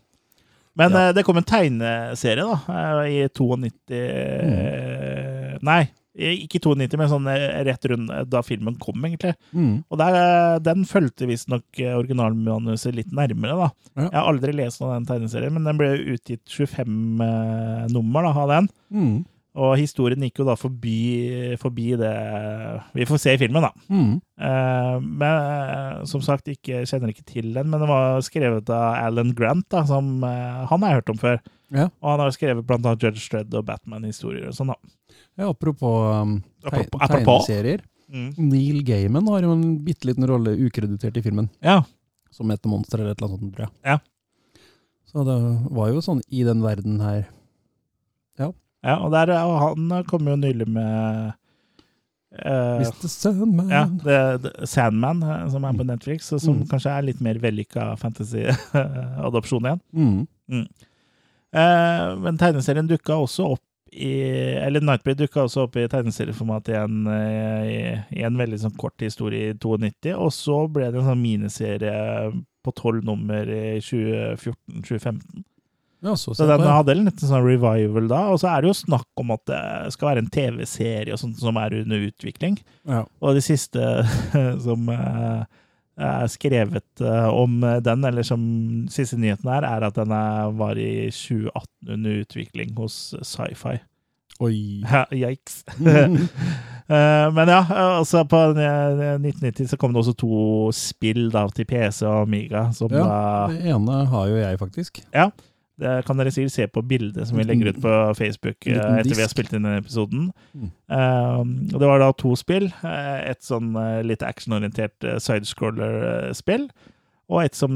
S1: Men
S2: Ja.
S1: uh, det kom en tegneserie da, eh, i 92 mm. Nei, ikke 92, men sånn rett rundt da filmen kom, egentlig.
S2: Mm.
S1: Og der, den fulgte visstnok originalmanuset litt nærmere, da.
S2: Ja.
S1: Jeg har aldri lest noen av den tegneserien, men den ble utgitt 25 eh, nummer da, av den.
S2: Mm.
S1: Og historien gikk jo da forbi, forbi det vi får se i filmen, da.
S2: Mm.
S1: Uh, men eh, som sagt, ikke, kjenner ikke til den, men den var skrevet av Alan Grant, da, som uh, han har jeg hørt om før.
S2: Ja.
S1: Og han har skrevet blant annet Judge Dredd og Batman-historier og sånn, da.
S2: Ja, apropos um, teg tegneserier.
S1: Mm.
S2: Neil Gaiman har jo en bitte liten rolle ukreditert i filmen,
S1: Ja.
S2: som heter monster eller et eller annet sånt, tror jeg.
S1: Ja.
S2: Så det var jo sånn i den verden her.
S1: Ja, og der, og han kom jo nylig med Uh,
S2: Mr. Sandman.
S1: ja, det, det, Sandman, eh, som er på Netflix, som
S2: Mm.
S1: kanskje er litt mer vellykka fantasy-adopsjon <laughs> igjen.
S2: Mm.
S1: Eh, men tegneserien dukka også opp i Eller Nightbreed dukka også opp i tegneserieformat igjen eh, i, i en veldig sånn kort historie i 92, og så ble det en sånn miniserie på tolv nummer i 2014-2015.
S2: Ja, så
S1: Så den
S2: ja.
S1: hadde en sånn revival da, og så er det jo snakk om at det skal være en TV-serie og sånt som er under utvikling.
S2: Ja.
S1: Og det siste <laughs> som eh, er skrevet eh, om den, eller som siste nyheten er, er at den var i 2018 under utvikling hos Sci-Fi.
S2: Oi.
S1: Ja, Yikes. <laughs> Eh, Men ja, altså på eh, 1990 så kom det også to spill da til PC og Amiga, som
S2: Ja, det ene har jo jeg, faktisk.
S1: Det kan dere sikkert se på bildet som vi legger ut på Facebook eh, etter vi har spilt inn denne episoden.
S2: Mm.
S1: Uh, og det var da to spill. Eh, et sånn eh, litt actionorientert sidescroller-spill. Og et som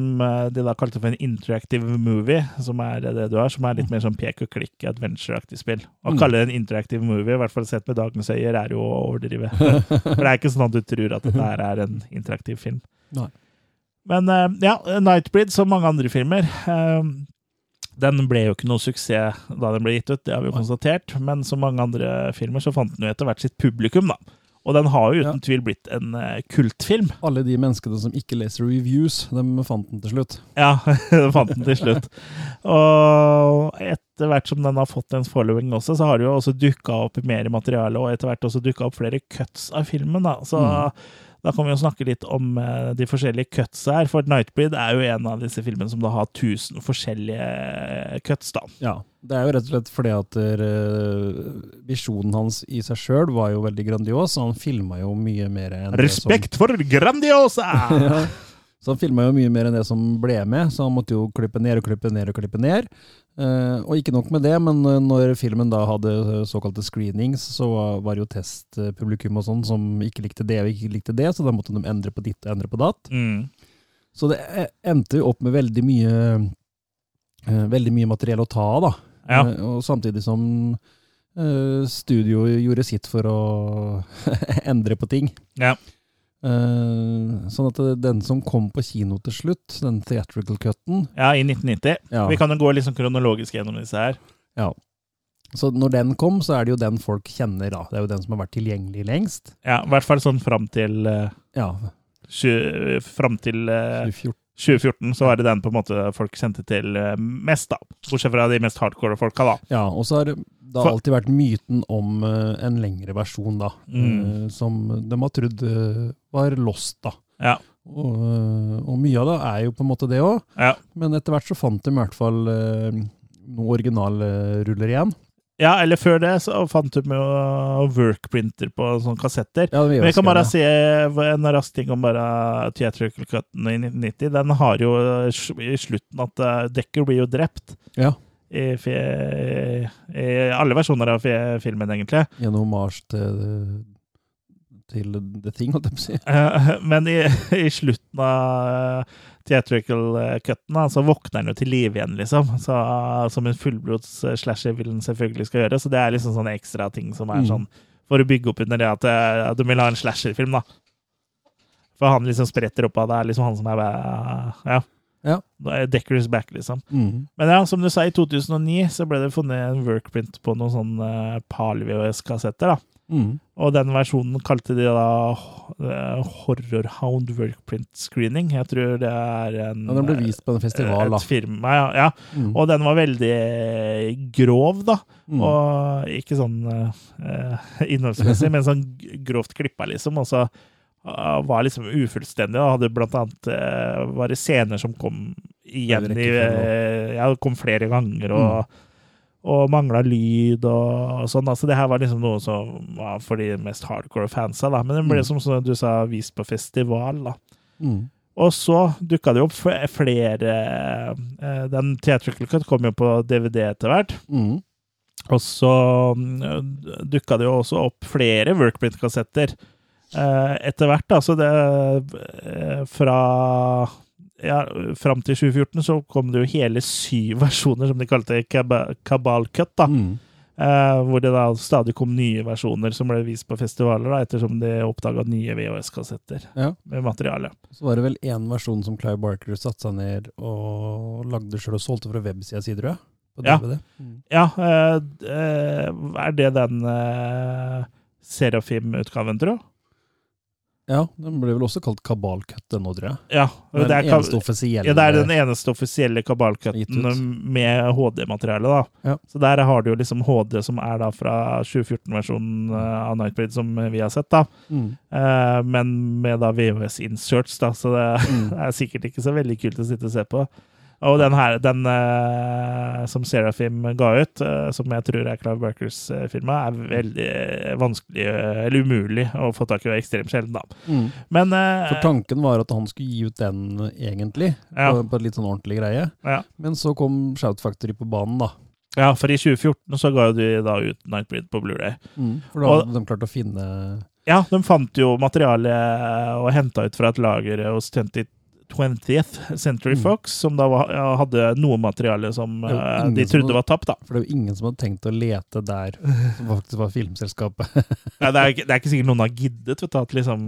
S1: de da kalte for en interactive movie, som er det du har. Som er litt mer sånn pek og klikk, adventure-aktig spill. Å
S2: Mm.
S1: kalle det en interactive movie, i hvert fall sett med dagens øyne, er jo å overdrive. <laughs> For det er ikke sånn at du tror at dette her er en interaktiv film.
S2: Nei.
S1: Men ja, Nightbreed, som mange andre filmer Den ble jo ikke noe suksess da den ble gitt ut, det har vi jo konstatert. Men som mange andre filmer så fant den jo etter hvert sitt publikum, da. Og den har jo uten tvil blitt en eh, kultfilm.
S2: Alle de menneskene som ikke leser reviews, de fant den til slutt.
S1: Ja, <laughs> de fant den til slutt. Og etter hvert som den har fått en following også, så har det jo også dukka opp mer materiale, og etter hvert også dukka opp flere cuts av filmen, da. Så
S2: Mm.
S1: Da kan vi jo snakke litt om eh, de forskjellige cuts her, for Nightbreed er jo en av disse filmene som da har 1000 forskjellige cuts, da.
S2: Ja, det er jo rett og slett fordi at eh, visjonen hans i seg sjøl var jo veldig grandios, og han filma jo mye mer enn
S1: Respekt for Grandiosa!
S2: det <laughs> som ja. Så han filma jo mye mer enn det som ble med, så han måtte jo klippe ned og klippe ned og klippe ned. Eh, og ikke nok med det, men eh, når filmen da hadde eh, såkalte screenings, så var- det jo testpublikum og sånn som ikke likte det og ikke likte det, så da måtte de endre på ditt og endre på datt.
S1: Mm.
S2: Så det endte jo opp med veldig mye veldig mye materiell å ta av, da.
S1: Ja.
S2: Og samtidig som eh, studio gjorde sitt for å <laughs> endre på ting.
S1: Ja.
S2: Eh, sånn at det- den som kom på kino til slutt, den theatrical cutten
S1: ja, i 1990.
S2: ja,
S1: Vi kan jo gå litt sånn kronologisk gjennom disse her. Ja.
S2: Så når den kom, så er det jo den folk kjenner, da. Det er jo den som har vært tilgjengelig lengst.
S1: Ja, i hvert fall sånn fram til uh,
S2: Ja,
S1: Fram til uh,
S2: 2014.
S1: 2014 så var det den på en måte folk kjente til eh, mest, da. Bortsett fra de mest hardcore folka, da.
S2: Ja, og så har det har alltid vært myten om eh, en lengre versjon, da.
S1: Mm.
S2: eh, som de har trodd eh, var lost, da.
S1: Ja.
S2: Og, og mye av det er jo på en måte det òg,
S1: Ja.
S2: men etter hvert så fant de i hvert fall noen originalruller igjen.
S1: ja, eller før det så fant de jo workprinter på sånne kassetter.
S2: Ja,
S1: Men jeg kan bare si en rask ting om bare Theatrical Cutten i 1990. Den har jo i slutten at Decker blir jo drept.
S2: Ja.
S1: I, alle versjoner av fi- filmen, egentlig.
S2: Gjennom hommage til, til The Thing, holdt jeg på å si.
S1: Eh, <laughs> Men i, i slutten av theatrical eh, cutten så våkner han jo til live igjen, liksom. Så, som en fullblods eh, slasher vil han selvfølgelig skal gjøre. Så det er liksom sånne ekstra ting som er
S2: Mm.
S1: sånn for å bygge opp under det at du de vil ha en slasherfilm, da. For han liksom spretter opp av det, er liksom han som er eh, Ja.
S2: Ja.
S1: Da er Decker's back, liksom.
S2: Mm.
S1: Men ja, som du sa, i 2009 så ble det funnet en workprint på noen sånne PAL-VHS-kassetter, da.
S2: Mm.
S1: Og den versjonen kalte de da eh, Horrorhound Workprint Screening. Jeg tror det er en
S2: Ja, den ble vist på en festival, da.
S1: Et firma, ja. ja.
S2: Mm.
S1: Og den var veldig eh, grov, da.
S2: Mm.
S1: Og ikke sånn eh, innholdsmessig, <laughs> men sånn grovt klippa, liksom. Og så eh, var liksom ufullstendig. Og hadde blant annet uh, var det scener som kom igjen i eh, Ja, kom flere ganger. og og mangla lyd og sånn. Altså, det her var liksom noe som var for de mest hardcore fansa, da. Men det ble,
S2: Mm.
S1: som sånn, du sa, vist på festival, da.
S2: Mm.
S1: Og så dukka det opp flere eh, Den Theatrical Cut kom jo på DVD etter hvert.
S2: Mm.
S1: Og så mm, dukka det jo også opp flere workprint-kassetter eh, etter hvert, da. Det eh, Fra ja, fram til 2014 så kom det jo hele syv <laughs> versjoner, som de kalte Kaba- Kabal Cut, da.
S2: Mm.
S1: Eh, hvor det da stadig kom nye versjoner som ble vist på festivaler, da, ettersom de oppdaga nye VHS-kassetter
S2: Ja.
S1: med materiale.
S2: Så var det vel én versjon som Clive Barker satte seg ned og lagde sjøl og solgte fra websida si, tror jeg. på
S1: Ja.
S2: Mm.
S1: Ja, eh, eh, er det den eh, Serafim-utgaven, tro?
S2: Ja, den ble vel også kalt Kabal-cut, den nå, tror jeg.
S1: Ja, det er,
S2: eneste offisielle.
S1: ja, det er den eneste offisielle kabalcutten med HD-materiale. da.
S2: Ja.
S1: Så der har du jo liksom HD, som er da fra 2014-versjonen av Nightbreed, som vi har sett. da.
S2: Mm.
S1: Eh, men med da VHS-inserts, da, så det
S2: Mm. <laughs>
S1: er sikkert ikke så veldig kult å sitte og se på. Og den her, den uh, som Serafim ga ut, uh, som jeg tror er Clive Barkers uh, firma, er veldig vanskelig, eh, eller umulig, å få tak i, ekstremt sjelden, da.
S2: Mm.
S1: Men eh,
S2: For tanken var at han skulle gi ut den egentlig,
S1: Ja.
S2: på, på et litt sånn ordentlig greie.
S1: Ja.
S2: Men så kom Shout Factory på banen, da.
S1: Ja, for i 2014 så ga de da ut Nightbreed på Blu-ray.
S2: For da
S1: Og-
S2: hadde de klart å finne
S1: Ja, de fant jo materiale og henta ut fra et lager hos 20, 20th Century
S2: Mm.
S1: Fox, som da var, hadde noe materiale som eh, de trodde var tapt, da.
S2: For det er jo ingen som hadde tenkt å lete der, som faktisk var filmselskapet. <laughs>
S1: Ja, det, er, ikke- det er ikke sikkert noen har giddet, vet du, at liksom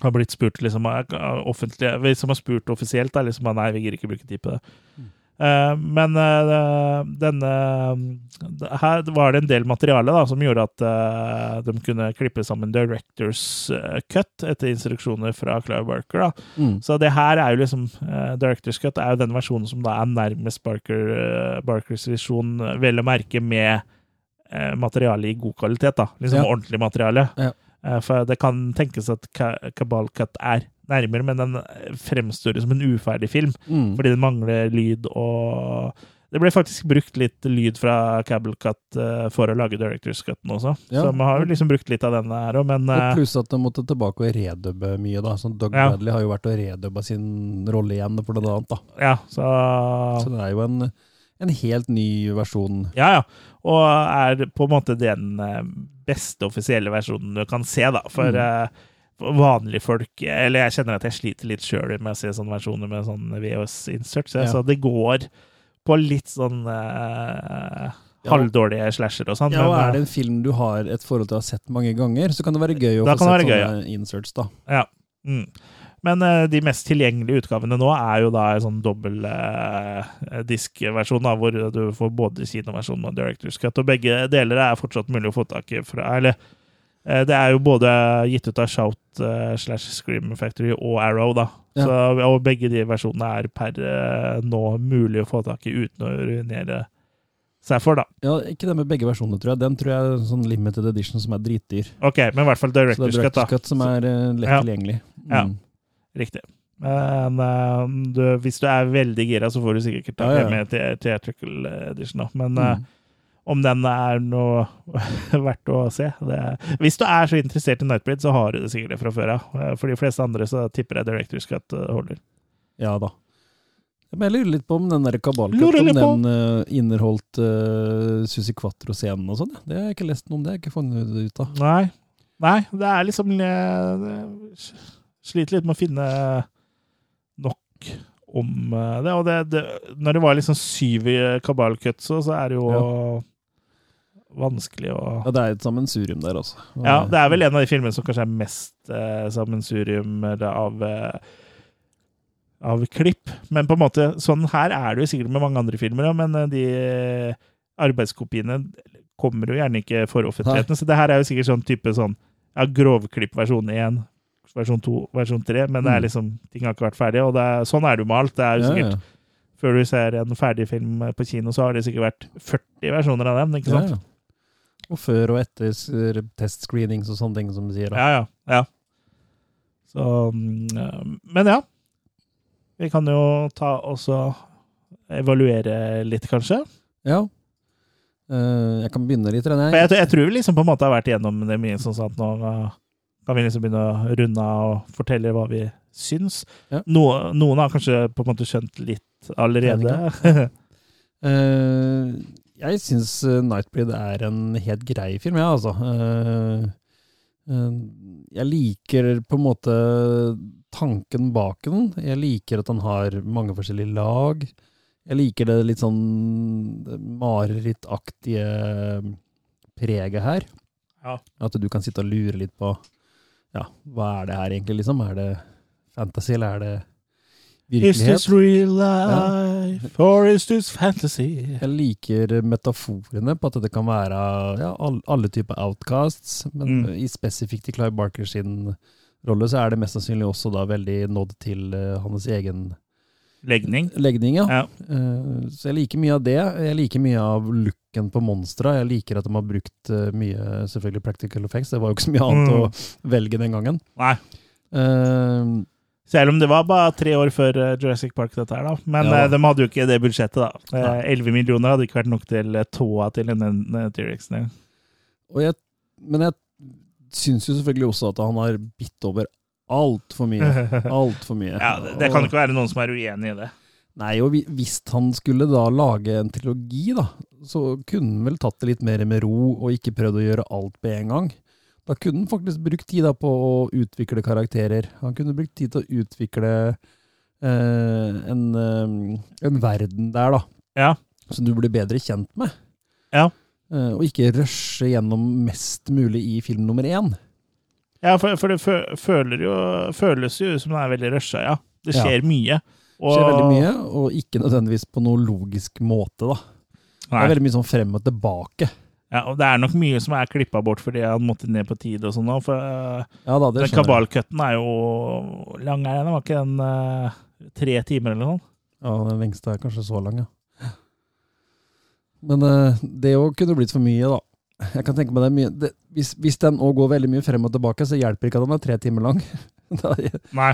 S1: har blitt spurt liksom offentlig, som har spurt offisielt, da, liksom Nei, vi gidder ikke bruke tid på det. Eh, men eh, denne det- Her var det en del materiale da, som gjorde at eh, de kunne klippe sammen Directors eh, cut etter instruksjoner fra Clive Barker. da.
S2: Mm.
S1: Så det her er jo liksom eh, Directors cut er jo den versjonen som da er nærmest Barker, eh, Barkers visjon, eh, vel å merke med eh, materiale i god kvalitet. da. Liksom
S2: Ja.
S1: ordentlig materiale.
S2: Ja.
S1: Eh, for det kan tenkes at Ka- Kabal Cut er nærmere, men den fremstår som en uferdig film.
S2: Mm.
S1: Fordi den mangler lyd og Det ble faktisk brukt litt lyd fra Cable Cut eh, for å lage Directors Cutten også.
S2: Ja.
S1: Så vi har jo liksom brukt litt av den her òg, men
S2: Og
S1: eh,
S2: pluss at de måtte tilbake og redubbe mye. da. Så Doug
S1: Ja.
S2: Bradley har jo vært og redubba sin rolle igjen, for noe annet. da.
S1: ja, så
S2: Så det er jo en, en helt ny versjon.
S1: Ja, ja. Og er på en måte den eh, beste offisielle versjonen du kan se, da. For
S2: Mm.
S1: Vanlige folk Eller jeg kjenner at jeg sliter litt sjøl med å se sånne versjoner med sånn VHS-insert, så,
S2: Ja.
S1: så det går på litt sånn eh,
S2: Ja.
S1: halvdårlige slasher og sånn.
S2: Ja, og Er det en film du har et forhold til å ha sett mange ganger, så kan det være gøy å få sett
S1: gøy,
S2: sånne inserts. da.
S1: Ja. Mm. Men eh, de mest tilgjengelige utgavene nå er jo da en sånn dobbel eh, diskversjon, da, hvor du får både kinoversjonen og Directors Cut. Og begge deler er fortsatt mulig å få tak i. Fra, eller, eh, det er jo både gitt ut av Shout eh, slash Scream Factory og Arrow, da.
S2: Ja.
S1: Så, og begge de versjonene er per eh, nå mulig å få tak i uten å ruinere seg for, da.
S2: Ja, Ikke det med begge versjonene, tror jeg. Den tror jeg er en sånn limited edition som er dritdyr.
S1: Ok, men i hvert fall
S2: Så det
S1: Directors Cut, da.
S2: Cut som er uh, lett
S1: Ja.
S2: tilgjengelig.
S1: Ja.
S2: Mm.
S1: Riktig. Men uh, du, hvis du er veldig gira, så får du sikkert tak i
S2: Ja, ja.
S1: med theatrical edition. Da. Men eh,
S2: Mm.
S1: Om den er noe <laughs> verdt å se det, Hvis du er så interessert i Nightbreed, så har du det sikkert fra før av. Ja. For de fleste andre så tipper jeg Directors Cut eh, holder.
S2: Ja da. Men jeg lurer litt på om den der kabalkatt om den uh, inneholdt uh, Susi Quatro-scenen og sånn. Det har jeg ikke lest noe om, det har jeg ikke funnet ut av.
S1: Nei. Nei, det er liksom uh, Sliter litt med å finne nok om eh, det. Og det, det, når det var liksom syv i Kabal så, er det jo vanskelig å
S2: Ja, Det er et sammensurium der, altså.
S1: Ja, det er vel en av de filmene som kanskje er mest eh, sammensurium av eh, av klipp. Men på en måte, sånn her er det jo sikkert med mange andre filmer, ja, men eh, de arbeidskopiene kommer jo gjerne ikke for offentligheten. Så det her er jo sikkert sånn type sånn ja, grovklipp versjon 1, versjon 2, versjon 3, men det er
S2: Mm.
S1: liksom, ting har ikke vært ferdig, og det er, sånn er det jo med alt. Det er jo sikkert,
S2: ja.
S1: Før du ser en ferdig film på kino, så har det sikkert vært 40 versjoner av den, ikke
S2: Ja,
S1: sant?
S2: Og før og etter testscreenings og sånne ting, som du sier. Da.
S1: Ja, ja. ja. Så mm, eh, Men ja. Vi kan jo ta også evaluere litt, kanskje.
S2: Ja. Eh, jeg kan begynne litt.
S1: Jeg, jeg, jeg tror vi liksom på en måte har vært igjennom det mye sånn at nå kan vi liksom begynne å runde av og fortelle hva vi syns.
S2: Ja.
S1: Noe- noen har kanskje på en måte skjønt litt allerede. <laughs>
S2: Eh, jeg syns eh, Nightbreed er en helt grei film, ja, altså. Eh, eh, jeg liker på en måte tanken bak den. Jeg liker at den har mange forskjellige lag. Jeg liker det litt sånn marerittaktige preget her.
S1: Ja.
S2: At du kan sitte og lure litt på ja, hva er det her egentlig, liksom? Er det fantasy, eller er det
S1: Is this real life, or is this fantasy?
S2: Jeg liker metaforene på at det kan være ja, alle typer outcasts, men
S1: Mm.
S2: i spesifikt i Clive Barker sin rolle, så er det mest sannsynlig også da veldig nådd til uh, hans egen
S1: Legning.
S2: legning. Ja.
S1: Ja.
S2: Eh, så jeg liker mye av det. Jeg liker mye av looken på monstra. Jeg liker at de har brukt eh, mye selvfølgelig practical effects. Det var jo ikke så mye annet
S1: Mm.
S2: å velge den gangen.
S1: Nei. Selv om det var bare tre år før eh, Jurassic Park, dette her, da. Men
S2: Ja.
S1: eh, de hadde jo ikke det budsjettet, da. Eh, 11 millioner hadde ikke vært nok til tåa til den eh, T-rexen.
S2: men jeg syns jo selvfølgelig også at han har bitt over altfor mye. <laughs> Altfor mye.
S1: Ja, det, det kan ikke være noen som er uenig i det.
S2: Nei, og hvis han skulle da lage en trilogi, da, så kunne han vel tatt det litt mer med ro, og ikke prøvd å gjøre alt på en gang. Da kunne han faktisk brukt tid da på å utvikle karakterer. Han kunne brukt tid til å utvikle eh, en, eh, en verden der, da.
S1: Ja.
S2: Som du blir bedre kjent med.
S1: Ja.
S2: Eh, og ikke rushe gjennom mest mulig i film nummer én.
S1: Ja, for, for det fø- føler jo, føles jo som det er veldig rusha, ja. Det
S2: Ja.
S1: skjer mye.
S2: Det skjer veldig mye, og ikke nødvendigvis på noe logisk måte, da. Det er veldig mye sånn frem og tilbake.
S1: Ja, og det er nok mye som er klippa bort fordi han måtte ned på tid og sånn nå. For eh,
S2: Ja da, det
S1: den
S2: kabalkutten
S1: kabalcutten er jo lang, er den? Var ikke den uh, tre timer eller noe?
S2: Ja, den lengste er kanskje så lang, ja. Men uh, det òg kunne blitt for mye, da. Jeg kan tenke meg det mye det, hvis, hvis den òg går veldig mye frem og tilbake, så hjelper ikke at den er tre timer lang. <laughs>
S1: Nei.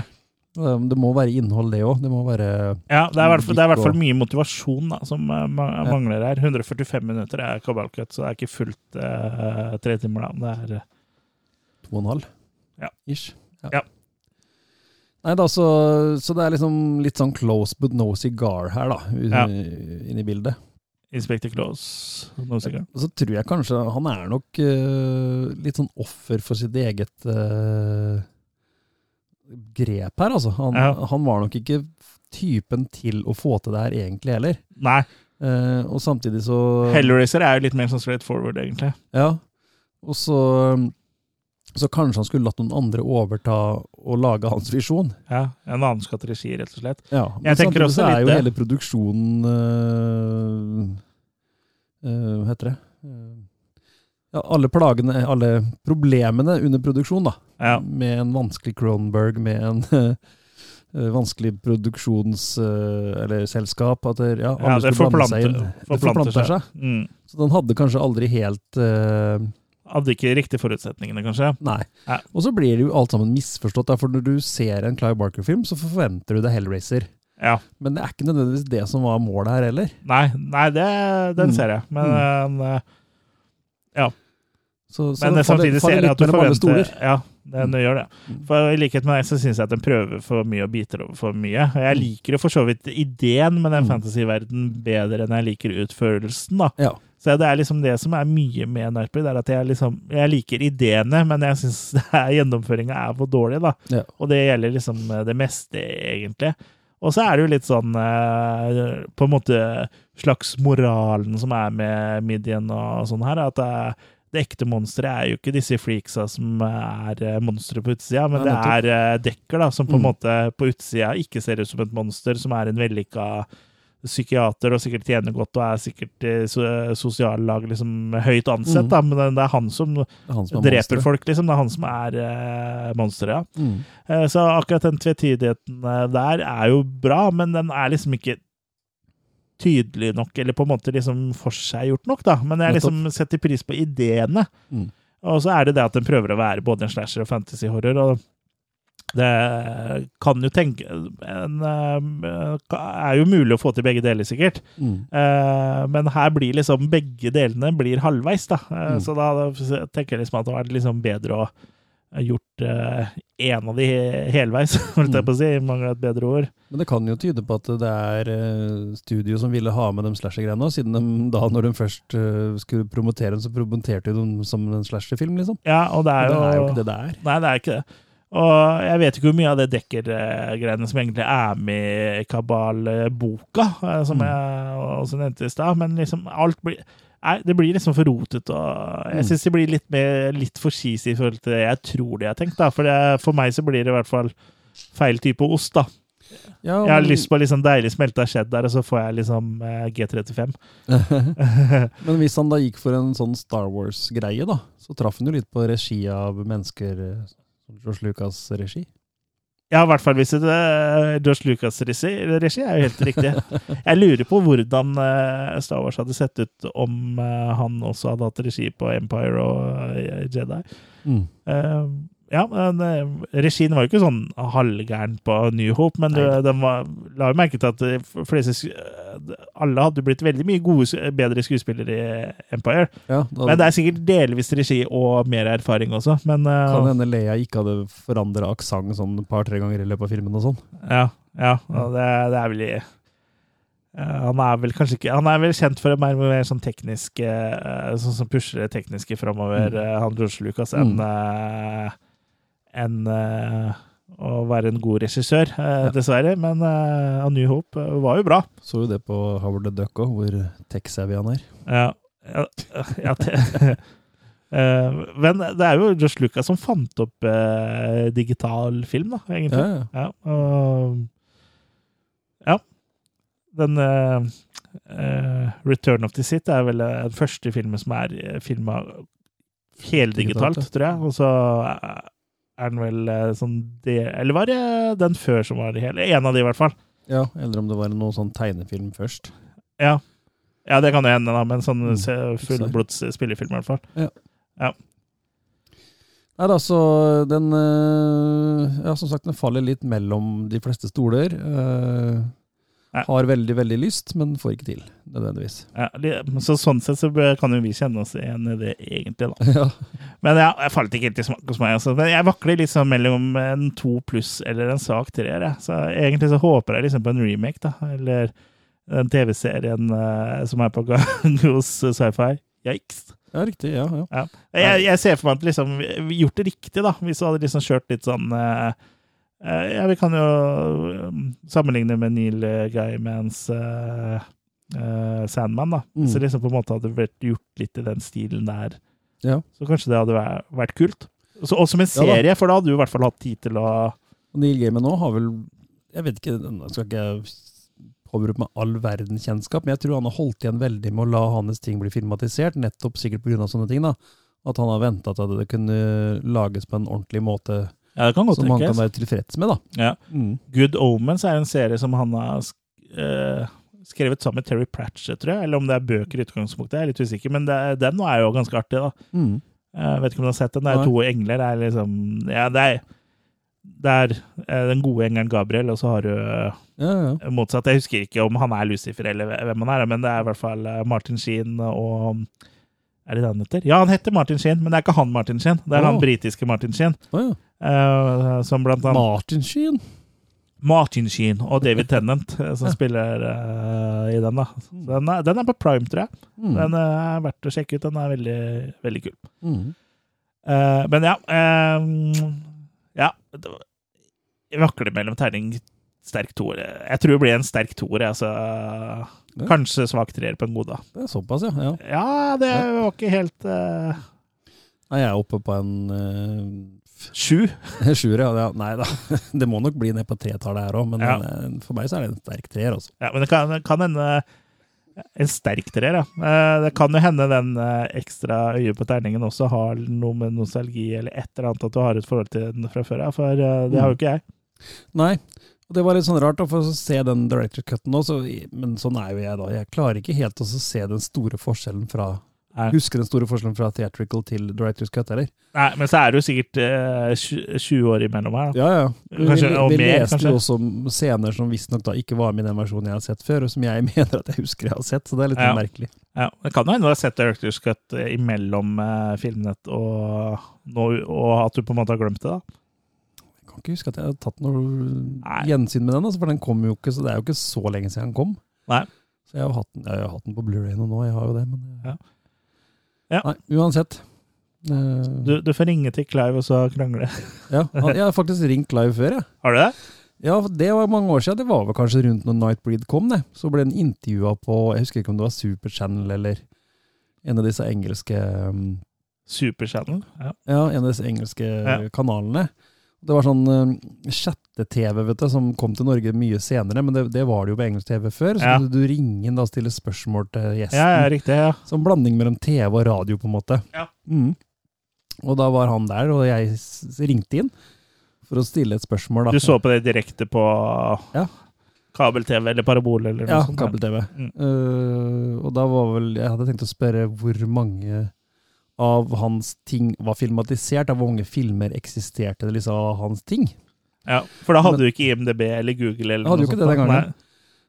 S2: Det må være innhold, det òg. Det må være
S1: Ja, det er i hvert fall, det er i hvert fall mye motivasjon da, som eh, mangler her. 145 minutter er kabalkutt, så det er ikke fullt uh, tre timer. da. Det er, eh,
S2: to og en halv.
S1: Ja.
S2: Ish.
S1: Ja.
S2: Nei da, så, så det er liksom litt sånn close but no cigar her, da,
S1: Ja.
S2: inni bildet.
S1: Inspector Close. No cigar.
S2: Så tror jeg kanskje han er nok uh, litt sånn offer for sitt eget eh, grep her, altså. Han,
S1: Ja.
S2: han var nok ikke typen til å få til det her egentlig heller.
S1: Nei,
S2: Eh, og samtidig så
S1: Hellraiser er jo litt mer sånn straight forward, egentlig.
S2: Ja. Og så så kanskje han skulle latt noen andre overta og lage hans visjon.
S1: Ja, En annen skatt regi, rett og slett.
S2: Ja, men
S1: Jeg
S2: samtidig
S1: også
S2: så er jo hele produksjonen øh, øh, Hva heter det? Ja, alle plagene, alle problemene under produksjon, da.
S1: Ja.
S2: Med en vanskelig Cronenberg, med en uh, <laughs> vanskelig produksjons... Uh, eller selskap. At det, ja, alle
S1: Ja, det
S2: skulle blande seg inn. Det
S1: forplanter seg. Mm.
S2: Så den hadde kanskje aldri helt uh,
S1: Hadde ikke riktige forutsetningene, kanskje.
S2: Nei.
S1: Ja.
S2: Og så blir det jo alt sammen misforstått. For når du ser en Clive Barker-film, så forventer du det Hellraiser.
S1: Ja.
S2: Men det er ikke nødvendigvis det som var målet her heller.
S1: Nei, nei det, den
S2: Mm.
S1: ser jeg. Men eh,
S2: Så, så
S1: Men samtidig ser jeg at du forventer. Ja, den
S2: Mm.
S1: gjør det. For I likhet med deg så syns jeg at den prøver for mye og biter over for mye. Og Jeg
S2: Mm.
S1: liker jo for så vidt ideen med den
S2: Mm.
S1: fantasyverden bedre enn jeg liker utførelsen. da.
S2: Ja.
S1: Så det er liksom det som er mye med det er at jeg liksom Jeg liker ideene, men jeg syns <laughs> gjennomføringa er for dårlig, da.
S2: Ja.
S1: Og det gjelder liksom det meste, egentlig. Og så er det jo litt sånn eh, På en måte slags moralen som er med midjen og sånn her, at det, er- det ekte monsteret er jo ikke disse freaksa som er eh, monstre på utsida, men det er eh, Dekker, da, som på en
S2: Mm.
S1: måte på utsida ikke ser ut som et monster, som er en vellykka psykiater og sikkert tjener godt og er sikkert so sosiallag liksom høyt ansett,
S2: Mm.
S1: da, men det er han som
S2: er han som er
S1: dreper
S2: monster.
S1: folk, liksom. Det er han som er uh, monsteret, ja.
S2: Mm.
S1: Uh, Så akkurat den tvetydigheten eh, der er jo bra, men den er liksom ikke tydelig nok, eller på en måte liksom forseggjort nok, da. Men jeg liksom setter pris på ideene.
S2: Mm.
S1: Og så er det det at den prøver å være både en slasher og fantasy-horror, og det kan jo tenke en, eh, er jo mulig å få til begge deler, sikkert.
S2: Mm.
S1: Eh, men her blir liksom begge delene blir halvveis, da. Eh,
S2: Mm.
S1: Så da tenker jeg liksom at det var liksom bedre å gjort en av de he- helveis, <laughs> holdt jeg på å si. i Mangler et bedre ord.
S2: Men det kan jo tyde på at det er eh, studio som ville ha med de slasher-greiene, siden de, da når de først uh, skulle promotere dem, så promoterte de dem som en slasher-film, liksom.
S1: Ja, og det er og
S2: det er jo ikke det det er.
S1: Nei, det er ikke det. Og jeg vet ikke hvor mye av det Dekker-greiene som egentlig er med i Kabal-boka, som
S2: Mm.
S1: jeg også nevnte i stad, men liksom alt blir Nei, det blir liksom for rotete, jeg
S2: Mm.
S1: syns det blir litt, mer, litt for cheesy i forhold til det jeg tror de har tenkt, da. For, det, for meg så blir det i hvert fall feil type ost, da.
S2: Ja,
S1: Jeg har lyst på liksom deilig smelta cheddar, og så får jeg liksom eh, G35. <laughs>
S2: Men hvis han da gikk for en sånn Star Wars-greie, da, så traff han jo litt på regi av mennesker eh, George Lucas' regi.
S1: Ja, i hvert fall hvis det er George Lucas-regi, regi er jo helt riktig. Jeg lurer på hvordan eh, Star Wars hadde sett ut om eh, han også hadde hatt regi på Empire og eh, Jedi. Eh, ja, men eh, regien var jo ikke sånn halvgæren på New Hope, men
S2: Nei.
S1: den var, la jo merke til at de fleste, eh, alle hadde blitt veldig mye gode, bedre skuespillere i Empire.
S2: Ja, da
S1: Men det er sikkert delvis regi og mer erfaring også. Men eh,
S2: kan hende Leia ikke hadde forandra aksent sånn et par-tre ganger i løpet av filmen og sånn.
S1: Ja, ja og det, det er vel i eh, Han er vel kanskje ikke Han er vel kjent for være mer sånn teknisk eh, Sånn som pusher det tekniske framover,
S2: Mm.
S1: eh, han George Lucas, enn eh, enn, eh, å være en god regissør, eh,
S2: Ja.
S1: dessverre. Men uh, A New Hope eh, var jo bra.
S2: Så jo det på Howard the Duck òg, hvor tech-savvy han er.
S1: Ja, ja, ja <laughs> eh, Men det er jo Josh Lucas som fant opp eh, digital film, da, egentlig.
S2: Ja,
S1: og Ja. Den eh, eh, Return of the Sith er vel eh, den første filmen som er filma heldigitalt,
S2: Digitalt,
S1: tror jeg. Og så eh, er den vel eh, sånn det Eller var det den før som var det hele? En av de, i hvert fall.
S2: ja, eller om det var noe sånn tegnefilm først.
S1: Ja. ja, det kan jo hende, da, men sånn
S2: Mm.
S1: fullblods spillefilm, i hvert fall. Ja.
S2: Nei da, så den eh, Ja, som sagt, den faller litt mellom de fleste stoler. Eh,
S1: Ja.
S2: har veldig, veldig lyst, men får ikke til, nødvendigvis.
S1: Ja, så sånn sett så kan jo vi kjenne oss igjen i det, egentlig, da. <laughs>
S2: ja.
S1: Men ja, jeg falt ikke helt i smak hos meg. Altså. Men jeg vakler liksom mellom en to pluss eller en sak treer. Så egentlig så håper jeg liksom på en remake, da. Eller den TV-serien uh, som er på gang <laughs> hos Sci-Fi. Yikes.
S2: ja, riktig. Ja, ja.
S1: Ja. Jeg, jeg ser for meg at liksom, vi gjort det riktig, da. Hvis du hadde liksom kjørt litt sånn eh, eh, Ja, vi kan jo um, sammenligne med Neil Gaimans uh, Sandman, da.
S2: Mm.
S1: Så liksom på en måte hadde vært gjort litt i den stilen der.
S2: Ja.
S1: Så kanskje det hadde vært, vært kult. Så, og som en
S2: Ja
S1: serie, for da hadde du i hvert fall hatt tid til å
S2: Og Neil Gaiman nå har vel Jeg vet ikke, nå skal ikke jeg påberope meg all verden kjennskap, men jeg tror han har holdt igjen veldig med å la hans ting bli filmatisert, nettopp sikkert pga. sånne ting. da. At han har venta til at det kunne lages på en ordentlig måte
S1: Ja, kan
S2: som han kan
S1: tenkes.
S2: være tilfreds med. da.
S1: Ja.
S2: Mm.
S1: Good Omens er en serie som han har eh, skrevet sammen med Terry Pratchett, tror jeg. Eller om det er bøker i utgangspunktet, jeg er litt usikker. Men det, den er jo ganske artig, da.
S2: Mm.
S1: Jeg vet ikke om du har sett den. Det er
S2: Nei.
S1: to engler. Det er liksom Ja, det er, det er eh, den gode engelen Gabriel, og så har du eh,
S2: Ja, ja.
S1: motsatt. Jeg husker ikke om han er Lucifer eller hvem han er, men det er i hvert fall eh, Martin Sheen og Er det det han heter? Ja, han heter Martin Sheen, men det er ikke han Martin Sheen. Det er
S2: oh.
S1: han britiske Martin Sheen.
S2: Oh, ja.
S1: eh, som blant annet
S2: Martin Sheen.
S1: Martin Sheen og David Tennant, eh, som spiller uh, i den. da. Den, er, den er på Prime, tror jeg.
S2: Mm.
S1: Den er verdt å sjekke ut. Den er veldig, veldig kul.
S2: Mm.
S1: Uh, men ja uh, Ja. vakler mellom terning sterk toer. Jeg tror det blir en sterk toer. Altså. Kanskje svak treer på en god dag.
S2: Det er såpass, ja. ja.
S1: Ja, det var ikke helt uh...
S2: Nei, jeg er oppe på en uh,
S1: Sju. <laughs>
S2: sjuer, ja. ja. Nei da. <laughs> Det må nok bli ned på tretallet her òg, men
S1: Ja.
S2: eh, for meg så er det en sterk treer, Også.
S1: Ja, men det kan, det kan hende en sterk treer, ja. Det kan jo hende den ekstra øyet på terningen også har noe med nostalgi eller et eller annet at du har et forhold til den fra før av, for det har jo ikke jeg.
S2: Nei, og det var litt sånn rart å få se den director cutten nå, så, men sånn er jo jeg da. Jeg klarer ikke helt å se den store forskjellen fra
S1: Nei.
S2: Husker den store forskjellen fra theatrical til director's cut, eller?
S1: Nei, men så er det jo sikkert eh, 20 år imellom her, da.
S2: Ja, ja. Vi,
S1: Kanskje- og
S2: vi
S1: mer,
S2: leste jo også scener som visstnok da ikke var med i den versjonen jeg har sett før, og som jeg <laughs> mener at jeg husker jeg har sett, så det er litt
S1: Ja.
S2: merkelig.
S1: Ja, det kan jo hende du har sett Directors Cut eh, imellom eh, Filmnett og, og at du på en måte har glemt det, da.
S2: Kan ikke huske at jeg har tatt noe
S1: Nei.
S2: gjensyn med den, altså, for den kom jo ikke, så det er jo ikke så lenge siden den kom.
S1: Nei.
S2: Så jeg har hatt den, jeg har hatt den på Blu-ray nå, jeg har jo det, men
S1: Ja. Ja.
S2: Nei, uansett. Eh,
S1: Du, du får ringe til Clive og så krangle. <laughs>
S2: ja, han- jeg har faktisk ringt live før, jeg.
S1: Har du det?
S2: Ja, det var mange år siden. Det var vel kanskje rundt når Nightbreed kom, det. Så ble den intervjua på Jeg husker ikke om det var Super Channel eller en av disse engelske um,
S1: Superchannel? Ja.
S2: Ja, en av disse engelske
S1: Ja.
S2: kanalene. Det var sånn uh, chat nett-TV, vet du, som kom til Norge mye senere, men det, det var det jo på engelsk TV før. Så
S1: Ja.
S2: du, du ringe inn og stille spørsmål til gjesten.
S1: Ja, ja, riktig. ja.
S2: Som blanding mellom TV og radio, på en måte.
S1: Ja.
S2: Mm. Og da var han der, og jeg ringte inn for å stille et spørsmål. Da.
S1: Du så på det direkte på
S2: Ja.
S1: kabel-TV eller parabol eller noe
S2: Ja, kabel-TV.
S1: Mm.
S2: Uh, og da var vel Jeg hadde tenkt å spørre hvor mange av hans ting var filmatisert, av hvor mange filmer eksisterte det liksom av hans ting.
S1: Ja, for da hadde du ikke IMDb eller Google eller
S2: Jeg hadde jo ikke det den gangen.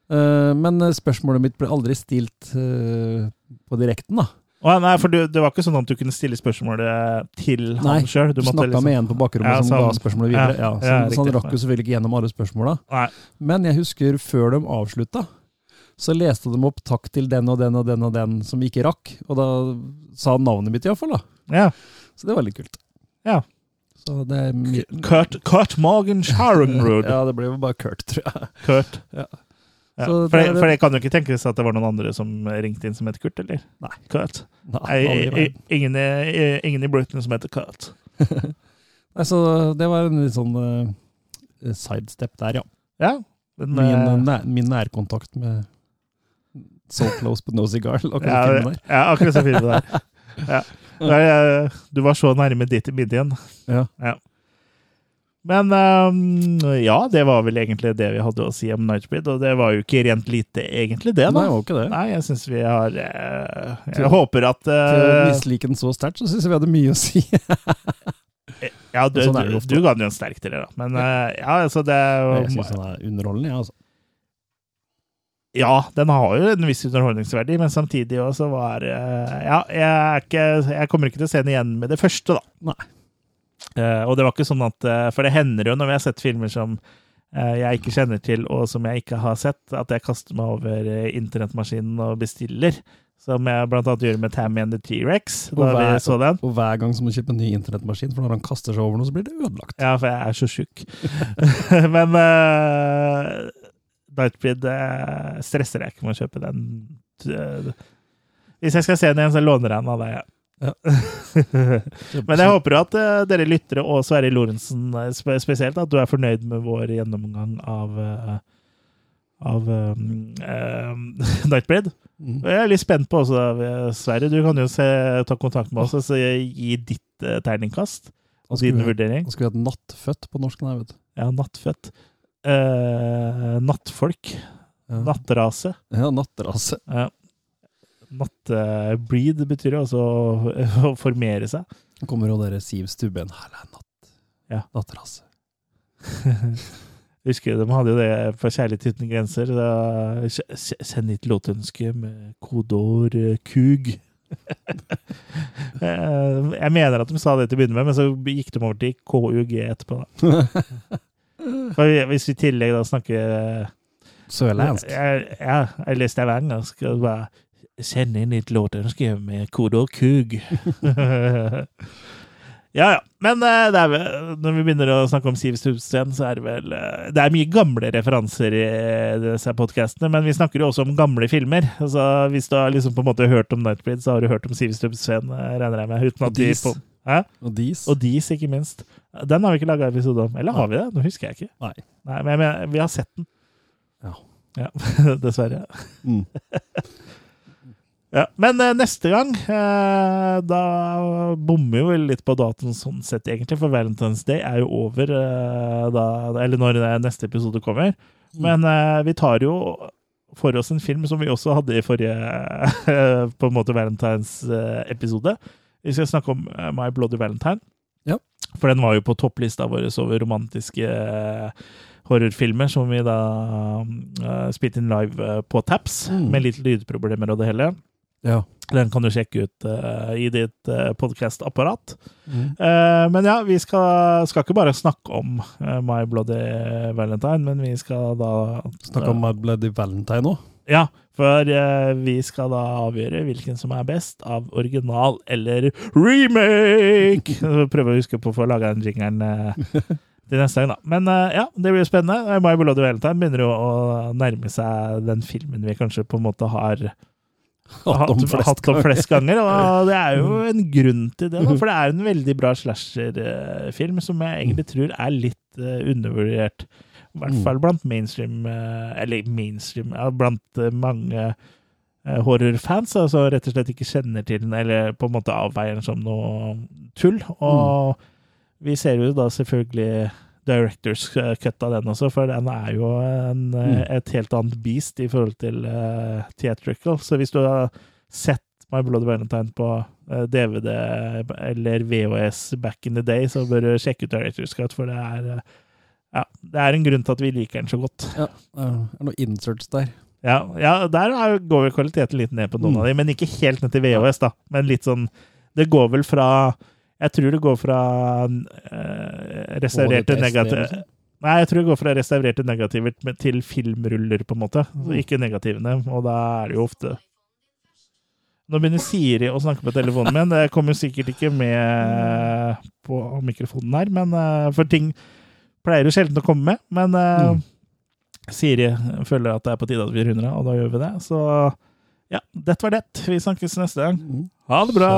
S2: Uh, men spørsmålet mitt ble aldri stilt uh, på direkten, da.
S1: Oh, nei, for du, det var ikke sånn at du kunne stille spørsmålet til
S2: Nei,
S1: han sjøl?
S2: Du snakka med en på bakrommet
S1: Ja,
S2: som ga spørsmålet videre.
S1: Ja,
S2: Ja, så,
S1: ja,
S2: så han rakk jo selvfølgelig ikke gjennom alle spørsmåla. Men jeg husker før de avslutta, så leste de opp 'takk til den og den og den og den' som ikke rakk. Og da sa han navnet mitt iallfall, da.
S1: Ja.
S2: Så det var litt kult.
S1: Ja.
S2: Så det er
S1: Kurt, Kurt Morgan Sharonrud. <laughs>
S2: Ja, det ble jo bare Kurt, tror jeg.
S1: Kurt.
S2: Ja.
S1: Ja. For,
S2: det
S1: for det kan jo ikke tenkes at det var noen andre som ringte inn som het Kurt, eller?
S2: Nei.
S1: Kurt.
S2: Nei, i-
S1: ingen, ingen i Britain som heter Kurt. <laughs>
S2: Nei, så det var en litt sånn uh, sidestep der, ja.
S1: Ja. Men,
S2: Min,
S1: uh,
S2: nær, min nærkontakt med So Close But No Cigar. Akkurat
S1: ja, ja, akkurat så filmen der. <laughs> Ja. Nei, eh, Du var så nærme ditt i midjen.
S2: Ja.
S1: Men um, ja, det var vel egentlig det vi hadde å si om Nightbreed, og det var jo ikke rent lite egentlig det,
S2: Nei, det var ikke det.
S1: Nei, jeg syns vi har eh, Jeg
S2: Til-
S1: håper at
S2: Til å
S1: eh,
S2: mislike den så sterkt, så syns jeg vi hadde mye å si. <laughs>
S1: Ja, du,
S2: Sånn
S1: du, du ga den jo en sterk til det, da. Men uh, ja, altså det
S2: Jeg syns den er underholdende, jeg, altså.
S1: Ja, den har jo en viss underholdningsverdi, men samtidig også var eh, Ja, jeg, ikke, jeg kommer ikke til å se den igjen med det første, da. Eh, og det var ikke sånn at eh, For det hender jo når vi har sett filmer som jeg ikke kjenner til, og som jeg ikke har sett, at jeg kaster meg over internettmaskinen og bestiller. Som jeg blant annet gjør med Tammy and the T-rex,
S2: da
S1: da vi så den.
S2: Og hver gang som du kjøper en ny internettmaskin, for når han kaster seg over noe, så blir det ødelagt.
S1: Ja, for jeg er så sjuk. <laughs> Men uh, Nightbreed eh, stresser jeg ikke med å kjøpe den. Eh, Hvis jeg skal se den igjen, så låner jeg den av deg. Ja.
S2: Ja. <laughs>
S1: Men jeg håper at uh, dere lyttere, og Sverre Lorentzen sp spesielt, at du er fornøyd med vår gjennomgang av uh, av um, uh, <laughs> Nightbreed.
S2: Mm.
S1: Jeg er litt spent på også, eh, Sverre. Du kan jo se, ta kontakt med oss og gi ditt eh, terningkast og din vurdering.
S2: da skulle vi hatt nattfødt på norsk, nei, vet du.
S1: Ja, nattfødt. Eh, nattfolk.
S2: Ja.
S1: Nattrase.
S2: Ja, natterase.
S1: Ja. Nattbreed betyr jo også <laughs> å, formere seg.
S2: Kommer jo dere Siv Stubben. Her er natt.
S1: Ja.
S2: Natterase. <laughs>
S1: Husker de hadde jo det på Kjærlighet uten grenser. Send hit låtønske med kodeord eh, KUG. <laughs> Eh, Jeg mener at de sa det til å begynne med, men så gikk de over til KUG etterpå. Da. For hvis vi i tillegg da snakker
S2: Sørlandsk.
S1: Jeg, ja, eller leste Stavanger. Skal bare sende inn et låtønske med kodeord KUG. <laughs> ja, ja. Men eh, vel, når vi begynner å snakke om Siv Stubsten, så er det vel eh, Det er mye gamle referanser i eh, disse podkastene, men vi snakker jo også om gamle filmer. Altså, Hvis du har liksom på en måte hørt om Nightbreed, så har du hørt om Siv Stubsten, eh, regner jeg med. Uten at de på, Hæ?
S2: Og dis.
S1: Og Dis, ikke minst. Den har vi ikke laga episode om. Eller har vi det? Nå husker jeg ikke.
S2: Nei.
S1: Nei, Men jeg vi har sett den.
S2: Ja.
S1: Ja, <laughs> Dessverre.
S2: Mm. <laughs>
S1: Ja, men eh, neste gang, eh, da bommer vel litt på datoen sånn sett, egentlig, for Valentine's Day er jo over eh, da, eller når neste episode kommer. Men eh, vi tar jo for oss en film som vi også hadde i forrige <laughs> på en måte Valentine's-episode. Vi skal snakke om eh, My Bloody Valentine.
S2: Ja.
S1: For den var jo på topplista vår over romantiske eh, horrorfilmer, som vi da uh, spilte inn live på Taps,
S2: Mm.
S1: med litt lydproblemer og det hele.
S2: Ja.
S1: Den kan du sjekke ut uh, i ditt uh, podkastapparat.
S2: Mm.
S1: Uh, men ja, vi skal, skal ikke bare snakke om My Bloody Valentine, men vi skal da
S2: Snakke om My Bloody Valentine nå.
S1: Ja, for eh, vi skal da avgjøre hvilken som er best av original eller remake! <laughs> Prøve å huske på å få laga den jingeren eh, til neste gang, da. Men eh, ja, det blir jo spennende. My Bloody Valentine begynner jo å nærme seg den filmen vi kanskje på en måte har
S2: Hatt om flest
S1: hatt om flest ganger. Og <laughs> det er jo en grunn til det, for det er en veldig bra slasherfilm som jeg egentlig tror er litt eh, undervurdert. I hvert
S2: Mm.
S1: fall blant mainstream eh, Eller mainstream, ja, blant eh, mange eh, horrorfans, altså rett og slett ikke kjenner til den, eller på en måte avveier den som noe tull. Og vi ser jo da selvfølgelig Directors cut av den også, for den er jo en,
S2: Mm.
S1: et helt annet beast i forhold til uh, theatrical. Så hvis du har sett My Blood Valentine på uh, DVD eller VHS back in the day, så bør du sjekke ut Directors cut, for det er eh, ja, det er en grunn til at vi liker den så godt.
S2: Ja, det er noen inserts der.
S1: Ja, ja der er, går vel kvaliteten litt ned på noen
S2: Mm.
S1: av de, men ikke helt ned til VHS, da. Men litt sånn Det går vel fra Jeg tror det går fra eh, restaurerte negative
S2: liksom.
S1: Nei, jeg tror det går fra restaurerte negativer til filmruller, på en måte. Så
S2: Mm.
S1: ikke negativene. Og da er det jo ofte Nå begynner Siri å snakke på telefonen min. Det kommer sikkert ikke med på mikrofonen her, men eh, for ting pleier jo sjelden å komme med. Men uh,
S2: Mm.
S1: Siri føler at det er på tide at vi runder av, og da gjør vi det. Så ja, dette var det. Vi snakkes neste gang.
S2: Mm.
S1: Ha det bra!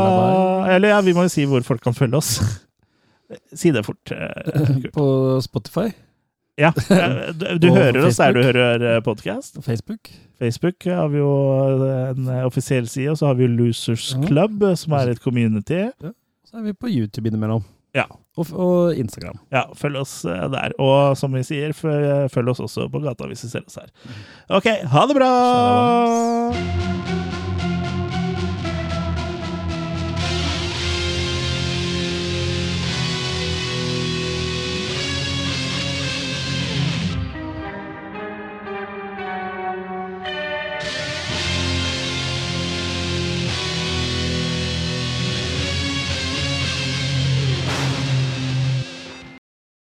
S1: Eller ja, vi må jo si hvor folk kan følge oss. <laughs> Si det fort. eh, Kurt.
S2: På Spotify,
S1: Ja, <laughs> eh, du, du hører oss der du hører podkast.
S2: Facebook.
S1: Facebook har vi jo en eh, offisiell side, og så har vi Losers. Club, eh, som er et community.
S2: Så er vi på YouTube innimellom.
S1: Ja.
S2: Og, og Instagram.
S1: Ja, følg oss eh, der. Og som vi sier, følg oss også på gata hvis du ser oss her. OK, ha det bra!